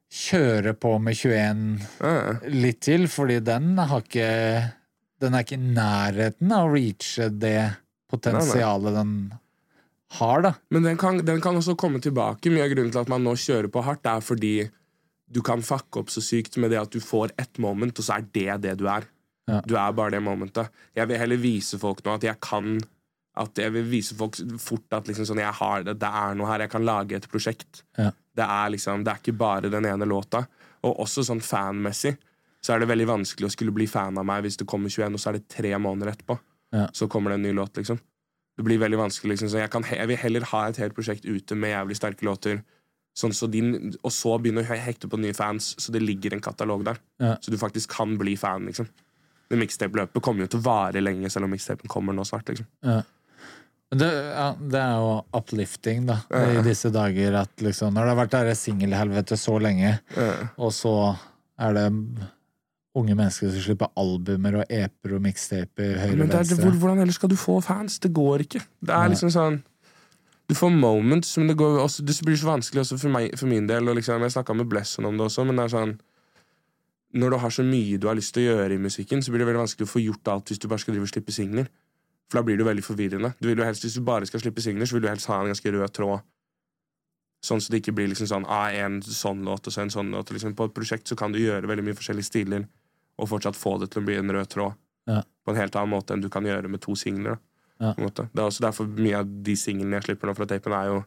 [SPEAKER 2] kjøre på med 21
[SPEAKER 3] Ja,
[SPEAKER 2] litt til, fordi den har ikke Den er ikke i nærheten av å reache det potensialet den har, da.
[SPEAKER 3] Men den kan, den kan også komme tilbake. Mye av grunnen til at man nå kjører på hardt, er fordi du kan fucke opp så sykt med det at du får ett moment, og så er det det du er.
[SPEAKER 2] Ja.
[SPEAKER 3] Du er bare det momentet. Jeg vil heller vise folk nå at jeg kan At jeg vil vise folk fort at liksom sånn, jeg har det, det er noe her. Jeg kan lage et prosjekt.
[SPEAKER 2] Ja.
[SPEAKER 3] Det er liksom, det er ikke bare den ene låta. Og også sånn fanmessig så er det veldig vanskelig å skulle bli fan av meg hvis det kommer 21, og så er det tre måneder etterpå.
[SPEAKER 2] Ja.
[SPEAKER 3] Så kommer det en ny låt, liksom. Det blir veldig vanskelig. Liksom. Så jeg, kan, jeg vil heller ha et helt prosjekt ute med jævlig sterke låter, sånn så de, og så begynne å hekte på nye fans, så det ligger en katalog der.
[SPEAKER 2] Ja.
[SPEAKER 3] Så du faktisk kan bli fan, liksom. Det mixtape-løpet kommer jo til å vare lenge, selv om mixtapen kommer nå snart. liksom.
[SPEAKER 2] Det, ja, det er jo uplifting, da, i disse dager. At liksom, når det har vært dette singelhelvetet så lenge, og så er det unge mennesker som slipper albumer og eper og mixtaper høyre og venstre.
[SPEAKER 3] hvor, hvordan ellers skal du få fans? Det går ikke. Det er liksom sånn Du får moments, men det, går også, det blir så vanskelig også for, meg, for min del. Og liksom, jeg snakka med Blesson om det også, men det er sånn Når du har så mye du har lyst til å gjøre i musikken, så blir det veldig vanskelig å få gjort alt hvis du bare skal drive og slippe singler. For da blir det veldig forvirrende. Du vil jo helst, Hvis du bare skal slippe singler, så vil du helst ha en ganske rød tråd. Sånn så det ikke blir liksom sånn ah, en sånn låt og så en sånn låt. Liksom, på et prosjekt så kan du gjøre veldig mye forskjellige stiler og fortsatt få det til å bli en rød tråd
[SPEAKER 2] Ja.
[SPEAKER 3] på en helt annen måte enn du kan gjøre med to singler.
[SPEAKER 2] Ja.
[SPEAKER 3] På en måte. Det er også derfor mye av de singlene jeg slipper nå fra tapen, er jo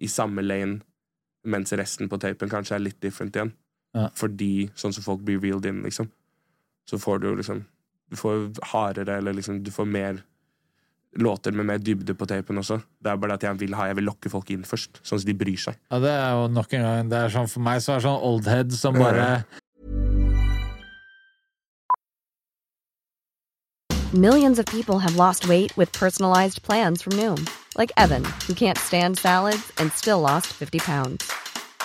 [SPEAKER 3] i samme lane, mens resten på tapen kanskje er litt different igjen.
[SPEAKER 2] Ja.
[SPEAKER 3] Fordi sånn som folk blir reeled in, liksom. Så får du jo liksom Du får hardere, eller liksom Du får mer låter med mer dybde på tapen også. Det er bare det at jeg vil ha Jeg vil lokke folk inn først, sånn at de bryr seg.
[SPEAKER 2] Ja, det er jo nok en gang Det er sånn for meg så er det sånn oldhead som bare
[SPEAKER 4] Millions of people have lost weight with personalized plans from Noom, like Evan, who can't stand salads and still lost 50 pounds.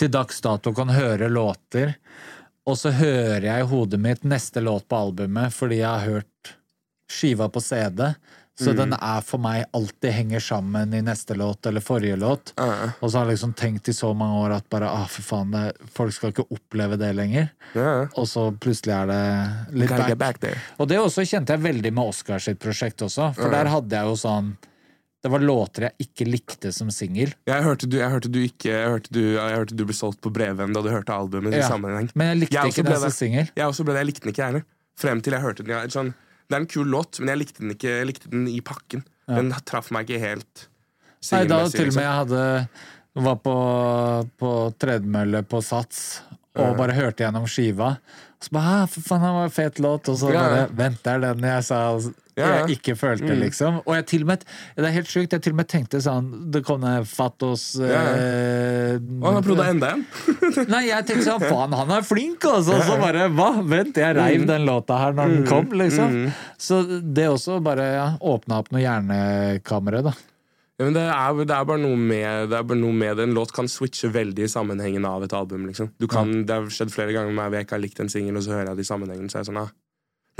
[SPEAKER 2] Til dags dato kan høre låter, og så hører jeg i hodet mitt neste låt på albumet fordi jeg har hørt skiva på CD, Så den er for meg alltid henger sammen i neste låt eller forrige låt.
[SPEAKER 3] Uh.
[SPEAKER 2] Og så har jeg liksom tenkt i så mange år at bare ah, for faen, det, folk skal ikke oppleve det lenger.
[SPEAKER 3] Uh.
[SPEAKER 2] Og så plutselig er det litt back.
[SPEAKER 3] back.
[SPEAKER 2] Og det også kjente jeg veldig med Oscar sitt prosjekt også, for der hadde jeg jo sånn Det var låter jeg ikke likte som singel.
[SPEAKER 3] Jeg hørte du, jeg hørte du ikke Jeg hørte du, jeg hørte du ble solgt på Breven da du hørte albumet. i
[SPEAKER 2] Ja. Men jeg likte
[SPEAKER 3] Jeg
[SPEAKER 2] ikke den som singel.
[SPEAKER 3] Jeg også ble det, jeg likte den ikke, jeg heller. Frem til jeg hørte den. Sånn, det er en kul låt, men jeg likte den ikke likte den i pakken. Den traff meg ikke helt
[SPEAKER 2] Nei, da til og med
[SPEAKER 3] liksom.
[SPEAKER 2] jeg hadde var på, på tredemølle på Sats og bare hørte gjennom skiva. Og så bare, for faen, det var en fet låt. Og så
[SPEAKER 3] Ja.
[SPEAKER 2] bare Vent, det er den jeg sa
[SPEAKER 3] Ja, ja.
[SPEAKER 2] Jeg ikke følte, liksom. Og jeg til og med Det er helt sjukt, jeg til og med tenkte sånn Det kom Fatos eh,
[SPEAKER 3] Og han har prøvd enda en. [LAUGHS]
[SPEAKER 2] Nei, jeg tenkte sånn, faen, han er flink, altså! Og så bare, hva? Vent, jeg reiv den låta her når den kom, liksom. Så det også bare ja, åpna opp noe hjernekamre, da.
[SPEAKER 3] Ja, men det er, det er med det er bare noe med det. En låt kan switche veldig i sammenhengen av et album. liksom du kan, Det har skjedd flere ganger med meg hvor jeg ikke har likt en singel, og så hører jeg det i sammenhengen. Så er jeg sånn, ah.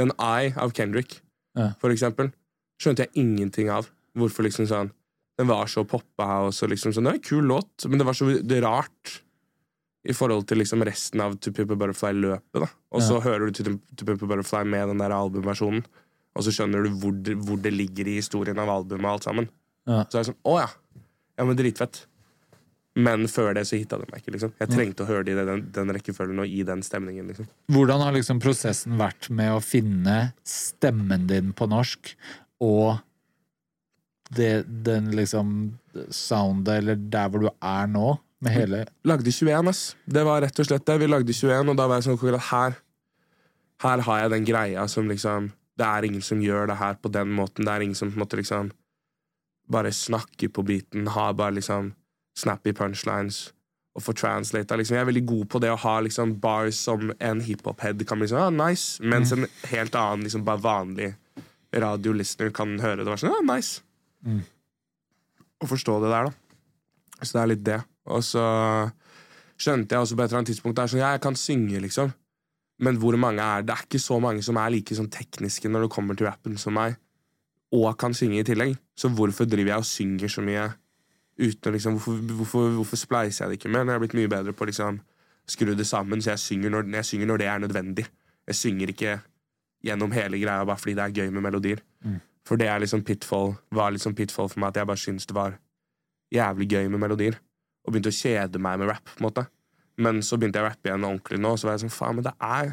[SPEAKER 3] Den I av Kendrick,
[SPEAKER 2] Ja.
[SPEAKER 3] for eksempel, skjønte jeg ingenting av. Hvorfor liksom sånn Den var så poppa, og så liksom sånn Det var en kul låt, men det var så det rart i forhold til liksom resten av To Pimp a Butterfly-løpet. da Og så hører du To To Pimp a Butterfly med den der albumversjonen, og så skjønner du hvor det, hvor det ligger i historien av albumet og alt sammen.
[SPEAKER 2] Ja.
[SPEAKER 3] Så er det sånn, å ja. Ja, men dritfett. Men før det så hitta det meg ikke. liksom Jeg trengte å høre det i den, den rekkefølgen og i den stemningen. liksom
[SPEAKER 2] Hvordan har liksom prosessen vært med å finne stemmen din på norsk, og det, den liksom soundet, eller der hvor du er nå, med hele
[SPEAKER 3] Lagde 21, ass. Det var rett og slett det. Vi lagde 21, og da var jeg sånn her Her har jeg den greia som liksom Det er ingen som gjør det her på den måten. Det er ingen som på en måte liksom bare snakker på beaten, har bare liksom snappy punchlines og få translata. Liksom. Jeg er veldig god på det å ha liksom bars som en hiphop-head kan bli sånn, ah, nice, mens en helt annen, liksom bare vanlig radiolistener kan høre det og være sånn, ah, nice. Og forstå det der, da. Så det er litt det. Og så skjønte jeg også på et eller annet tidspunkt der, sånn, ja, jeg kan synge, liksom. Men hvor mange er det? er ikke så mange som er like sånn tekniske når det kommer til rappen som meg, og kan synge i tillegg. Så hvorfor driver jeg og synger så mye uten å liksom Hvorfor, hvorfor, hvorfor spleiser jeg det ikke med? Når jeg har blitt mye bedre på å liksom skru det sammen, så jeg synger, når, jeg synger når det er nødvendig. Jeg synger ikke gjennom hele greia bare fordi det er gøy med melodier. For det liksom pitfall, var liksom pitfall for meg at jeg bare syntes det var jævlig gøy med melodier. Og begynte å kjede meg med rap. på en måte Men så begynte jeg å rappe igjen ordentlig nå, og så var jeg sånn faen, men det er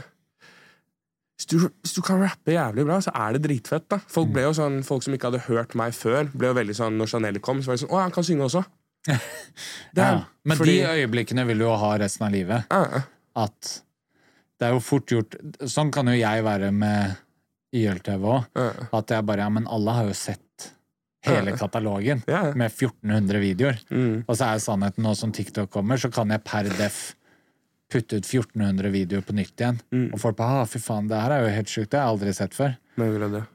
[SPEAKER 3] hvis du, hvis du kan rappe jævlig bra, så er det dritfett. da Folk ble jo sånn, folk som ikke hadde hørt meg før, ble jo veldig sånn når Chanel kom, så var det sånn Å, han kan synge også. [LAUGHS] Er-
[SPEAKER 2] ja. Men
[SPEAKER 3] fordi-
[SPEAKER 2] de øyeblikkene vil du jo ha resten av livet.
[SPEAKER 3] Ja.
[SPEAKER 2] At det er jo fort gjort Sånn kan jo jeg være med YLTV òg.
[SPEAKER 3] Ja.
[SPEAKER 2] At jeg bare Ja, men alle har jo sett hele katalogen med 1400 videoer.
[SPEAKER 3] Mm.
[SPEAKER 2] Og så er sannheten nå som TikTok kommer, så kan jeg per def putte ut 1400 videoer på nytt igjen.
[SPEAKER 3] Mm.
[SPEAKER 2] Og folk bare ah, fy faen, det her er jo helt sjukt, det har jeg aldri sett før.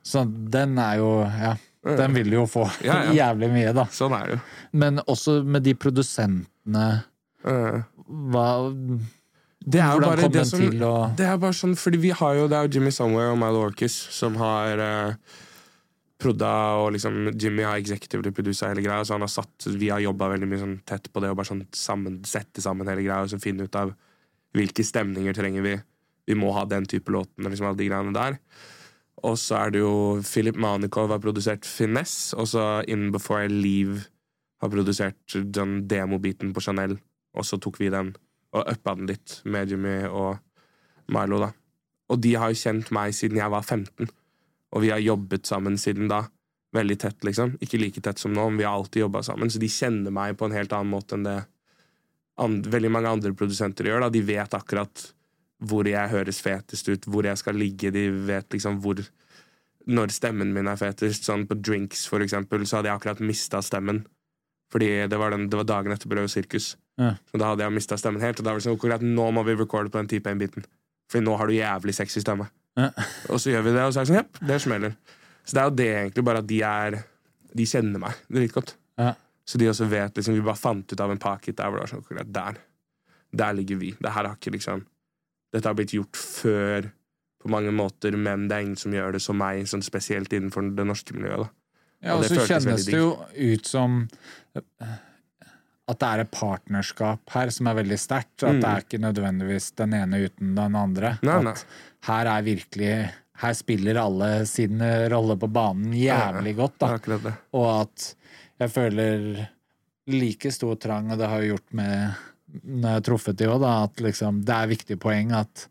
[SPEAKER 2] Så den er jo Ja, den vil jo få
[SPEAKER 3] Ja, ja. [LAUGHS]
[SPEAKER 2] jævlig mye, da.
[SPEAKER 3] Sånn er det jo.
[SPEAKER 2] Men også med de produsentene hva,
[SPEAKER 3] Det er
[SPEAKER 2] Hvordan kom
[SPEAKER 3] det
[SPEAKER 2] den
[SPEAKER 3] som
[SPEAKER 2] til å
[SPEAKER 3] Det er bare sånn, fordi vi har jo Det er jo Jimmy Somewhere og Milo Orkis som har eh, prodda, og liksom Jimmy har executive producer hele greia, så han har satt Vi har jobba veldig mye sånn tett på det og bare sånn sammen, sette sammen hele greia og så finne ut av hvilke stemninger trenger vi. Vi må ha den type låten liksom alle de greiene der. Og så er det jo Philip Manikov har produsert Finesse, og så In Before I Leave har produsert den demobiten på Chanel, og så tok vi den og uppa den litt med Jimmy og Milo, da. Og de har jo kjent meg siden jeg var 15, og vi har jobbet sammen siden da. Veldig tett, liksom. Ikke like tett som nå, men vi har alltid jobba sammen, så de kjenner meg på en helt annen måte enn det and veldig mange andre produsenter gjør. da. De vet akkurat hvor jeg høres fetest ut, hvor jeg skal ligge. De vet liksom hvor Når stemmen min er fetest. Sånn på Drinks, for eksempel, så hadde jeg akkurat mista stemmen. Fordi det var, den, det var dagen etter Brød og sirkus.
[SPEAKER 2] Ja.
[SPEAKER 3] Så da hadde jeg mista stemmen helt. Og da var det sånn akkurat nå må vi recorde på den type 1-biten. Fordi nå har du jævlig sexy stemme.
[SPEAKER 2] Ja. [LAUGHS]
[SPEAKER 3] Og så gjør vi det, og så er det sånn, jepp, det smeller. Så det er jo det egentlig, bare at de er De kjenner meg dritgodt.
[SPEAKER 2] Ja.
[SPEAKER 3] Så de også vet liksom, Vi bare fant ut av en paket der hvor det var sånn akkurat der. Der ligger vi. Det her har ikke liksom Dette har blitt gjort før på mange måter, men det er ingen som gjør det som meg, sånn spesielt innenfor det norske miljøet. da
[SPEAKER 2] Ja,
[SPEAKER 3] Og
[SPEAKER 2] og så kjennes det jo ut som at det er et partnerskap her som er veldig sterkt. At det er ikke nødvendigvis den ene uten den andre.
[SPEAKER 3] Mm. Nei, nei.
[SPEAKER 2] At her er virkelig Her spiller alle sin rolle på banen jævlig godt, da. Og at jeg føler like stor trang, og det har jo gjort med når jeg har truffet de òg, da, at liksom det er viktig poeng at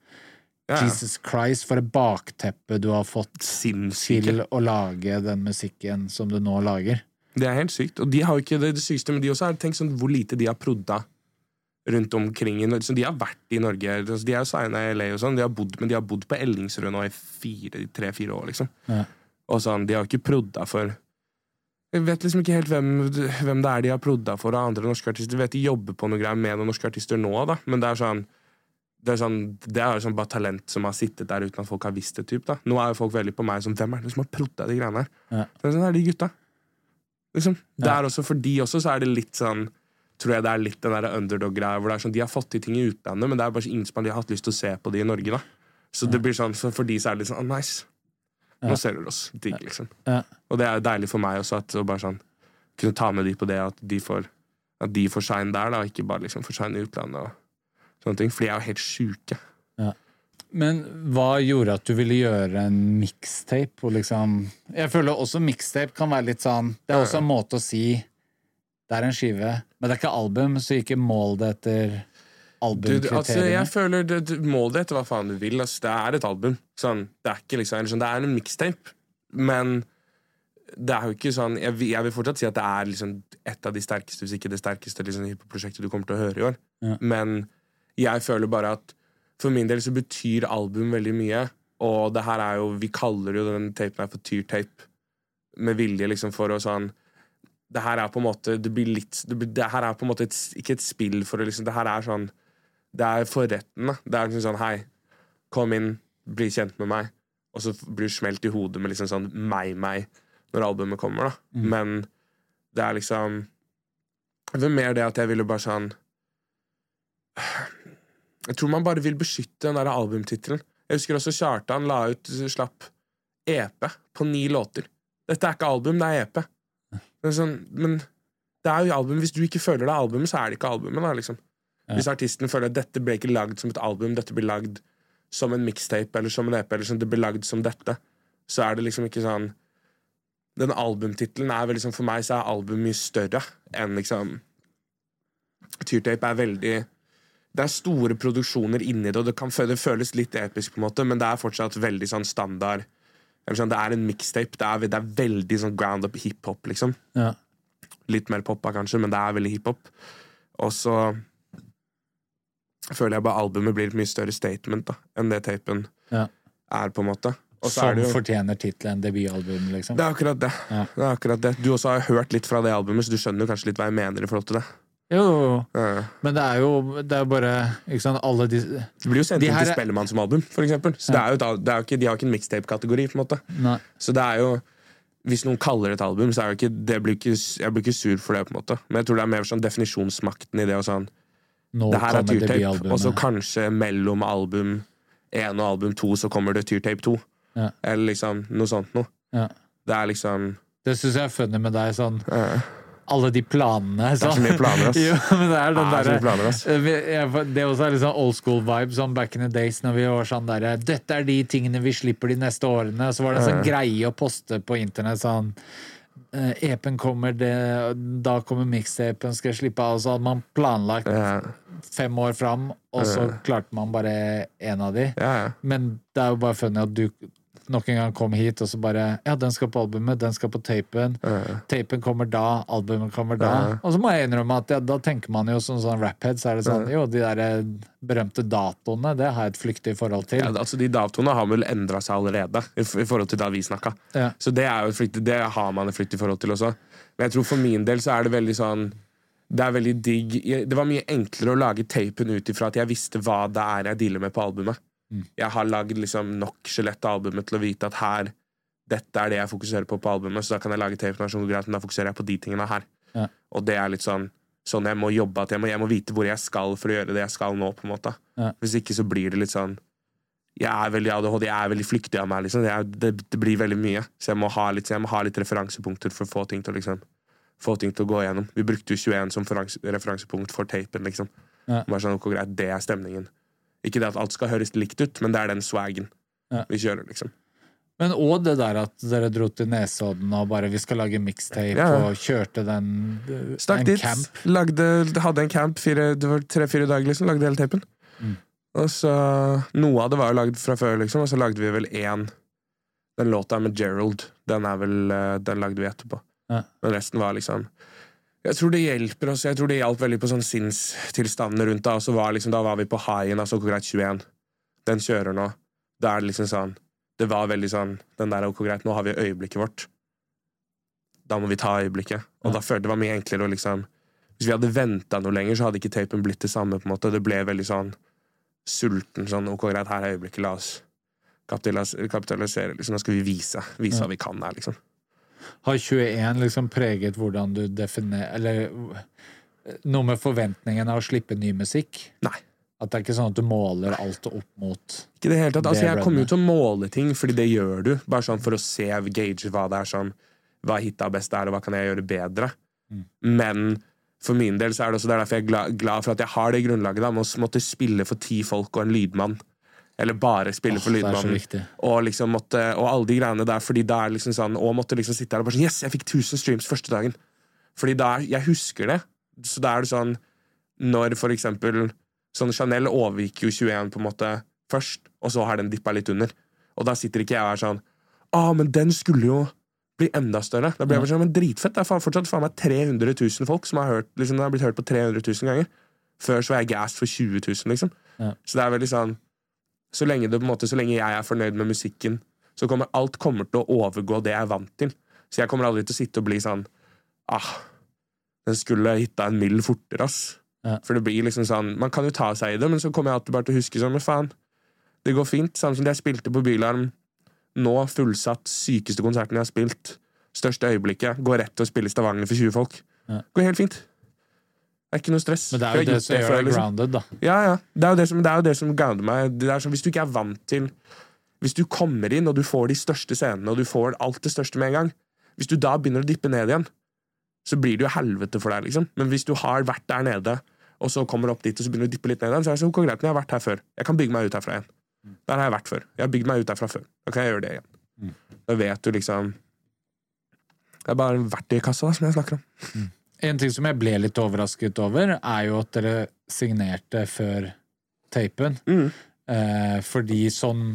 [SPEAKER 3] Ja.
[SPEAKER 2] Jesus Christ, for et bakteppe du har fått
[SPEAKER 3] Sinnssyke.
[SPEAKER 2] til å lage den musikken som du nå lager.
[SPEAKER 3] Det er helt sykt. Og de har ikke det, det sykeste, men de også har tenkt sånn hvor lite de har prodda rundt omkring i Norge. Så de har vært i Norge. Altså, de er jo signa i LA og sånn, de har bodd, men de har bodd på Ellingsrud nå i fire- tre-fire år, liksom.
[SPEAKER 2] Ja.
[SPEAKER 3] Og sånn, de har ikke prodda for Jeg vet liksom ikke helt hvem, hvem det er de har prodda for av andre norske artister. Jeg vet de jobber på noe greier med noen norske artister nå, da, men det er sånn det er, sånn, det er sånn bare talent som har sittet der uten at folk har visst det. Typ, da. Nå er jo folk veldig på meg som Hvem er det som har prodda de greiene her?
[SPEAKER 2] Ja.
[SPEAKER 3] Det er sånn, det er de gutta. Liksom. Det er også For de også så er det litt sånn Tror jeg det er litt den der underdog-greia hvor det er sånn, de har fått til ting i utlandet, men det er bare så ingen som har hatt lyst til å se på de i Norge. da Så det blir sånn, så for de så er det litt sånn oh, Nice. Nå
[SPEAKER 2] Ja.
[SPEAKER 3] ser dere oss. Digg, liksom. Og det er deilig for meg også at å bare sånn kunne ta med de på det, at de får At de får shine der, da, og ikke bare liksom får shine i utlandet. og sånne ting For de er jo helt sjuke.
[SPEAKER 2] Men hva gjorde at du ville gjøre en mixtape? Liksom jeg føler også mixtape kan være litt sånn Det er også en måte å si det er en skive, men det er ikke album, så ikke mål det etter
[SPEAKER 3] Du, altså, jeg føler det, du, Mål det etter hva faen du vil. Altså, det er et album. Sånn, det er liksom sånn, Det er en mixtape, men det er jo ikke sånn Jeg, jeg vil fortsatt si at det er liksom et av de sterkeste, hvis ikke det sterkeste liksom, hiphop-prosjektet du kommer til å høre i år.
[SPEAKER 2] Ja.
[SPEAKER 3] Men jeg føler bare at for min del så betyr album veldig mye. Og det her er jo Vi kaller jo den tapen her for tyrtape med vilje, liksom, for å sånn det her er på en måte Det blir litt Det, blir, det her er på en måte et, ikke et spill for å liksom Det her er sånn Det er for retten, da. Det er liksom sånn Hei, kom inn, bli kjent med meg. Og så blir du smelt i hodet med liksom sånn meg, meg, når albumet kommer, da. Men det er liksom Det er mer det at jeg ville bare sånn Jeg tror man bare vil beskytte den der albumtittelen. Jeg husker også Kjartan la ut slapp EP på ni låter. Dette er ikke album, det er EP. Er sånn, men det er jo album. Hvis du ikke føler det er albumet, så er det ikke albumet. Da, liksom. Hvis artisten føler at dette ble ikke lagd som et album, dette blir lagd som en mixtape eller som en EP, eller sånn, det blir lagd som dette, så er det liksom ikke sånn Den albumtittelen er vel liksom For meg så er album mye større enn liksom Tyrtape er veldig det er store produksjoner inni det, og det, kan, det føles litt episk, på en måte, men det er fortsatt veldig sånn standard. Eller sånn, det er en mixtape. Det er, det er veldig sånn ground up hiphop, liksom.
[SPEAKER 2] Ja.
[SPEAKER 3] Litt mer poppa, kanskje, men det er veldig hiphop. Og så føler jeg bare albumet blir et mye større statement da, enn det tapen
[SPEAKER 2] Ja.
[SPEAKER 3] er, på en måte. Også
[SPEAKER 2] Som
[SPEAKER 3] det jo
[SPEAKER 2] fortjener tittelen debutalbum, liksom.
[SPEAKER 3] det er akkurat det.
[SPEAKER 2] Ja.
[SPEAKER 3] det er akkurat det. Du også har hørt litt fra det albumet, så du skjønner kanskje litt hva jeg mener i forhold til det.
[SPEAKER 2] Jo.
[SPEAKER 3] Ja.
[SPEAKER 2] men det er jo det er bare ikke sant, alle de
[SPEAKER 3] Det blir jo sendt inn
[SPEAKER 2] her
[SPEAKER 3] til Spellemann som album, for eksempel. Så det er jo det er jo ikke, de har ikke en mixtape-kategori, på en måte.
[SPEAKER 2] Nei.
[SPEAKER 3] Så det er jo Hvis noen kaller det et album, så er jo ikke, det blir ikke, jeg blir ikke sur for det. på en måte Men jeg tror det er mer sånn definisjonsmakten i det. Og sånn
[SPEAKER 2] Nå
[SPEAKER 3] Det her er tyrtape, og så kanskje mellom album 1 og album 2 så kommer det tyrtape 2.
[SPEAKER 2] Ja.
[SPEAKER 3] Eller liksom noe sånt noe.
[SPEAKER 2] Ja.
[SPEAKER 3] Det er liksom
[SPEAKER 2] Det syns jeg er funny med deg, sånn
[SPEAKER 3] ja.
[SPEAKER 2] alle de planene.
[SPEAKER 3] Det er så mye planer, ass. [LAUGHS]
[SPEAKER 2] jo, men det er den
[SPEAKER 3] Det er så
[SPEAKER 2] derre
[SPEAKER 3] planer, ass.
[SPEAKER 2] Eh, jeg- Det også er litt sånn old school vibe, sånn back in the days når vi var sånn derre Dette er de tingene vi slipper de neste årene. Så var det en sånn greie å poste på internett sånn EP-en kommer, det, da kommer mixtapen, skal jeg slippe av. Så hadde man planlagt
[SPEAKER 3] eh,
[SPEAKER 2] fem år fram, og så klarte man bare én av de. Men det er jo bare funny at du nok en gang kom hit, og så bare Ja, den skal på albumet, den skal på tapen. Tapen kommer da, albumet kommer da.
[SPEAKER 3] Uh.
[SPEAKER 2] Og så må jeg innrømme at ja, da tenker man jo som sånn raphead, så er det sånn Jo, de der eh, berømte datoene, det har jeg et flyktig forhold til.
[SPEAKER 3] Ja, altså De datoene har vel endra seg allerede, i, forhold til da vi snakka.
[SPEAKER 2] Ja.
[SPEAKER 3] Så det, er jo et flyktig, det har man et flyktig forhold til også. Men jeg tror for min del så er det veldig sånn Det er veldig digg Det var mye enklere å lage tapen ut ifra at jeg visste hva det er jeg dealer med på albumet. Jeg har lagd liksom nok skjelett av albumet til å vite at her dette er det jeg fokuserer på på albumet, så da kan jeg lage tape som går greit, men da fokuserer jeg på de tingene her.
[SPEAKER 2] Ja.
[SPEAKER 3] Og det er litt sånn sånn jeg må jobbe, at jeg må, jeg må vite hvor jeg skal for å gjøre det jeg skal nå, på en måte.
[SPEAKER 2] Ja.
[SPEAKER 3] Hvis ikke så blir det litt sånn jeg er veldig ADHD, jeg er veldig flyktig av meg. Liksom. Jeg, det, det blir veldig mye. Så jeg må, ha litt, så jeg må ha litt referansepunkter for å få ting til å liksom, få ting til å gå igjennom. Vi brukte jo 21 som referansepunkt for tapen. Liksom.
[SPEAKER 2] Ja.
[SPEAKER 3] Bare sånn, ok, greit, Det er stemningen. Ikke det at alt skal høres likt ut, men det er den swagen
[SPEAKER 2] Ja.
[SPEAKER 3] vi kjører. liksom.
[SPEAKER 2] Men òg det der at dere dro til Nesodden og bare 'vi skal lage mixtape',
[SPEAKER 3] Ja,
[SPEAKER 2] og kjørte den eh,
[SPEAKER 3] Stakk dit,
[SPEAKER 2] camp.
[SPEAKER 3] lagde, hadde en camp tre-fire dager, liksom. Lagde hele tapen.
[SPEAKER 2] Mm.
[SPEAKER 3] Og så Noe av det var jo lagd fra før, liksom, og så lagde vi vel én Den låta med Gerald, den vel eh, Den lagde vi etterpå.
[SPEAKER 2] Ja.
[SPEAKER 3] Men resten var liksom Jeg tror det hjelper oss. Jeg tror det hjalp veldig på sånn sinnstilstanden rundt så var liksom, da var vi på haien, altså greit 21. Den kjører nå. Da er det liksom sånn Det var veldig sånn Den der ok, greit, nå har vi øyeblikket vårt. Da må vi ta øyeblikket. Og
[SPEAKER 2] Ja.
[SPEAKER 3] da følte det var mye enklere å liksom Hvis vi hadde venta noe lenger, så hadde ikke tapen blitt det samme. på en måte Det ble veldig sånn sulten. Sånn ok, greit, her er øyeblikket, la oss kapitalisere. Liksom. Nå skal vi vise. Vise hva vi kan her, liksom.
[SPEAKER 2] Har 21 liksom preget hvordan du definerer Eller noe med forventningen av å slippe ny musikk?
[SPEAKER 3] Nei.
[SPEAKER 2] At det er ikke sånn at du måler alt opp mot
[SPEAKER 3] Ikke det hele tatt. Altså, jeg kommer jo til å måle ting, fordi det gjør du. Bare sånn for å se, gauge hva det er sånn Hva hitta best er, og hva kan jeg gjøre bedre.
[SPEAKER 2] Mm.
[SPEAKER 3] Men for min del så er det også det er derfor jeg er glad, glad for at jeg har det grunnlaget da, med å måtte spille for ti folk og en lydmann. Eller bare spille for
[SPEAKER 2] er så
[SPEAKER 3] lydmannen. Og liksom måtte, og alle de greiene der, fordi da er liksom sånn Og måtte liksom sitte her og bare sånn Yes, jeg fikk 1000 streams første dagen! Fordi da Jeg husker det. Så da er det sånn Når for eksempel Sånn Chanel overgikk jo 21 på en måte først, og så har den dippa litt under. Og da sitter ikke jeg og er sånn Å, men den skulle jo bli enda større. Da blir jeg bare sånn, men dritfett. Det er fortsatt faen meg 300 000 folk som har hørt liksom, har blitt hørt på 300 000 ganger. Før så var jeg gassed for 20 000, liksom.
[SPEAKER 2] Ja.
[SPEAKER 3] Så det er veldig sånn så lenge, det, måte, så lenge jeg er fornøyd med musikken, så kommer alt kommer til å overgå det jeg er vant til. Så jeg kommer aldri til å sitte og bli sånn Ah, den skulle hitta en mill fortere, ass.
[SPEAKER 2] Ja.
[SPEAKER 3] For det blir liksom sånn Man kan jo ta seg i det, men så kommer jeg alltid bare til å huske sånn Men faen, det går fint. Samme som det jeg spilte på Bylarm. Nå fullsatt, sykeste konserten jeg har spilt. Største øyeblikket. Går rett til å spille i Stavanger for 20 folk.
[SPEAKER 2] Ja.
[SPEAKER 3] Går helt fint. Det er ikke noe stress.
[SPEAKER 2] Men det er jo det,
[SPEAKER 3] det
[SPEAKER 2] som gjør deg
[SPEAKER 3] liksom.
[SPEAKER 2] grounded, da.
[SPEAKER 3] Ja, ja. Det er jo det som, det det som grounder meg. Det er sånn, hvis du ikke er vant til Hvis du kommer inn og du får de største scenene, og du får alt det største med en gang Hvis du da begynner å dippe ned igjen, så blir det jo helvete for deg, liksom. Men hvis du har vært der nede, og så kommer du opp dit, og så begynner du å dippe litt ned igjen, så er det sånn, greit, men jeg har vært her før. Jeg kan bygge meg ut herfra igjen. Der har jeg vært før. Jeg har bygd meg ut herfra før. Da kan jeg gjøre det igjen.
[SPEAKER 2] Mm.
[SPEAKER 3] Da vet du liksom Det er bare verktøykassa da, som jeg snakker om.
[SPEAKER 2] En ting som jeg ble litt overrasket over, er jo at dere signerte før tapen.
[SPEAKER 3] Mm.
[SPEAKER 2] Eh, fordi sånn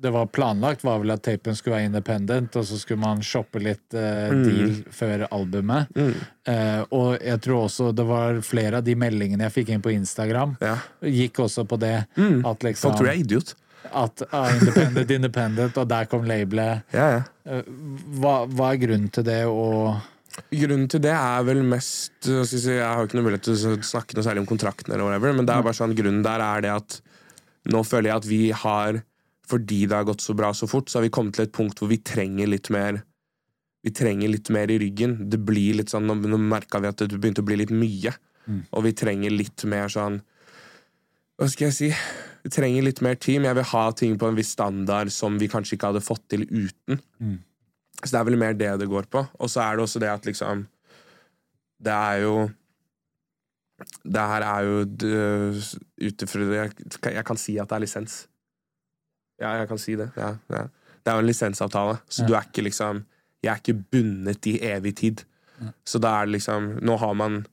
[SPEAKER 2] det var planlagt, var vel at tapen skulle være independent, og så skulle man shoppe litt eh,
[SPEAKER 3] Mm.
[SPEAKER 2] deal før albumet.
[SPEAKER 3] Mm.
[SPEAKER 2] Eh, og jeg tror også det var flere av de meldingene jeg fikk inn på Instagram,
[SPEAKER 3] Ja.
[SPEAKER 2] gikk også på det.
[SPEAKER 3] Mm.
[SPEAKER 2] At liksom
[SPEAKER 3] Folk tror jeg er idiot.
[SPEAKER 2] at ah, Independent, Independent, og der kom labelet.
[SPEAKER 3] Ja, ja.
[SPEAKER 2] Eh, hva, hva er grunnen til det, og
[SPEAKER 3] Grunnen til det er vel mest Jeg, si, jeg har ikke noe mulighet til å snakke noe særlig om kontrakten, eller whatever, men det er bare sånn, grunnen der er det at nå føler jeg at vi har Fordi det har gått så bra så fort, så har vi kommet til et punkt hvor vi trenger litt mer Vi trenger litt mer i ryggen. Det blir litt sånn, Nå, nå merka vi at det begynte å bli litt mye,
[SPEAKER 2] Mm.
[SPEAKER 3] og vi trenger litt mer sånn Hva skal jeg si? Vi trenger litt mer team. Jeg vil ha ting på en viss standard som vi kanskje ikke hadde fått til uten.
[SPEAKER 2] Mm.
[SPEAKER 3] Så det er vel mer det det går på. Og så er det også det at liksom Det er jo Det her er jo ut ifra jeg, jeg kan si at det er lisens. Ja, jeg kan si det. Ja, ja. Det er jo en lisensavtale, så
[SPEAKER 2] Ja.
[SPEAKER 3] du er ikke liksom Jeg er ikke bundet i evig tid. Så da er det liksom Nå har man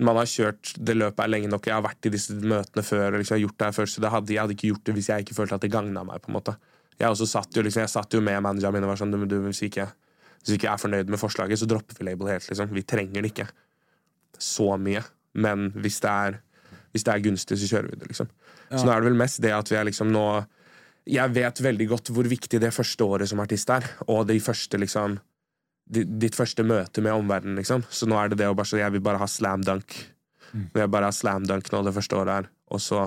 [SPEAKER 3] man har kjørt det løpet er lenge nok. Jeg har vært i disse møtene før. Liksom, jeg har gjort det her før, så det hadde, jeg hadde ikke gjort det hvis jeg ikke følte at det gagna meg. på en måte Jeg satt jo liksom, jeg satt jo med manageren min og var sånn du, du, hvis, vi ikke, hvis vi ikke er fornøyd med forslaget, så dropper vi label helt. liksom Vi trenger det ikke så mye. Men hvis det er, hvis det er gunstig, så kjører vi det. liksom Så nå er det vel mest det at vi er liksom nå Jeg vet veldig godt hvor viktig det første året som artist er, og de første liksom ditt første møte med omverdenen, liksom. Så nå er det det å bare så Jeg vil bare ha slam dunk.
[SPEAKER 2] Mm.
[SPEAKER 3] Jeg bare ha slam dunk nå det første året her, og så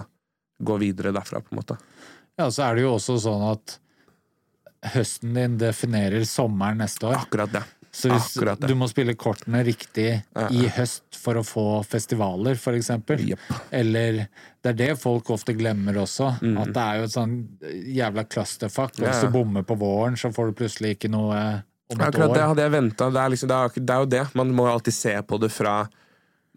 [SPEAKER 3] gå videre derfra, på en måte.
[SPEAKER 2] Ja, så er det jo også sånn at høsten din definerer sommeren neste år.
[SPEAKER 3] Akkurat det.
[SPEAKER 2] Så hvis
[SPEAKER 3] det.
[SPEAKER 2] du må spille kortene riktig i høst for å få festivaler, for eksempel.
[SPEAKER 3] Jepp.
[SPEAKER 2] Eller Det er det folk ofte glemmer også. At det er jo et sånn jævla clusterfuck. Og
[SPEAKER 3] Mm.
[SPEAKER 2] Hvis du bommer på våren, så får du plutselig ikke noe eh, om et
[SPEAKER 3] Akkurat det hadde jeg venta. Det, liksom, det, det er jo det. Man må alltid se på det fra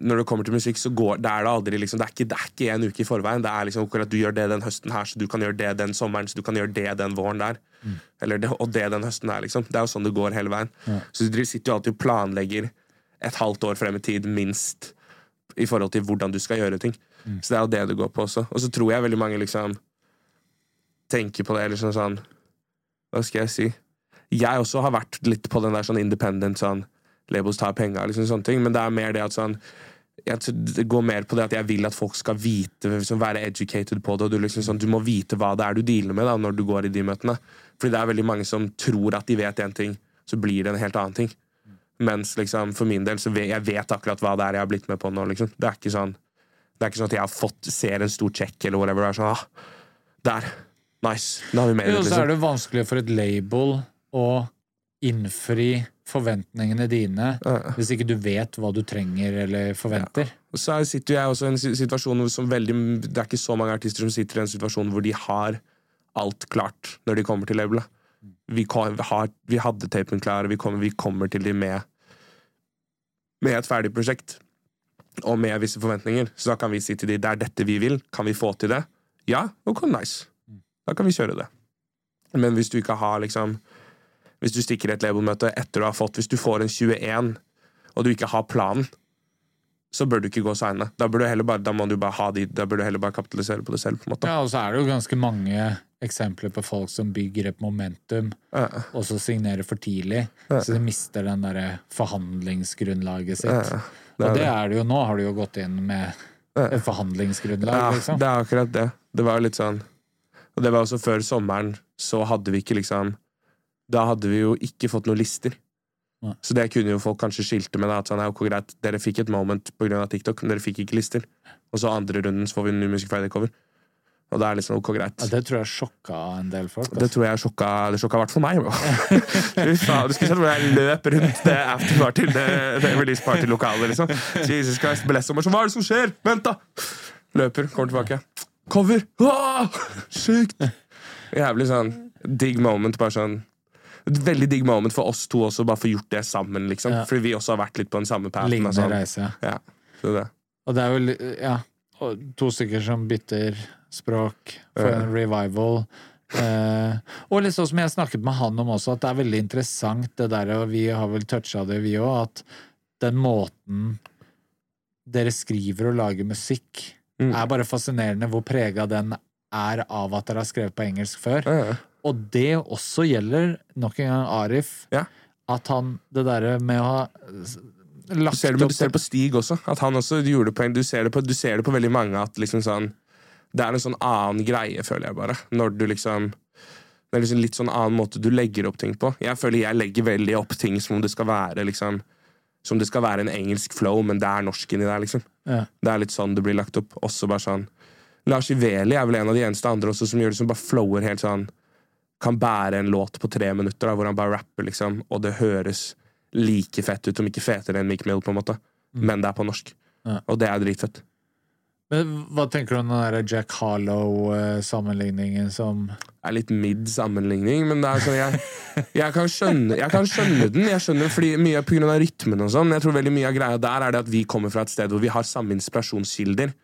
[SPEAKER 3] Når det kommer til musikk, så går, det er det aldri liksom, det, er ikke, det er ikke en uke i forveien. Det er liksom akkurat du gjør det den høsten her, så du kan gjøre det den sommeren, så du kan gjøre det den våren der. Eller det, og det den høsten her, liksom. Det er jo sånn det går hele veien. Så du sitter jo alltid og planlegger et halvt år frem i tid, minst, i forhold til hvordan du skal gjøre ting. Så det er jo det det går på også. Og så tror jeg veldig mange liksom tenker på det, eller sånn sånn Hva skal jeg si? Jeg også har vært litt på den der sånn independent sånn Labels tar penger, liksom sånne ting, men det er mer det at sånn jeg, det går mer på det at jeg vil at folk skal vite, liksom være educated på det. og Du, liksom sånn, du må vite hva det er du dealer med da, når du går i de møtene. Fordi det er veldig mange som tror at de vet én ting, så blir det en helt annen ting. Mens liksom, for min del så vet jeg vet akkurat hva det er jeg har blitt med på nå. Liksom. Det, er sånn, det er ikke sånn at jeg har fått ser en stor check eller whatever. Det er sånn, ah, der, nice, nå har vi mer
[SPEAKER 2] Jo, så er
[SPEAKER 3] liksom.
[SPEAKER 2] det vanskelig for et label å innfri forventningene dine
[SPEAKER 3] Ja.
[SPEAKER 2] hvis ikke du vet hva du trenger eller forventer.
[SPEAKER 3] Og så er- sitter jeg også i en situasjon som veldig, Det er ikke så mange artister som sitter i en situasjon hvor de har alt klart når de kommer til labelet. Vi, vi hadde tapen klar, vi kommer, vi kommer til de med med et ferdig prosjekt og med visse forventninger. Så da kan vi si til de det er dette vi vil. Kan vi få til det? Ja, ok, nice. Da kan vi kjøre det. Men hvis du ikke har liksom Hvis du stikker i et labelmøte etter du har fått Hvis du får en 21, og du ikke har planen, så bør du ikke gå. Da, bør du heller bare, da må du bare ha de, da bør du heller bare kapitalisere på det selv. på en måte.
[SPEAKER 2] Ja, og så er det jo ganske mange eksempler på folk som bygger et momentum,
[SPEAKER 3] Ja.
[SPEAKER 2] og så signerer for tidlig, så de mister den derre forhandlingsgrunnlaget sitt.
[SPEAKER 3] Ja, det
[SPEAKER 2] og det
[SPEAKER 3] det.
[SPEAKER 2] er det jo nå, har du jo gått inn med et forhandlingsgrunnlag,
[SPEAKER 3] Ja,
[SPEAKER 2] liksom.
[SPEAKER 3] det er akkurat det. Det var jo litt sånn Og det var også før sommeren, så hadde vi ikke liksom Da hadde vi jo ikke fått noen lister.
[SPEAKER 2] Nei.
[SPEAKER 3] Så det kunne jo folk kanskje skilte med. Da, at sånn, ja, ok, greit, Dere fikk et moment pga. TikTok, men dere fikk ikke lister. Og så andre runden så får vi en ny Music Friday-cover. Og det er liksom ok, greit.
[SPEAKER 2] Ja, det tror jeg sjokka en del folk.
[SPEAKER 3] Det
[SPEAKER 2] Altså.
[SPEAKER 3] tror jeg sjokka Det sjokka i hvert fall meg. [LAUGHS] Du skulle sett hvordan jeg løp rundt det afterparty, det, det release party-lokalet. liksom. Jesus Christ, billettdommer. Så hva er det som skjer? Vent, da! Løper, kommer tilbake. Cover! Åh, Sjukt! Jævlig sånn digg moment. bare sånn et veldig digg moment for oss to også, bare få gjort det sammen. liksom.
[SPEAKER 2] Ja.
[SPEAKER 3] Fordi vi også har vært litt på den samme paten.
[SPEAKER 2] Lignende
[SPEAKER 3] Sånn.
[SPEAKER 2] reise.
[SPEAKER 3] Ja, så det.
[SPEAKER 2] Og det er jo ja, to stykker som bytter språk for en revival. Eh, og litt sånn som jeg snakket med han om også, at det er veldig interessant det der, og vi har vel toucha det, vi òg, at den måten dere skriver og lager musikk,
[SPEAKER 3] Mm.
[SPEAKER 2] er bare fascinerende hvor prega den er av at dere har skrevet på engelsk før.
[SPEAKER 3] Ja.
[SPEAKER 2] Og det også gjelder nok en gang Arif.
[SPEAKER 3] Ja.
[SPEAKER 2] At han Det derre med å ha lagt
[SPEAKER 3] Du ser, det,
[SPEAKER 2] opp
[SPEAKER 3] du ser det på Stig også. At han også gjorde en, du, ser det på, du ser det på veldig mange at liksom sånn Det er en sånn annen greie, føler jeg bare. Når du liksom Det er liksom litt sånn annen måte du legger opp ting på. Jeg føler jeg legger veldig opp ting som om det skal være liksom Som det skal være en engelsk flow, men det er norsk inni der, liksom.
[SPEAKER 2] Ja.
[SPEAKER 3] Det er litt sånn det blir lagt opp. Også bare sånn Lars Iveli er vel en av de eneste andre også som gjør det som bare flower helt sånn Kan bære en låt på tre minutter, da, hvor han bare rapper, liksom, og det høres like fett ut, om ikke fetere enn Mick Mill, på en måte. Men det er på norsk.
[SPEAKER 2] Ja.
[SPEAKER 3] Og det er dritfett.
[SPEAKER 2] Men hva tenker du om den der Jack Harlow-sammenligningen som
[SPEAKER 3] Det er litt mid sammenligning, men det er sånn jeg, jeg, kan skjønne, jeg kan skjønne den. Jeg skjønner fordi Mye av rytmen og sånn. Jeg tror veldig mye av greia der er det at vi kommer fra et sted hvor vi har samme inspirasjonskilder,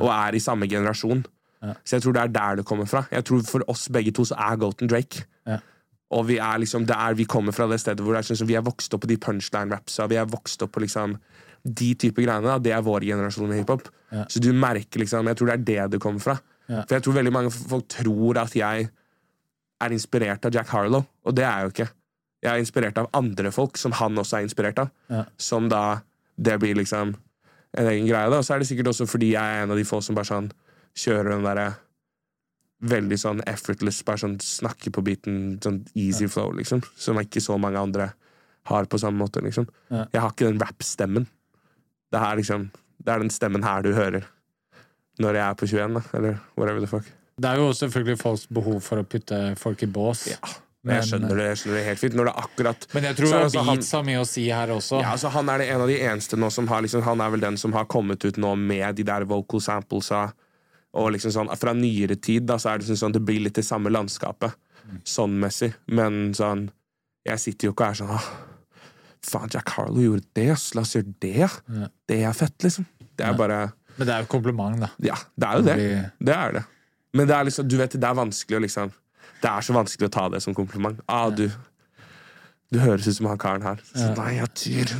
[SPEAKER 3] og er i samme generasjon. Så jeg tror det er der det kommer fra. Jeg tror For oss begge to så er Golden Drake.
[SPEAKER 2] Ja.
[SPEAKER 3] Og vi er liksom det er, vi kommer fra det stedet hvor det er sånn vi er vokst opp på de punchline-rapsa. Vi er vokst opp på liksom de type greiene. Da. Det er vår generasjon med hiphop.
[SPEAKER 2] Ja.
[SPEAKER 3] Så du merker liksom Jeg tror det er det det kommer fra.
[SPEAKER 2] Ja.
[SPEAKER 3] For jeg tror veldig mange folk tror at jeg er inspirert av Jack Harlow, og det er jeg jo ikke. Jeg er inspirert av andre folk som han også er inspirert av.
[SPEAKER 2] Ja.
[SPEAKER 3] Som da Det blir liksom en egen greie. da Og så er det sikkert også fordi jeg er en av de få som bare sånn kjører den derre veldig sånn effortless, bare sånn snakker på beaten, sånn easy flow, liksom. Som ikke så mange andre har på samme måte, liksom.
[SPEAKER 2] Ja.
[SPEAKER 3] Jeg har ikke den rap-stemmen. Det liksom Det er den stemmen her du hører når jeg er på 21, da. Eller whatever the fuck.
[SPEAKER 2] Det er jo selvfølgelig folks behov for å putte folk i bås.
[SPEAKER 3] Ja.
[SPEAKER 2] Men,
[SPEAKER 3] jeg skjønner det, jeg skjønner det helt fint. Når det er akkurat
[SPEAKER 2] men jeg tror
[SPEAKER 3] Så altså han-
[SPEAKER 2] beats har mye å si her også.
[SPEAKER 3] ja, altså Han er det en av de eneste nå som har liksom, Han er vel den som har kommet ut nå med de der vocal samplesa. Og liksom sånn, Fra nyere tid da, så er det liksom sånn, det blir litt det samme landskapet. Sånn messig. Men sånn Jeg sitter jo ikke og er sånn Faen, Jack Harlow gjorde det, ass. La oss gjøre det. Det er fett, liksom. Det er bare
[SPEAKER 2] Men det er jo kompliment, da.
[SPEAKER 3] Ja, det er jo det. Det er det. Men det er liksom, du vet, det er vanskelig å liksom Det er så vanskelig å ta det som kompliment. Ah, du, du høres ut som han karen her. Så, Nei, jeg tyr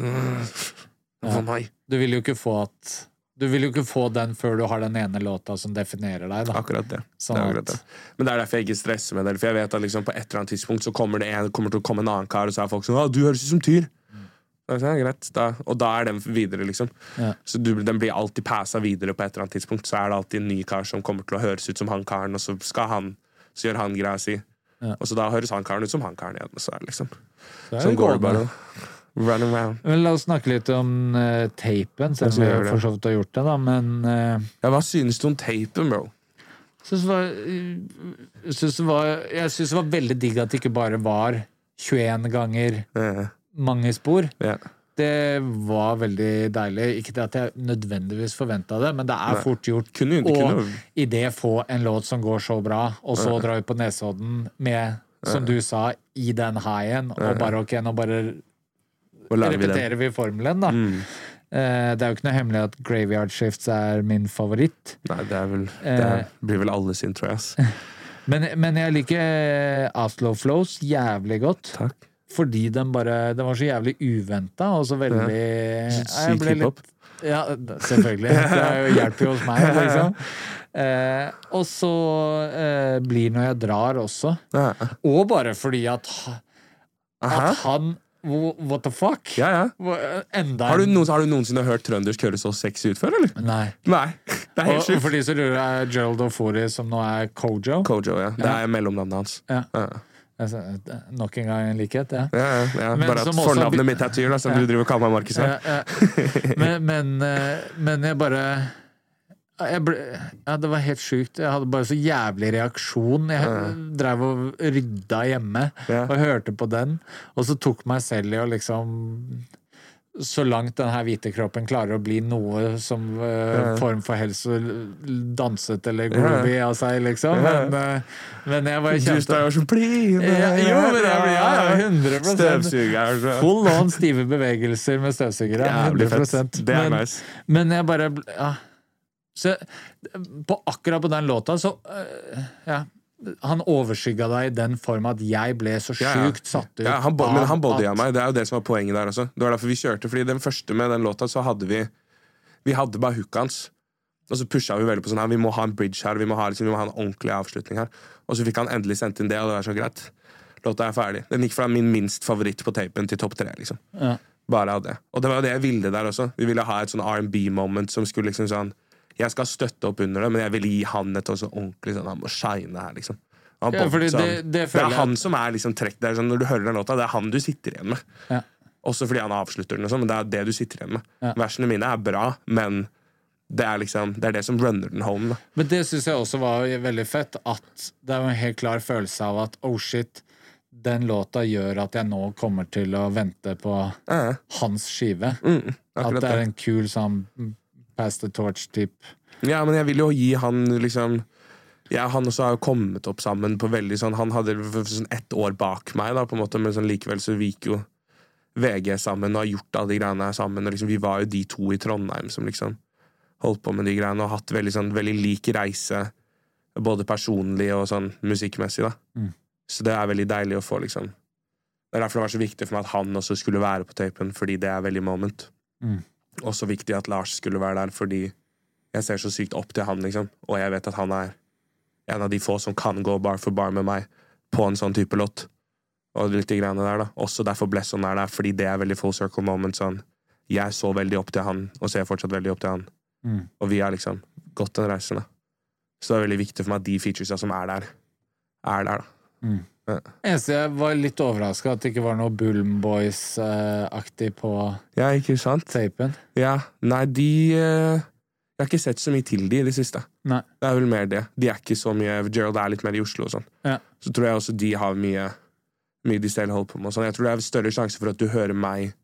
[SPEAKER 3] var meg.
[SPEAKER 2] Du vil jo ikke få at Du vil jo ikke få den før du har den ene låta som definerer deg, da.
[SPEAKER 3] Akkurat det.
[SPEAKER 2] Sånn
[SPEAKER 3] det, akkurat det. Men det er derfor jeg ikke stresser med det. For jeg vet at liksom på et eller annet tidspunkt så kommer det en, kommer til å komme en annen kar, og så er folk sånn 'Å, 'Du høres ut som Tyr'. Mm. Så, sånn, Ja. Da, og da er den videre, liksom.
[SPEAKER 2] Ja.
[SPEAKER 3] Så du, den blir alltid passa videre på et eller annet tidspunkt. Så er det alltid en ny kar som kommer til å høres ut som han karen, og så skal han Så gjør han greia si.
[SPEAKER 2] Ja.
[SPEAKER 3] Og så da høres han karen ut som han karen igjen. Så det liksom
[SPEAKER 2] Så
[SPEAKER 3] Sånn går det bare. Run around.
[SPEAKER 2] Men la oss snakke litt om uh, tapen, selv om vi for så vidt har gjort det, da. Men uh,
[SPEAKER 3] Ja, hva synes du om tapen, bro?
[SPEAKER 2] synes det var, jeg synes det var, jeg syns det var veldig digg at det ikke bare var 21 ganger
[SPEAKER 3] yeah.
[SPEAKER 2] mange spor.
[SPEAKER 3] Yeah.
[SPEAKER 2] Det var veldig deilig. Ikke at jeg nødvendigvis forventa det, men det er
[SPEAKER 3] Nei.
[SPEAKER 2] fort gjort
[SPEAKER 3] Kunne,
[SPEAKER 2] å
[SPEAKER 3] kunne,
[SPEAKER 2] i det få en låt som går så bra, og så dra ut på Nesodden med, som du sa, i den highen, og bare ok, nå bare
[SPEAKER 3] lager vi
[SPEAKER 2] repeterer vi formelen, da.
[SPEAKER 3] Mm.
[SPEAKER 2] Eh, Det er jo ikke noe hemmelig at Graveyard Shifts er min favoritt.
[SPEAKER 3] Nei, det vel Det
[SPEAKER 2] Eh.
[SPEAKER 3] blir vel alle sin, tror jeg. [LAUGHS]
[SPEAKER 2] Men, men jeg liker Outlaw Flows jævlig godt.
[SPEAKER 3] Takk.
[SPEAKER 2] Fordi den bare Den var så jævlig uventa, og så veldig Ja,
[SPEAKER 3] Syk hiphop.
[SPEAKER 2] Ja, selvfølgelig. Det er hjelper jo hos meg, [LAUGHS] liksom. Eh, og så eh, blir Når jeg drar også.
[SPEAKER 3] Ja.
[SPEAKER 2] Og bare fordi at, at han What the fuck?
[SPEAKER 3] Ja, ja. Har du,
[SPEAKER 2] en-
[SPEAKER 3] noen, har du noensinne hørt trøndersk høres så sexy ut før, eller?
[SPEAKER 2] Nei.
[SPEAKER 3] Nei. [LAUGHS] Det er helt sjukt.
[SPEAKER 2] for de som lurer, er Gerald Ofori, som nå er Kojo.
[SPEAKER 3] Kojo, ja. Det er mellomnavnet hans.
[SPEAKER 2] Ja.
[SPEAKER 3] Ja.
[SPEAKER 2] Altså, nok en gang en likhet, ja.
[SPEAKER 3] Ja, ja.
[SPEAKER 2] Men
[SPEAKER 3] Bare at
[SPEAKER 2] også-
[SPEAKER 3] fornavnet mitt er Tyr, som
[SPEAKER 2] Ja.
[SPEAKER 3] du driver og kaller meg Markus. her.
[SPEAKER 2] Men, men, eh, men jeg bare ble, ja, Det var helt sjukt. Jeg hadde bare så jævlig reaksjon. Jeg drev og rydda hjemme
[SPEAKER 3] Ja.
[SPEAKER 2] og hørte på den, og så tok meg selv i å liksom så langt den her hvite kroppen klarer å bli noe som eh, form for helse danset eller groovy av seg, liksom. Men, uh, men jeg bare
[SPEAKER 3] Du
[SPEAKER 2] kjente
[SPEAKER 3] står jo så blid
[SPEAKER 2] Ja, jo, men jeg blir- ja, ja, 100%.
[SPEAKER 3] Støvsuger.
[SPEAKER 2] Full on stive bevegelser med støvsugere. 100%.
[SPEAKER 3] Det er nice.
[SPEAKER 2] men jeg bare ja. Så på akkurat på den låta, så øh, Ja. Han overskygga deg i den form at jeg ble så
[SPEAKER 3] Ja, ja.
[SPEAKER 2] satt ut.
[SPEAKER 3] Ja, han, bo- men han bodya meg. Det er jo det som var poenget der også. Det var derfor vi kjørte, fordi den første med den låta, så hadde vi Vi hadde bare hooket hans. Og så pusha vi veldig på sånn her, vi må ha en bridge her, vi må ha, liksom, vi må ha en ordentlig avslutning her. Og så fikk han endelig sendt inn det, og det var så greit. Låta er ferdig. Den gikk fra min minst favoritt på tapen til topp tre, liksom.
[SPEAKER 2] Ja.
[SPEAKER 3] Bare av det. Og det var jo det jeg ville der også. Vi ville ha et sånn R&B-moment som skulle liksom sånn Jeg skal støtte opp under det, men jeg vil gi han et også ordentlig sånn Han må shine her, liksom. Han
[SPEAKER 2] Ja, det- det
[SPEAKER 3] det er han som er liksom trekk der, sånn, Når du hører den låta, det er han du sitter igjen med.
[SPEAKER 2] Ja.
[SPEAKER 3] Også fordi han avslutter den, og sånn, men det er det du sitter igjen med.
[SPEAKER 2] Ja.
[SPEAKER 3] Versene mine er bra, men det er liksom Det er det som runner den home. Da.
[SPEAKER 2] Men det syns jeg også var veldig fett. At det er en helt klar følelse av at oh shit, den låta gjør at jeg nå kommer til å vente på
[SPEAKER 3] Ja,
[SPEAKER 2] hans skive.
[SPEAKER 3] mm,
[SPEAKER 2] At det er en kul sånn pass the torch-type.
[SPEAKER 3] Ja, men jeg vil jo gi han liksom ja, Han også har kommet opp sammen på veldig sånn Han hadde sånn ett år bak meg, da, på en måte, men sånn likevel så gikk jo VG sammen og har gjort alle de greiene her sammen. Og liksom, vi var jo de to i Trondheim som liksom holdt på med de greiene og hatt veldig, sånn, veldig lik reise, både personlig og sånn musikkmessig. da.
[SPEAKER 2] Mm.
[SPEAKER 3] Så det er veldig deilig å få, liksom. Det er derfor det var så viktig for meg at han også skulle være på tapen, fordi det er veldig moment.
[SPEAKER 2] Mm.
[SPEAKER 3] Også viktig at Lars skulle være der, fordi jeg ser så sykt opp til han, liksom. Og jeg vet at han er en av de få som kan gå bar for bar med meg på en sånn type låt. Og litt de greiene der, da. Også derfor Blesson er der, fordi det er veldig full circle moment. Sånn. Jeg så veldig opp til han, og ser fortsatt veldig opp til han.
[SPEAKER 2] Mm.
[SPEAKER 3] Og vi har liksom gått den reisen, da. Så det er veldig viktig for meg at de featuresa som er der, er der, da.
[SPEAKER 2] Eneste jeg var litt overraska at det ikke var noe Bullen Boys-aktig på
[SPEAKER 3] Ja, ikke sant?
[SPEAKER 2] tapen.
[SPEAKER 3] Ja. Nei, de eh, Jeg har ikke sett så mye til de i det siste.
[SPEAKER 2] Nei.
[SPEAKER 3] Det er vel mer det. De er ikke så mye Gerald er litt mer i Oslo og sånn.
[SPEAKER 2] Ja.
[SPEAKER 3] Så tror jeg også de har mye mye de selv holder på med. og Sånn. Jeg tror det er større sjanse for at du hører meg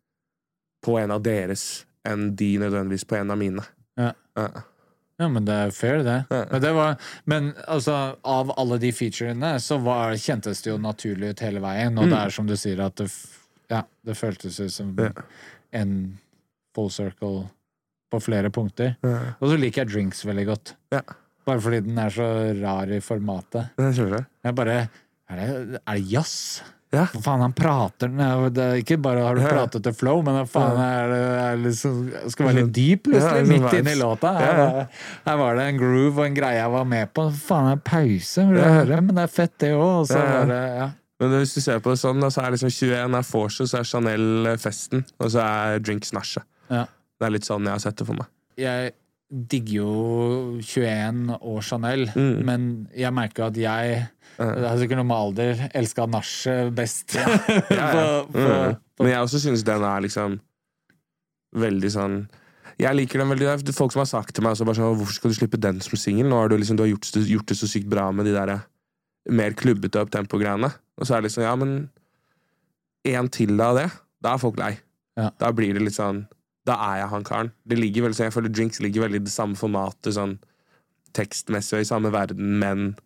[SPEAKER 3] på en av deres enn de nødvendigvis på en av mine.
[SPEAKER 2] Ja.
[SPEAKER 3] Ja.
[SPEAKER 2] Ja, men det er fair, det. Men, det var, men altså, av alle de featurene, så var, kjentes det jo naturlig ut hele veien. Og det er som du sier, at det, ja, det føltes ut som
[SPEAKER 3] Ja.
[SPEAKER 2] en full circle på flere punkter.
[SPEAKER 3] Ja.
[SPEAKER 2] Og så liker jeg drinks veldig godt.
[SPEAKER 3] Ja.
[SPEAKER 2] Bare fordi den er så rar i formatet.
[SPEAKER 3] Jeg
[SPEAKER 2] bare Er det, er det jazz?
[SPEAKER 3] Ja.
[SPEAKER 2] Hva faen, han prater det er Ikke bare har du pratet til flow, men faen er det er liksom, skal være litt dyp plutselig,
[SPEAKER 3] Ja,
[SPEAKER 2] midt inne i låta. Her, her var det en groove og en greie jeg var med på. Faen, det er pause, høre, men det er fett, det òg.
[SPEAKER 3] Ja. Men hvis du ser på det sånn, så er liksom 21 er vorset, så er Chanel eh, festen, og så er drinks nachet.
[SPEAKER 2] Ja.
[SPEAKER 3] Det er litt sånn jeg har sett det for meg.
[SPEAKER 2] Jeg digger jo 21 og Chanel,
[SPEAKER 3] Mm.
[SPEAKER 2] men jeg merker at jeg Det er sikkert noe med alder. Elska nachet best. [LAUGHS]
[SPEAKER 3] Ja, ja.
[SPEAKER 2] på,
[SPEAKER 3] Mm. Men jeg også synes den er liksom veldig sånn Jeg liker den veldig. Det er folk som har sagt til meg bare sånn, Hvorfor skal du slippe den som singel? Nå har du, liksom, du har gjort, gjort det så sykt bra med de der mer klubbete opptempo-greiene. Og så er det liksom Ja, men en til av det, da er folk lei.
[SPEAKER 2] Ja.
[SPEAKER 3] Da blir det litt sånn Da er jeg han karen. Det ligger veldig, så Jeg føler Drinks ligger veldig i det samme formatet sånn tekstmessig og i samme verden, men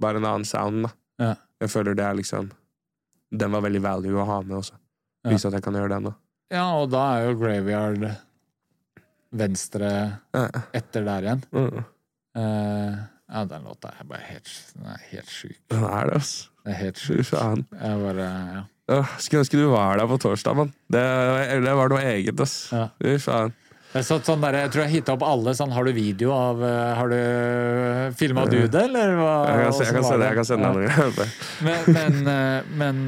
[SPEAKER 3] bare en annen sound. da
[SPEAKER 2] Ja.
[SPEAKER 3] Jeg føler det er liksom Den var veldig value å ha med også.
[SPEAKER 2] Ja.
[SPEAKER 3] At jeg kan gjøre den, da.
[SPEAKER 2] Ja, og da er jo Graveyard venstre
[SPEAKER 3] Ja.
[SPEAKER 2] etter der igjen.
[SPEAKER 3] Mm.
[SPEAKER 2] Uh, ja, den låta er bare helt, den er helt sjuk.
[SPEAKER 3] Den er det, ass.
[SPEAKER 2] Det er helt sjuk. Jeg bare, ja.
[SPEAKER 3] Skulle ønske du var der på torsdag, mann. Det, det var noe eget, ass.
[SPEAKER 2] Ja.
[SPEAKER 3] Fy faen.
[SPEAKER 2] Satt sånn der, jeg tror jeg hitta opp alle sånn Har du video av eh, Har du Filma du det, eller hva?
[SPEAKER 3] Jeg kan, se, jeg kan,
[SPEAKER 2] se
[SPEAKER 3] det. jeg kan sende
[SPEAKER 2] Ja.
[SPEAKER 3] noe greier.
[SPEAKER 2] Men, men, eh, men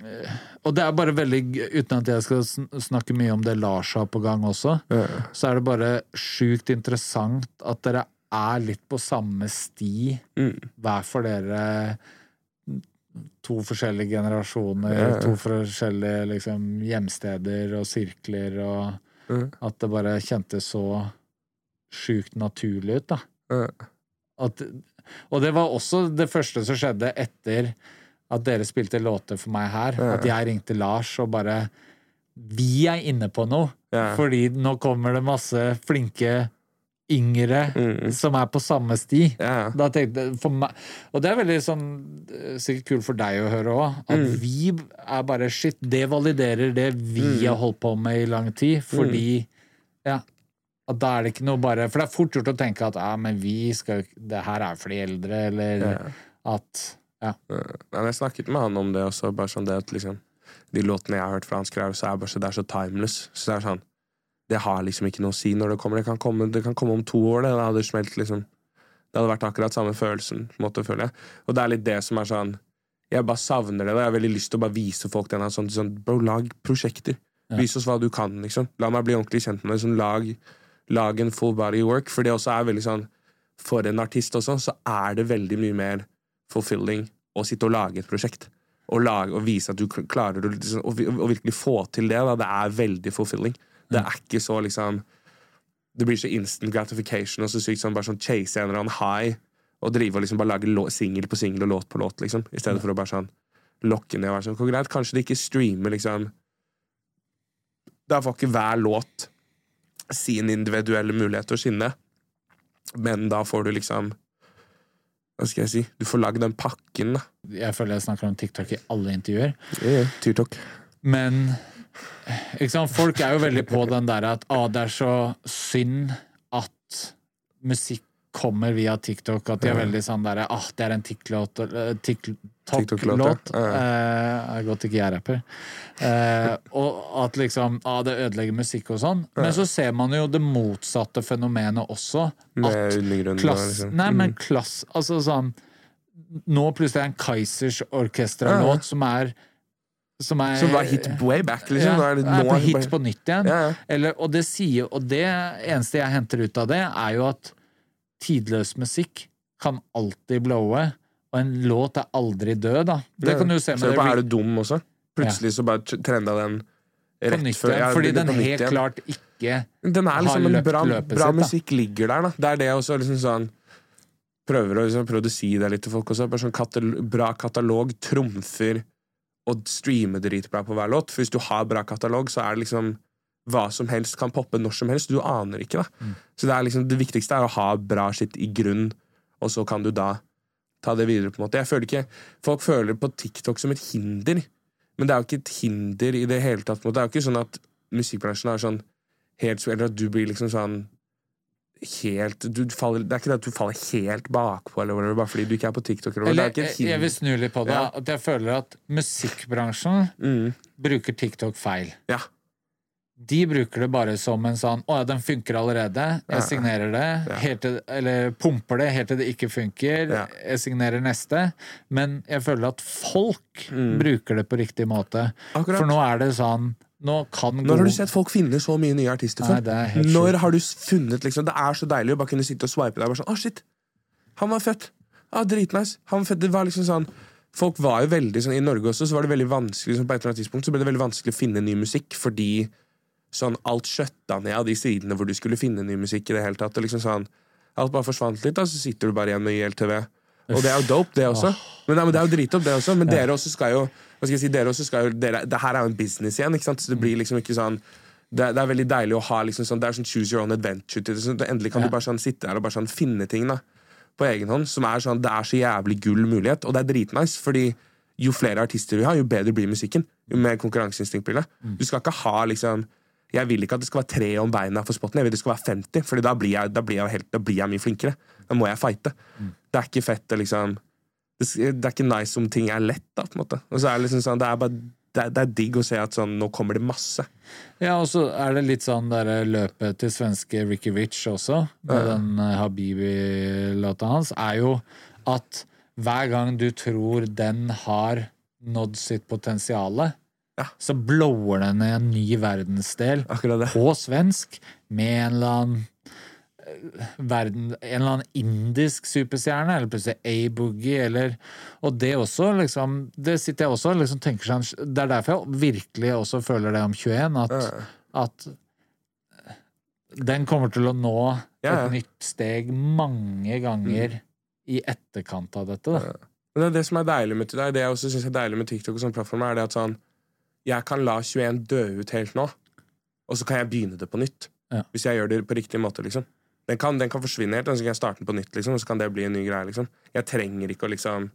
[SPEAKER 2] eh, Og det er bare veldig Uten at jeg skal snakke mye om det Lars har på gang også,
[SPEAKER 3] Ja.
[SPEAKER 2] så er det bare sjukt interessant at dere er litt på samme sti
[SPEAKER 3] Mm.
[SPEAKER 2] hver for dere. To forskjellige generasjoner,
[SPEAKER 3] Ja, ja.
[SPEAKER 2] to forskjellige liksom, hjemsteder og sirkler, og
[SPEAKER 3] Mm.
[SPEAKER 2] at det bare kjentes så sjukt naturlig ut, da.
[SPEAKER 3] Mm.
[SPEAKER 2] At, og det var også det første som skjedde etter at dere spilte låter for meg her.
[SPEAKER 3] Ja.
[SPEAKER 2] At jeg ringte Lars og bare Vi er inne på noe! Fordi nå kommer det masse flinke yngre
[SPEAKER 3] Mm.
[SPEAKER 2] som er på samme sti.
[SPEAKER 3] Yeah.
[SPEAKER 2] Da tenkte for meg, og det er veldig sånn eh, sikkert kult for deg å høre òg, at
[SPEAKER 3] Mm.
[SPEAKER 2] vi er bare shit. Det validerer det vi
[SPEAKER 3] Mm.
[SPEAKER 2] har holdt på med i lang tid, fordi ja, at da er det ikke noe bare For det er fort gjort å tenke at ja, men vi skal Det her er for de eldre, eller
[SPEAKER 3] yeah.
[SPEAKER 2] at Ja.
[SPEAKER 3] Ja. Men Jeg snakket med han om det også. Bare sånn det at liksom De låtene jeg har hørt fra han skrev, så er bare så, det er så timeless. Så det er sånn Det har liksom ikke noe å si når det kommer. Det kan komme, det kan komme om to år, det. Det hadde smelt, liksom. Det hadde vært akkurat samme følelsen, måte, føler jeg. Og det er litt det som er sånn Jeg bare savner det. da. Jeg har veldig lyst til å bare vise folk den. Sånn, sånn, bro, lag prosjekter.
[SPEAKER 2] Ja.
[SPEAKER 3] Vis oss hva du kan, liksom. La meg bli ordentlig kjent med deg. Liksom, lag, lag en full body work. For det også er veldig sånn For en artist også, så er det veldig mye mer fulfilling å sitte og lage et prosjekt. Og, lage, og vise at du klarer å, liksom, å, virkelig få til det. Da. Det er veldig fulfilling. Det er ikke så liksom Det blir så instant gratification og så sykt sånn bare sånn chase en eller annen high og drive og liksom bare lage singel på singel og låt på låt, liksom. I stedet for å bare sånn lokke ned og være sånn greit, kanskje det ikke streamer, liksom Da får ikke hver låt sin individuelle mulighet til å skinne, men da får du liksom Hva skal jeg si? Du får lagd den pakken, da.
[SPEAKER 2] Jeg føler jeg snakker om TikTok i alle intervjuer.
[SPEAKER 3] Tyrtok.
[SPEAKER 2] Men ikke sant? Folk er jo veldig på den der at ah, det er så synd at musikk kommer via TikTok. At de er veldig sånn derre ah, det er en TikTok-låt.
[SPEAKER 3] TikTok-låt,
[SPEAKER 2] TikTok-låt. Eh, det er godt ikke jeg er rapper. Eh, og at liksom ah, det ødelegger musikk og sånn. Men så ser man jo det motsatte fenomenet også. At klass,
[SPEAKER 3] liksom.
[SPEAKER 2] Nei, men klass Altså sånn Nå plutselig er det en Kaizers
[SPEAKER 3] orkesterlåt
[SPEAKER 2] som er som er
[SPEAKER 3] Som var hit way back, liksom.
[SPEAKER 2] Ja,
[SPEAKER 3] det
[SPEAKER 2] er på hit
[SPEAKER 3] bare-
[SPEAKER 2] på nytt igjen.
[SPEAKER 3] Ja, ja.
[SPEAKER 2] Eller, og, det sier, og det eneste jeg henter ut av det, er jo at tidløs musikk kan alltid blowe, og en låt er aldri død, da. Det kan du se med det
[SPEAKER 3] på Er du dum også? Plutselig så bare trenda den rett
[SPEAKER 2] nytt
[SPEAKER 3] før
[SPEAKER 2] fordi den helt klart ikke
[SPEAKER 3] Den er liksom
[SPEAKER 2] har løpt
[SPEAKER 3] bra,
[SPEAKER 2] løpet
[SPEAKER 3] bra
[SPEAKER 2] sitt, da.
[SPEAKER 3] musikk ligger der, da. Det er det også liksom sånn Prøver å, liksom, prøvde å si det litt til folk også. Bare sånn katal bra katalog trumfer å streame dritbra på hver låt. For hvis du har bra katalog, så er det liksom hva som helst kan poppe når som helst. Du aner ikke, da. Så det, er liksom, det viktigste er å ha bra sitt i grunn, og så kan du da ta det videre. på en måte. Jeg føler ikke, Folk føler på TikTok som et hinder, men det er jo ikke et hinder i det hele tatt. på en måte. Det er jo ikke sånn at musikkbransjen er sånn helt Eller at du blir liksom sånn helt du faller, Det er ikke det at du faller helt bakpå eller whatever, bare fordi du ikke er på TikTok. Eller,
[SPEAKER 2] Eller,
[SPEAKER 3] er et
[SPEAKER 2] jeg, jeg vil snu litt på det.
[SPEAKER 3] Ja.
[SPEAKER 2] At jeg føler at musikkbransjen
[SPEAKER 3] Mm,
[SPEAKER 2] bruker TikTok feil.
[SPEAKER 3] ja.
[SPEAKER 2] De bruker det bare som en sånn 'Å ja, den funker allerede. Jeg signerer det.' Til, eller pumper det helt til det ikke funker. Jeg signerer neste. Men jeg føler at folk bruker det på riktig måte.
[SPEAKER 3] Mm. Akkurat.
[SPEAKER 2] For nå er det sånn Nå kan
[SPEAKER 3] Når har du sett folk finne så mye nye artister
[SPEAKER 2] Nei, det er helt
[SPEAKER 3] Når har du funnet liksom Det er så deilig å bare kunne sitte og swipe der. Bare sånn, å shit, Han var fett. Ah, dritnice. Han var født. Det var liksom sånn Folk var jo veldig sånn I Norge også så var det veldig vanskelig liksom, På et eller annet tidspunkt så ble det veldig vanskelig å finne ny musikk fordi sånn alt skjøtta ned av de sidene hvor du skulle finne ny musikk i det hele tatt. Og liksom sånn Alt bare forsvant litt, da, så sitter du bare igjen med YLTV. Og det er jo dope, det også. Men, nei, men det er jo dritdope, det også. Men dere også skal jo Hva skal jeg si, dere også skal jo dere, Det her er jo en business igjen, ikke sant? Så det blir liksom ikke sånn det, det er veldig deilig å ha liksom sånn, Det er sånn choose your own adventure. Til sånn, endelig kan
[SPEAKER 2] Ja.
[SPEAKER 3] du bare sånn sitte der og bare sånn finne ting da på egen hånd. Som er sånn, Det er så jævlig gull mulighet, og det er dritnice. Fordi jo flere artister vi har, jo bedre blir musikken. Jo mer konkurranseinstinkt blir det. Du skal ikke ha liksom Jeg vil ikke at det skal være tre om beina for spotten. Jeg vil det skal være 50, Fordi da da blir jeg, helt, da blir jeg mye flinkere. Da må jeg fighte. Det er ikke fett å liksom det, er ikke nice om ting er lett, da, på en måte. Og så er det liksom sånn, det er bare det er, det er digg å se at sånn, nå kommer det masse.
[SPEAKER 2] Ja, og så er det litt sånn der løpet til svenske Ricky Rich også, med den eh, Habibi-låta hans, er jo at hver gang du tror den har nådd sitt potensial,
[SPEAKER 3] Ja.
[SPEAKER 2] så blower den i en ny verdensdel på svensk med en eller annen eh, verden, en eller annen indisk superstjerne, eller plutselig A-boogie, eller Og det også, liksom Det sitter jeg også og liksom tenker sånn Det er derfor jeg virkelig også føler det om 21, at, at den kommer til å nå
[SPEAKER 3] Ja, ja.
[SPEAKER 2] et nytt steg mange ganger i etterkant av dette. Da.
[SPEAKER 3] Men det er det som er deilig med det, det jeg også synes er deilig med TikTok og sånne plattformer, er det at sånn Jeg kan la 21 dø ut helt nå, og så kan jeg begynne det på nytt.
[SPEAKER 2] Ja.
[SPEAKER 3] Hvis jeg gjør det på riktig måte, liksom. Den kan, den kan forsvinne helt, og så kan jeg starte den på nytt, liksom, og så kan det bli en ny greie, liksom. Jeg trenger ikke å liksom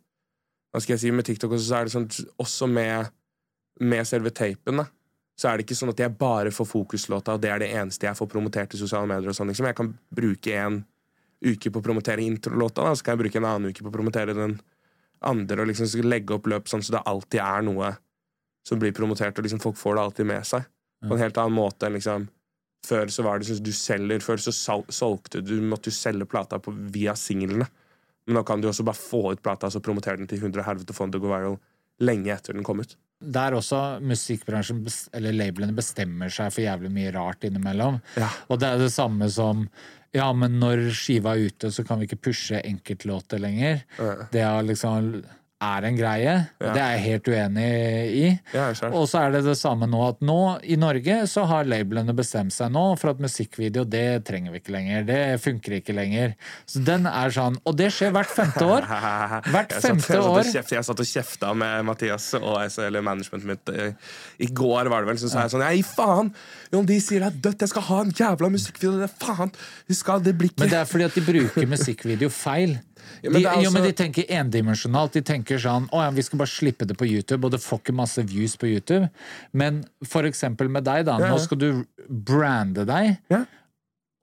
[SPEAKER 3] Hva skal jeg si, med TikTok også, så er det sånn Også med, med selve tapen, da. Så er det ikke sånn at jeg bare får fokuslåta, og det er det eneste jeg får promotert i sosiale medier. og sånn, liksom. Jeg kan bruke en uke på å promotere introlåta, da, så kan jeg bruke en annen uke på å promotere den andre, og liksom legge opp løp sånn så det alltid er noe som blir promotert, og liksom folk får det alltid med seg. På en helt annen måte enn liksom Før så var det sånn du selger Før så solgte du måtte jo selge plata på, via singlene. Men nå kan du også bare få ut plata og promotere den til 100 helvete og få den til viral lenge etter den kom ut.
[SPEAKER 2] Der også musikkbransjen, eller labelene, bestemmer seg for jævlig mye rart innimellom.
[SPEAKER 3] Ja.
[SPEAKER 2] Og det er det samme som Ja, men når skiva er ute, så kan vi ikke pushe enkeltlåter lenger.
[SPEAKER 3] Ja.
[SPEAKER 2] Det er liksom er en greie.
[SPEAKER 3] Ja.
[SPEAKER 2] Det er jeg helt uenig i.
[SPEAKER 3] Ja.
[SPEAKER 2] Og så er det det samme nå at nå i Norge så har labelene bestemt seg nå for at musikkvideo det trenger vi ikke lenger. Det funker ikke lenger. Så den er sånn Og det skjer hvert femte år. [LAUGHS] Hvert femte år.
[SPEAKER 3] Jeg satt og kjefta med Mathias og eller managementet mitt eh, i går, var det vel. Så sa jeg sånn Nei, faen! Jon, de sier det er dødt, jeg skal ha en jævla musikkvideo! Det faen! Vi skal, det blir ikke
[SPEAKER 2] Men det er fordi at de bruker musikkvideo feil.
[SPEAKER 3] Ja,
[SPEAKER 2] De,
[SPEAKER 3] men det er
[SPEAKER 2] jo, men de tenker endimensjonalt. De tenker sånn Å ja, vi skal bare slippe det på YouTube, og det får ikke masse views på YouTube. Men for eksempel med deg, da.
[SPEAKER 3] Ja, ja.
[SPEAKER 2] Nå skal du brande deg.
[SPEAKER 3] Ja.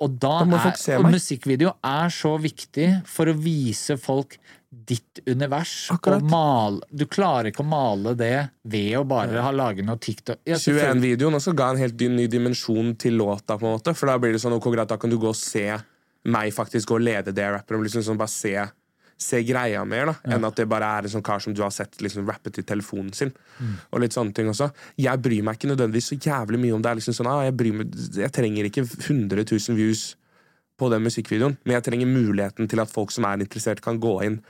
[SPEAKER 2] Og da,
[SPEAKER 3] Da
[SPEAKER 2] er og musikkvideo er så viktig for å vise folk ditt univers.
[SPEAKER 3] Akkurat.
[SPEAKER 2] Og male, du klarer ikke å male det ved å bare ha laget noe TikTok. Ja, selvfølgelig.
[SPEAKER 3] 21-videoen også ga en helt ny dimensjon til låta, på en måte. For da blir det sånn, ok, greit, da kan du gå og se meg faktisk gå og lede det jeg rapper. Liksom sånn, bare se, se greia mer, da. Enn at det bare er en sånn kar som du har sett liksom rappet i telefonen sin. Og litt sånne ting også. Jeg bryr meg ikke nødvendigvis så jævlig mye om det er liksom sånn, ah, jeg, bryr meg, jeg trenger ikke 100 000 views på den musikkvideoen, men jeg trenger muligheten til at folk som er interessert, kan gå inn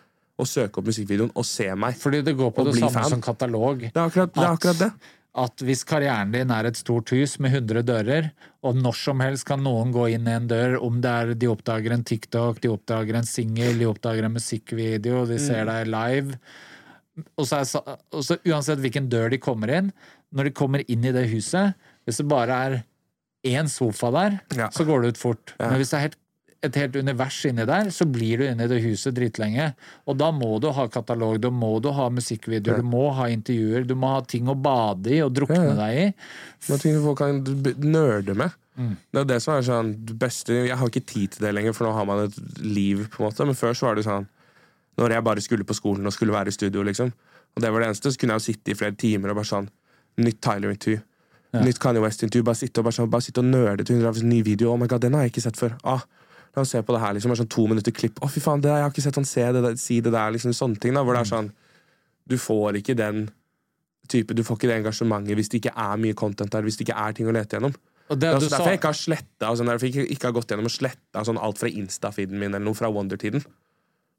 [SPEAKER 3] og søke opp musikkvideoen og se meg.
[SPEAKER 2] Fordi det går på det samme
[SPEAKER 3] fan.
[SPEAKER 2] som katalog.
[SPEAKER 3] Det er akkurat det. Er akkurat det.
[SPEAKER 2] At hvis karrieren din er et stort hus med 100 dører, og når som helst kan noen gå inn i en dør, om det er de oppdager en TikTok, de oppdager en singel, de oppdager en musikkvideo, de
[SPEAKER 3] Mm.
[SPEAKER 2] ser deg live og så, er, og så uansett hvilken dør de kommer inn, når de kommer inn i det huset, hvis det bare er én sofa der,
[SPEAKER 3] Ja.
[SPEAKER 2] så går det ut fort.
[SPEAKER 3] Ja.
[SPEAKER 2] Men hvis det er helt, et helt univers inni der, så blir du inne i det huset dritlenge. Og da må du ha katalog, da må du ha musikkvideoer,
[SPEAKER 3] Ja.
[SPEAKER 2] du må ha intervjuer, du må ha ting å bade i og drukne
[SPEAKER 3] Ja, ja.
[SPEAKER 2] deg i.
[SPEAKER 3] Noen ting folk kan nerde med.
[SPEAKER 2] Mm.
[SPEAKER 3] Det er det som er sånn beste Jeg har ikke tid til det lenger, for nå har man et liv, på en måte. Men før så var det sånn Når jeg bare skulle på skolen og skulle være i studio, liksom. Og det var det eneste, så kunne jeg jo sitte i flere timer og bare sånn Nytt Tyler-intervju. Nytt Kanye West-intervju. Bare sitte og, bare sånn, bare sitte og nerde til en ny video. Oh my god, den har jeg ikke sett før. Ah, la oss se på det her, liksom. Sånn to minutter klipp. Å, fy faen, det der, jeg har ikke sett han se det der, si det der. Liksom sånne ting, da. Hvor det er sånn Du får ikke den type, du får ikke det engasjementet hvis det ikke er mye content der, hvis det ikke er ting å lete gjennom.
[SPEAKER 2] Og det
[SPEAKER 3] Det er også
[SPEAKER 2] sa,
[SPEAKER 3] derfor jeg ikke har sletta sånn, derfor jeg ikke, ikke har gått gjennom og sletta sånn alt fra Insta-feeden min eller noe fra Wonder-tiden.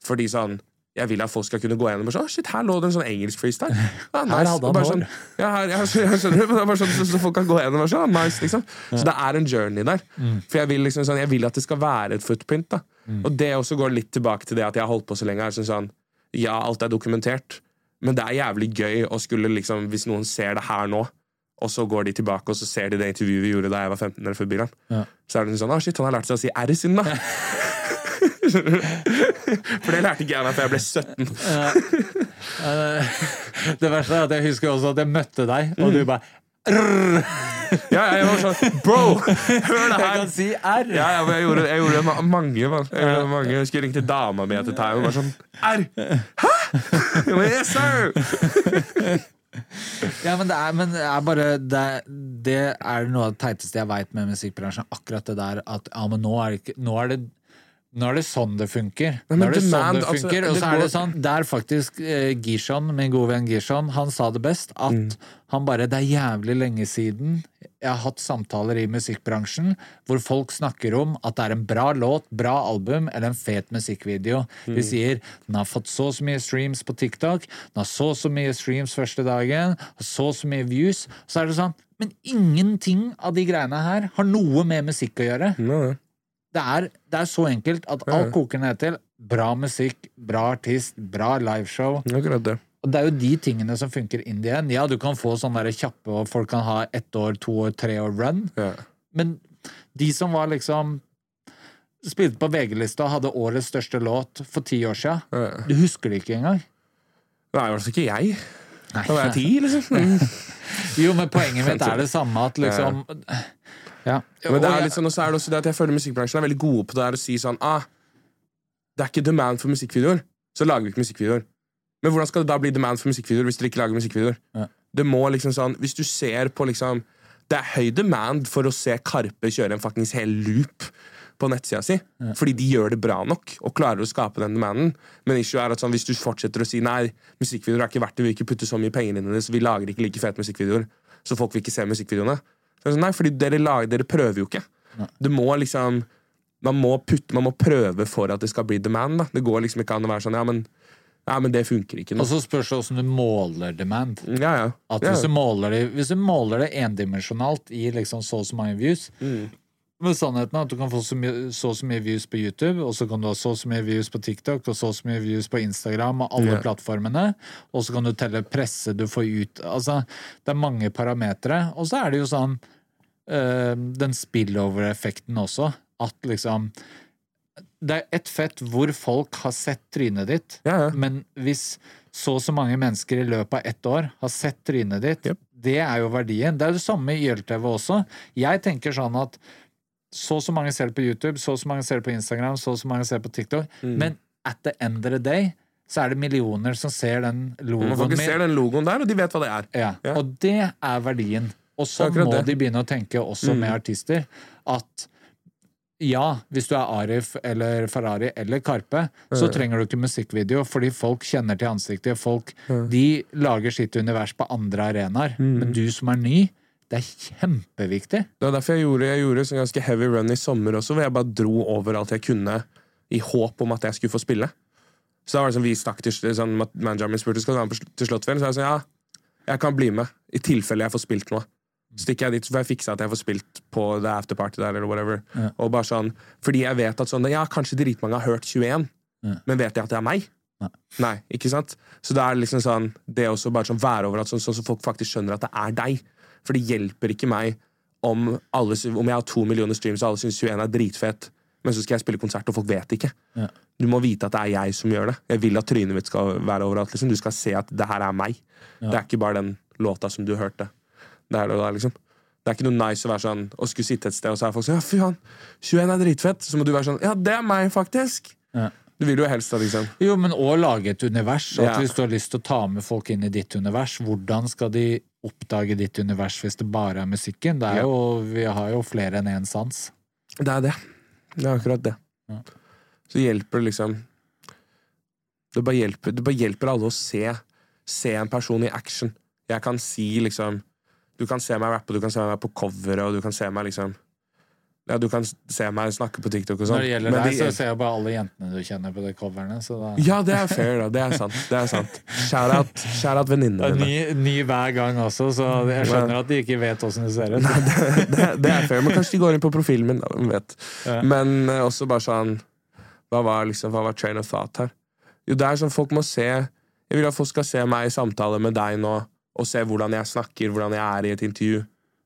[SPEAKER 3] Fordi sånn jeg vil at folk skal kunne gå gjennom og sånn, shit, her lå det en sånn engelsk freestyle. [LAUGHS] Ja, nice.
[SPEAKER 2] Her hadde han.
[SPEAKER 3] Sånn, [LAUGHS] ja, her, [LAUGHS] jeg skjønner, men det er bare sånn, så, så folk kan gå gjennom og sånn, nice, liksom. Så det er en journey der.
[SPEAKER 2] Mm.
[SPEAKER 3] For jeg vil, liksom, sånn, jeg vil at det skal være et footprint. da. Og det også går litt tilbake til det at jeg har holdt på så lenge. Er sånn, sånn, ja, alt er dokumentert, men det er jævlig gøy å skulle liksom, hvis noen ser det her nå, og så går de tilbake og så ser de det intervjuet vi gjorde da jeg var 15 eller forbi dem.
[SPEAKER 2] Ja.
[SPEAKER 3] Så er det sånn, å shit, han har lært seg å si R siden da. [LAUGHS] For det lærte ikke jeg meg før jeg ble 17.
[SPEAKER 2] Eh, Det verste er at jeg husker også at jeg møtte deg, og
[SPEAKER 3] Mm.
[SPEAKER 2] du bare
[SPEAKER 3] Ja, jeg var sånn, bro, hør det
[SPEAKER 2] Jeg
[SPEAKER 3] her!
[SPEAKER 2] kan si R!
[SPEAKER 3] Ja, jeg gjorde, jeg gjorde det ma- mange, man. Jeg, gjorde det mange. jeg husker jeg ringte dama mi etter time og var sånn R! Hæ?! Jeg yes, sir!
[SPEAKER 2] Ja, men det er, men det er bare det, det er noe av det teiteste jeg veit med musikkbransjen. Akkurat det der at ja, men nå er det Nå er det nå er det sånn det funker.
[SPEAKER 3] men
[SPEAKER 2] Nå er det sånn
[SPEAKER 3] demand,
[SPEAKER 2] det
[SPEAKER 3] altså,
[SPEAKER 2] funker, Og
[SPEAKER 3] det
[SPEAKER 2] så er det sånn Det er faktisk eh, Gishon, min gode venn Gishon, han sa det best. At
[SPEAKER 3] Mm.
[SPEAKER 2] han bare Det er jævlig lenge siden jeg har hatt samtaler i musikkbransjen hvor folk snakker om at det er en bra låt, bra album eller en fet musikkvideo.
[SPEAKER 3] Mm.
[SPEAKER 2] De sier den har fått så og så mye streams på TikTok, den har så og så mye streams første dagen, så og så mye views. Så er det sånn Men ingenting av de greiene her har noe med musikk å gjøre.
[SPEAKER 3] Nei, nei.
[SPEAKER 2] Det er, det er så enkelt at alt koker ned til bra musikk, bra artist, bra liveshow.
[SPEAKER 3] Akkurat det.
[SPEAKER 2] Og det er jo de tingene som funker in the end. Ja, du kan få sånne kjappe, og folk kan ha ett år, to år, tre år run.
[SPEAKER 3] Ja.
[SPEAKER 2] Men de som var liksom Spilte på VG-lista og hadde årets største låt for ti år siden.
[SPEAKER 3] Ja.
[SPEAKER 2] Du husker det ikke engang.
[SPEAKER 3] Nei, i hvert fall ikke jeg. Da var jeg ti, liksom. [LAUGHS]
[SPEAKER 2] Jo, men poenget mitt er det samme at liksom Ja.
[SPEAKER 3] Men det er litt sånn, og så er det også det at jeg føler musikkbransjen er veldig gode på det her å si sånn ah, Det er ikke demand for musikkvideoer, så lager vi ikke musikkvideoer. Men hvordan skal det da bli demand for musikkvideoer hvis dere ikke lager musikkvideoer?
[SPEAKER 2] Ja.
[SPEAKER 3] Det må liksom sånn, Hvis du ser på liksom Det er høy demand for å se Karpe kjøre en fuckings hel loop på nettsida si, fordi de gjør det bra nok og klarer å skape den demanden. Men issue er at sånn, hvis du fortsetter å si nei, musikkvideoer er ikke verdt det, vi vil ikke putte så mye penger inn i det, så vi lager ikke like fete musikkvideoer, så folk vil ikke se musikkvideoene. Sånn, nei, fordi dere, lager, dere prøver jo ikke. Du må liksom man må, putte, man må prøve for at det skal bli demand. Da. Det går liksom ikke an å være sånn ja, men, ja, men det funker ikke nå.
[SPEAKER 2] Og så spørs det hvordan du måler demand.
[SPEAKER 3] Ja, ja.
[SPEAKER 2] At hvis, du måler det, hvis du måler det endimensjonalt i liksom så og så mange views
[SPEAKER 3] Mm.
[SPEAKER 2] Men sannheten er at du kan få så, mye, så og så mye views på YouTube, og så kan du ha så og så mye views på TikTok, og så og så mye views på Instagram og alle plattformene. Og så kan du telle presse du får ut. Altså, det er mange parametere. Og så er det jo sånn den spillover-effekten også. At liksom Det er ett fett hvor folk har sett trynet ditt,
[SPEAKER 3] Ja, ja.
[SPEAKER 2] men hvis så og så mange mennesker i løpet av ett år har sett trynet ditt,
[SPEAKER 3] Yep.
[SPEAKER 2] det er jo verdien. Det er det samme i YLTV også. Jeg tenker sånn at så og så mange ser det på YouTube, så og så mange ser det på Instagram, så og så mange ser det på TikTok,
[SPEAKER 3] Mm.
[SPEAKER 2] men at the end of the day så er det millioner som ser den
[SPEAKER 3] logoen
[SPEAKER 2] logoen
[SPEAKER 3] folk ser den logoen der, og de vet hva det er.
[SPEAKER 2] Ja. og det er verdien. Og
[SPEAKER 3] så er
[SPEAKER 2] må
[SPEAKER 3] det.
[SPEAKER 2] de begynne å tenke også
[SPEAKER 3] Mm.
[SPEAKER 2] med artister. At ja, hvis du er Arif eller Ferrari eller Karpe, så trenger du ikke musikkvideo, fordi folk kjenner til ansiktet. Folk de lager sitt univers på andre arenaer.
[SPEAKER 3] Mm.
[SPEAKER 2] Men du som er ny, det er kjempeviktig.
[SPEAKER 3] Det var derfor jeg gjorde, jeg gjorde en ganske heavy run i sommer også, hvor jeg bare dro over alt jeg kunne i håp om at jeg skulle få spille. Så da var det sånn, vi stakk til sånn, Manageren min spurte skal du være med til Slottsfjell. Så jeg sa ja, jeg kan bli med, i tilfelle jeg får spilt noe. Stikker jeg dit, så får jeg fiksa at jeg får spilt på the afterparty der, eller whatever. Og bare sånn, fordi jeg vet at sånn, ja, kanskje dritmange har hørt 21, men vet jeg at det er meg? Nei. ikke sant? Så det er liksom sånn Det også bare sånn være overalt, sånn, sånn så folk faktisk skjønner at det er deg. For det hjelper ikke meg om, alle, om jeg har to millioner streams og alle syns 21 er dritfett, men så skal jeg spille konsert, og folk vet ikke.
[SPEAKER 2] Ja.
[SPEAKER 3] Du må vite at det er jeg som gjør det. Jeg vil at trynet mitt skal være overalt. Liksom. Du skal se at det her er meg. Det er ikke bare den låta som du hørte. Det er det, der, liksom. Det er ikke noe nice å være sånn og skulle sitte et sted, og så er folk sånn Ja, fy faen, 21 er dritfett. Så må du være sånn Ja, det er meg, faktisk.
[SPEAKER 2] Ja.
[SPEAKER 3] Du vil jo helst da, liksom.
[SPEAKER 2] Jo, men å lage et univers. At
[SPEAKER 3] Ja.
[SPEAKER 2] Hvis du har lyst til å ta med folk inn i ditt univers, hvordan skal de oppdage ditt univers hvis det bare er musikken? Det er
[SPEAKER 3] Ja.
[SPEAKER 2] jo, vi har jo flere enn én sans.
[SPEAKER 3] Det er det. Det er akkurat det.
[SPEAKER 2] Ja.
[SPEAKER 3] Så hjelper det liksom det bare, hjelper, det bare hjelper alle å se, se en person i action. Jeg kan si liksom Du kan se meg rappe, du kan se meg på coveret, og du kan se meg liksom Ja, du kan se meg snakke på TikTok og sånn.
[SPEAKER 2] Når det gjelder deg,
[SPEAKER 3] de-
[SPEAKER 2] så ser jeg bare alle jentene du kjenner på de coverne. Så da...
[SPEAKER 3] Ja, det er fair, da. Det er sant. Det er sant. Shout-out shout venninnene dine.
[SPEAKER 2] ny, ny hver gang også, så jeg skjønner at de ikke vet åssen du ser ut. [LAUGHS]
[SPEAKER 3] det, det er fair, men kanskje de går inn på profilen min. da, vet.
[SPEAKER 2] Ja.
[SPEAKER 3] Men eh, også bare sånn hva var, liksom, hva var train of thought her? Jo, det er sånn folk må se Jeg vil at folk skal se meg i samtale med deg nå, og se hvordan jeg snakker, hvordan jeg er i et intervju.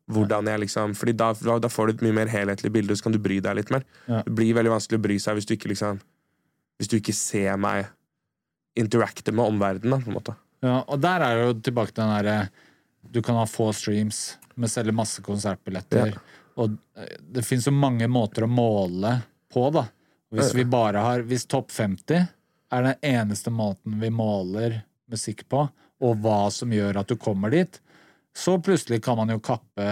[SPEAKER 3] Hvordan jeg liksom Fordi da, da, får du et mye mer helhetlig bilde, så kan du bry deg litt mer.
[SPEAKER 2] Ja.
[SPEAKER 3] Det blir veldig vanskelig å bry seg hvis du ikke liksom Hvis du ikke ser meg interacte med omverdenen, på en måte.
[SPEAKER 2] Ja, og der er det jo tilbake til den derre Du kan ha få streams, men selge masse konsertbilletter. Og eh, det fins jo mange måter å måle på, da. Hvis vi bare har Hvis topp 50 er den eneste måten vi måler musikk på, og hva som gjør at du kommer dit, så plutselig kan man jo kappe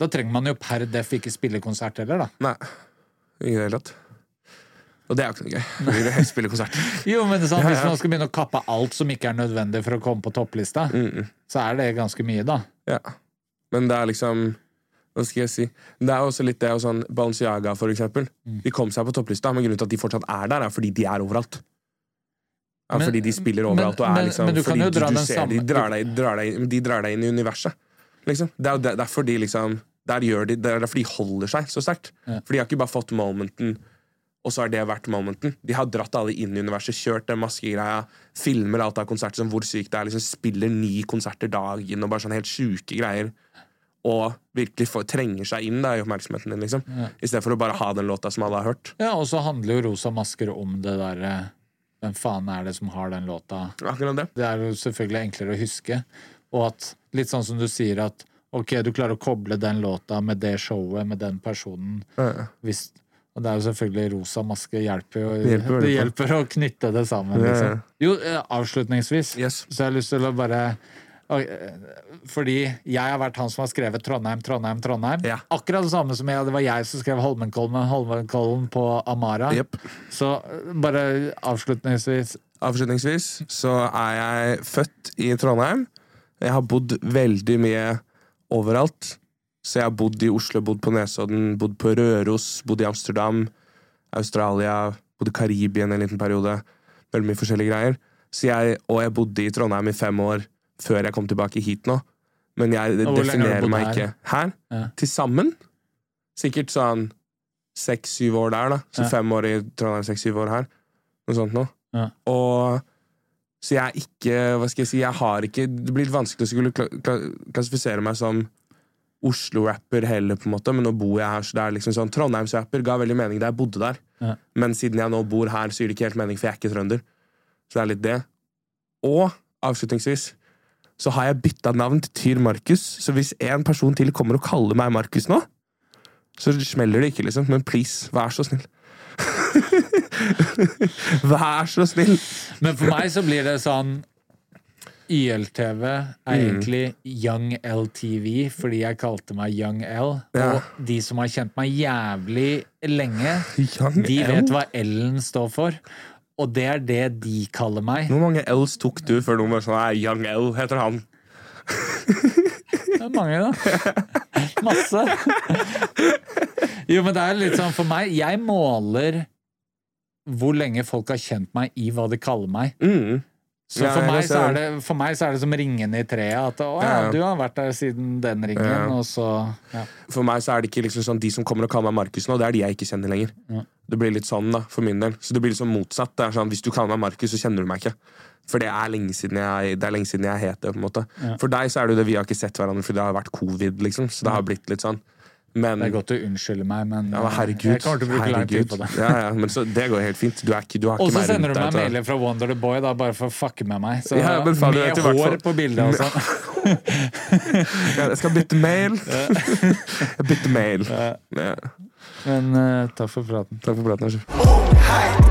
[SPEAKER 2] Da trenger man jo per def ikke spille konsert heller, da.
[SPEAKER 3] Nei. Ikke i det hele tatt. Og det er jo ikke noe gøy. Jeg vil helst spille konsert. [LAUGHS]
[SPEAKER 2] Jo, men det sant, Hvis man skal begynne å kappe alt som ikke er nødvendig for å komme på topplista,
[SPEAKER 3] Mm, mm.
[SPEAKER 2] så er det ganske mye, da.
[SPEAKER 3] Ja. Men det er liksom Hva skal jeg si? Det er også litt det og sånn Balenciaga, for eksempel. De kom seg på topplista, men grunnen til at de fortsatt er der, er fordi de er overalt. Ja,
[SPEAKER 2] Men-
[SPEAKER 3] fordi de spiller
[SPEAKER 2] men-
[SPEAKER 3] overalt og er liksom
[SPEAKER 2] men du kan
[SPEAKER 3] fordi du,
[SPEAKER 2] den
[SPEAKER 3] ser, de, drar deg, drar deg, de drar deg inn i universet. Liksom. Det er jo der- derfor de liksom der gjør de, Det er derfor de holder seg så sterkt.
[SPEAKER 2] Ja.
[SPEAKER 3] For de har ikke bare fått momenten, og så har det vært momenten. De har dratt alle inn i universet, kjørt den maskegreia, filmer alt av konserter som hvor sykt det er, liksom spiller ni konserter dagen og bare sånn helt sjuke greier. Og virkelig for, trenger seg inn da, i oppmerksomheten din, liksom. I stedet for å bare ha den låta som alle har hørt.
[SPEAKER 2] Ja, og så handler jo Rosa masker om det derre Hvem faen er det som har den låta?
[SPEAKER 3] Akkurat det.
[SPEAKER 2] Det er jo selvfølgelig enklere å huske. Og at, litt sånn som du sier, at ok, du klarer å koble den låta med det showet, med den personen.
[SPEAKER 3] Ja.
[SPEAKER 2] Hvis, og det er jo selvfølgelig Rosa maske hjelper jo.
[SPEAKER 3] Det hjelper
[SPEAKER 2] det hjelper å knytte det sammen, liksom. Jo, eh, avslutningsvis
[SPEAKER 3] Yes.
[SPEAKER 2] så jeg har lyst til å bare Fordi jeg har vært han som har skrevet Trondheim, Trondheim, Trondheim.
[SPEAKER 3] Ja.
[SPEAKER 2] Akkurat det samme som jeg, det var jeg som skrev Holmenkollen, Holmenkollen på Amara.
[SPEAKER 3] Yep.
[SPEAKER 2] Så eh, bare avslutningsvis
[SPEAKER 3] Avslutningsvis så er jeg født i Trondheim. Jeg har bodd veldig mye overalt. Så jeg har bodd i Oslo, bodd på Nesodden, bodd på Røros, bodd i Amsterdam, Australia, bodd i Karibien en liten periode. Veldig mye forskjellige greier. Så jeg, og jeg bodde i Trondheim i fem år før jeg kom tilbake hit nå. Men jeg definerer meg ikke her.
[SPEAKER 2] Ja.
[SPEAKER 3] Til sammen sikkert sånn seks-syv år der, da. Så
[SPEAKER 2] Ja.
[SPEAKER 3] fem år i Trondheim, seks-syv år her. Noe sånt noe.
[SPEAKER 2] Ja.
[SPEAKER 3] Og så jeg er ikke Hva skal jeg si Jeg har ikke Det blir vanskelig å skulle kla kla klassifisere meg som Oslo-rapper heller, på en måte, men nå bor jeg her, så det er liksom sånn Trondheims-rapper ga veldig mening da jeg bodde der,
[SPEAKER 2] Ja.
[SPEAKER 3] men siden jeg nå bor her, så gir det ikke helt mening, for jeg er ikke trønder. Så det er litt det. Og avslutningsvis så har jeg bytta navn til Tyr Markus, så hvis en person til kommer og kaller meg Markus nå, så smeller det ikke, liksom. Men please, vær så snill. [LAUGHS] vær så snill!
[SPEAKER 2] Men for meg så blir det sånn YLTV er
[SPEAKER 3] Mm.
[SPEAKER 2] egentlig Young LTV, fordi jeg kalte meg Young L.
[SPEAKER 3] Ja.
[SPEAKER 2] Og de som har kjent meg jævlig lenge,
[SPEAKER 3] Young
[SPEAKER 2] de
[SPEAKER 3] L?
[SPEAKER 2] vet hva L-en står for. Og det er det de kaller meg.
[SPEAKER 3] Hvor mange L's tok du før noen var sånn Young L heter han.
[SPEAKER 2] Det er mange, da. [LAUGHS] Masse. Jo, men det er litt sånn for meg Jeg måler hvor lenge folk har kjent meg i hva de kaller meg.
[SPEAKER 3] Mm.
[SPEAKER 2] Så for, meg så er det, for meg så er det som ringene i treet. At å, ja,
[SPEAKER 3] Ja, ja.
[SPEAKER 2] du har vært der siden den ringen,
[SPEAKER 3] Ja.
[SPEAKER 2] og så ja.
[SPEAKER 3] For meg så er det ikke liksom sånn De som kommer og kaller meg Markus nå, det er de jeg ikke kjenner lenger. Det blir litt sånn da, for min del. Så det blir liksom motsatt. Det er sånn, Hvis du kaller meg Markus, så kjenner du meg ikke. For det er lenge siden jeg, det er het det. på en måte For deg så er det jo det vi har ikke sett hverandre fordi det har vært covid. liksom Så det har blitt litt sånn. Men
[SPEAKER 2] Det er godt å unnskylde meg, men
[SPEAKER 3] ja, men
[SPEAKER 2] eh,
[SPEAKER 3] herregud.
[SPEAKER 2] jeg kommer til å bruke lang tid på det.
[SPEAKER 3] Ja, ja, men så, det går helt fint. Du, er ikke, du har ikke
[SPEAKER 2] Og så sender
[SPEAKER 3] rundt
[SPEAKER 2] du meg mailer fra Wonder the Boy da, bare for å fucke med meg. Så,
[SPEAKER 3] Ja, men faen,
[SPEAKER 2] med
[SPEAKER 3] vet
[SPEAKER 2] hår
[SPEAKER 3] fall-
[SPEAKER 2] på bildet og sånn. [LAUGHS]
[SPEAKER 3] Ja, Jeg skal bytte mail. [LAUGHS] jeg bytter mail. Ja.
[SPEAKER 2] Men uh, takk for praten.
[SPEAKER 3] Takk for praten.
[SPEAKER 1] Ung, heit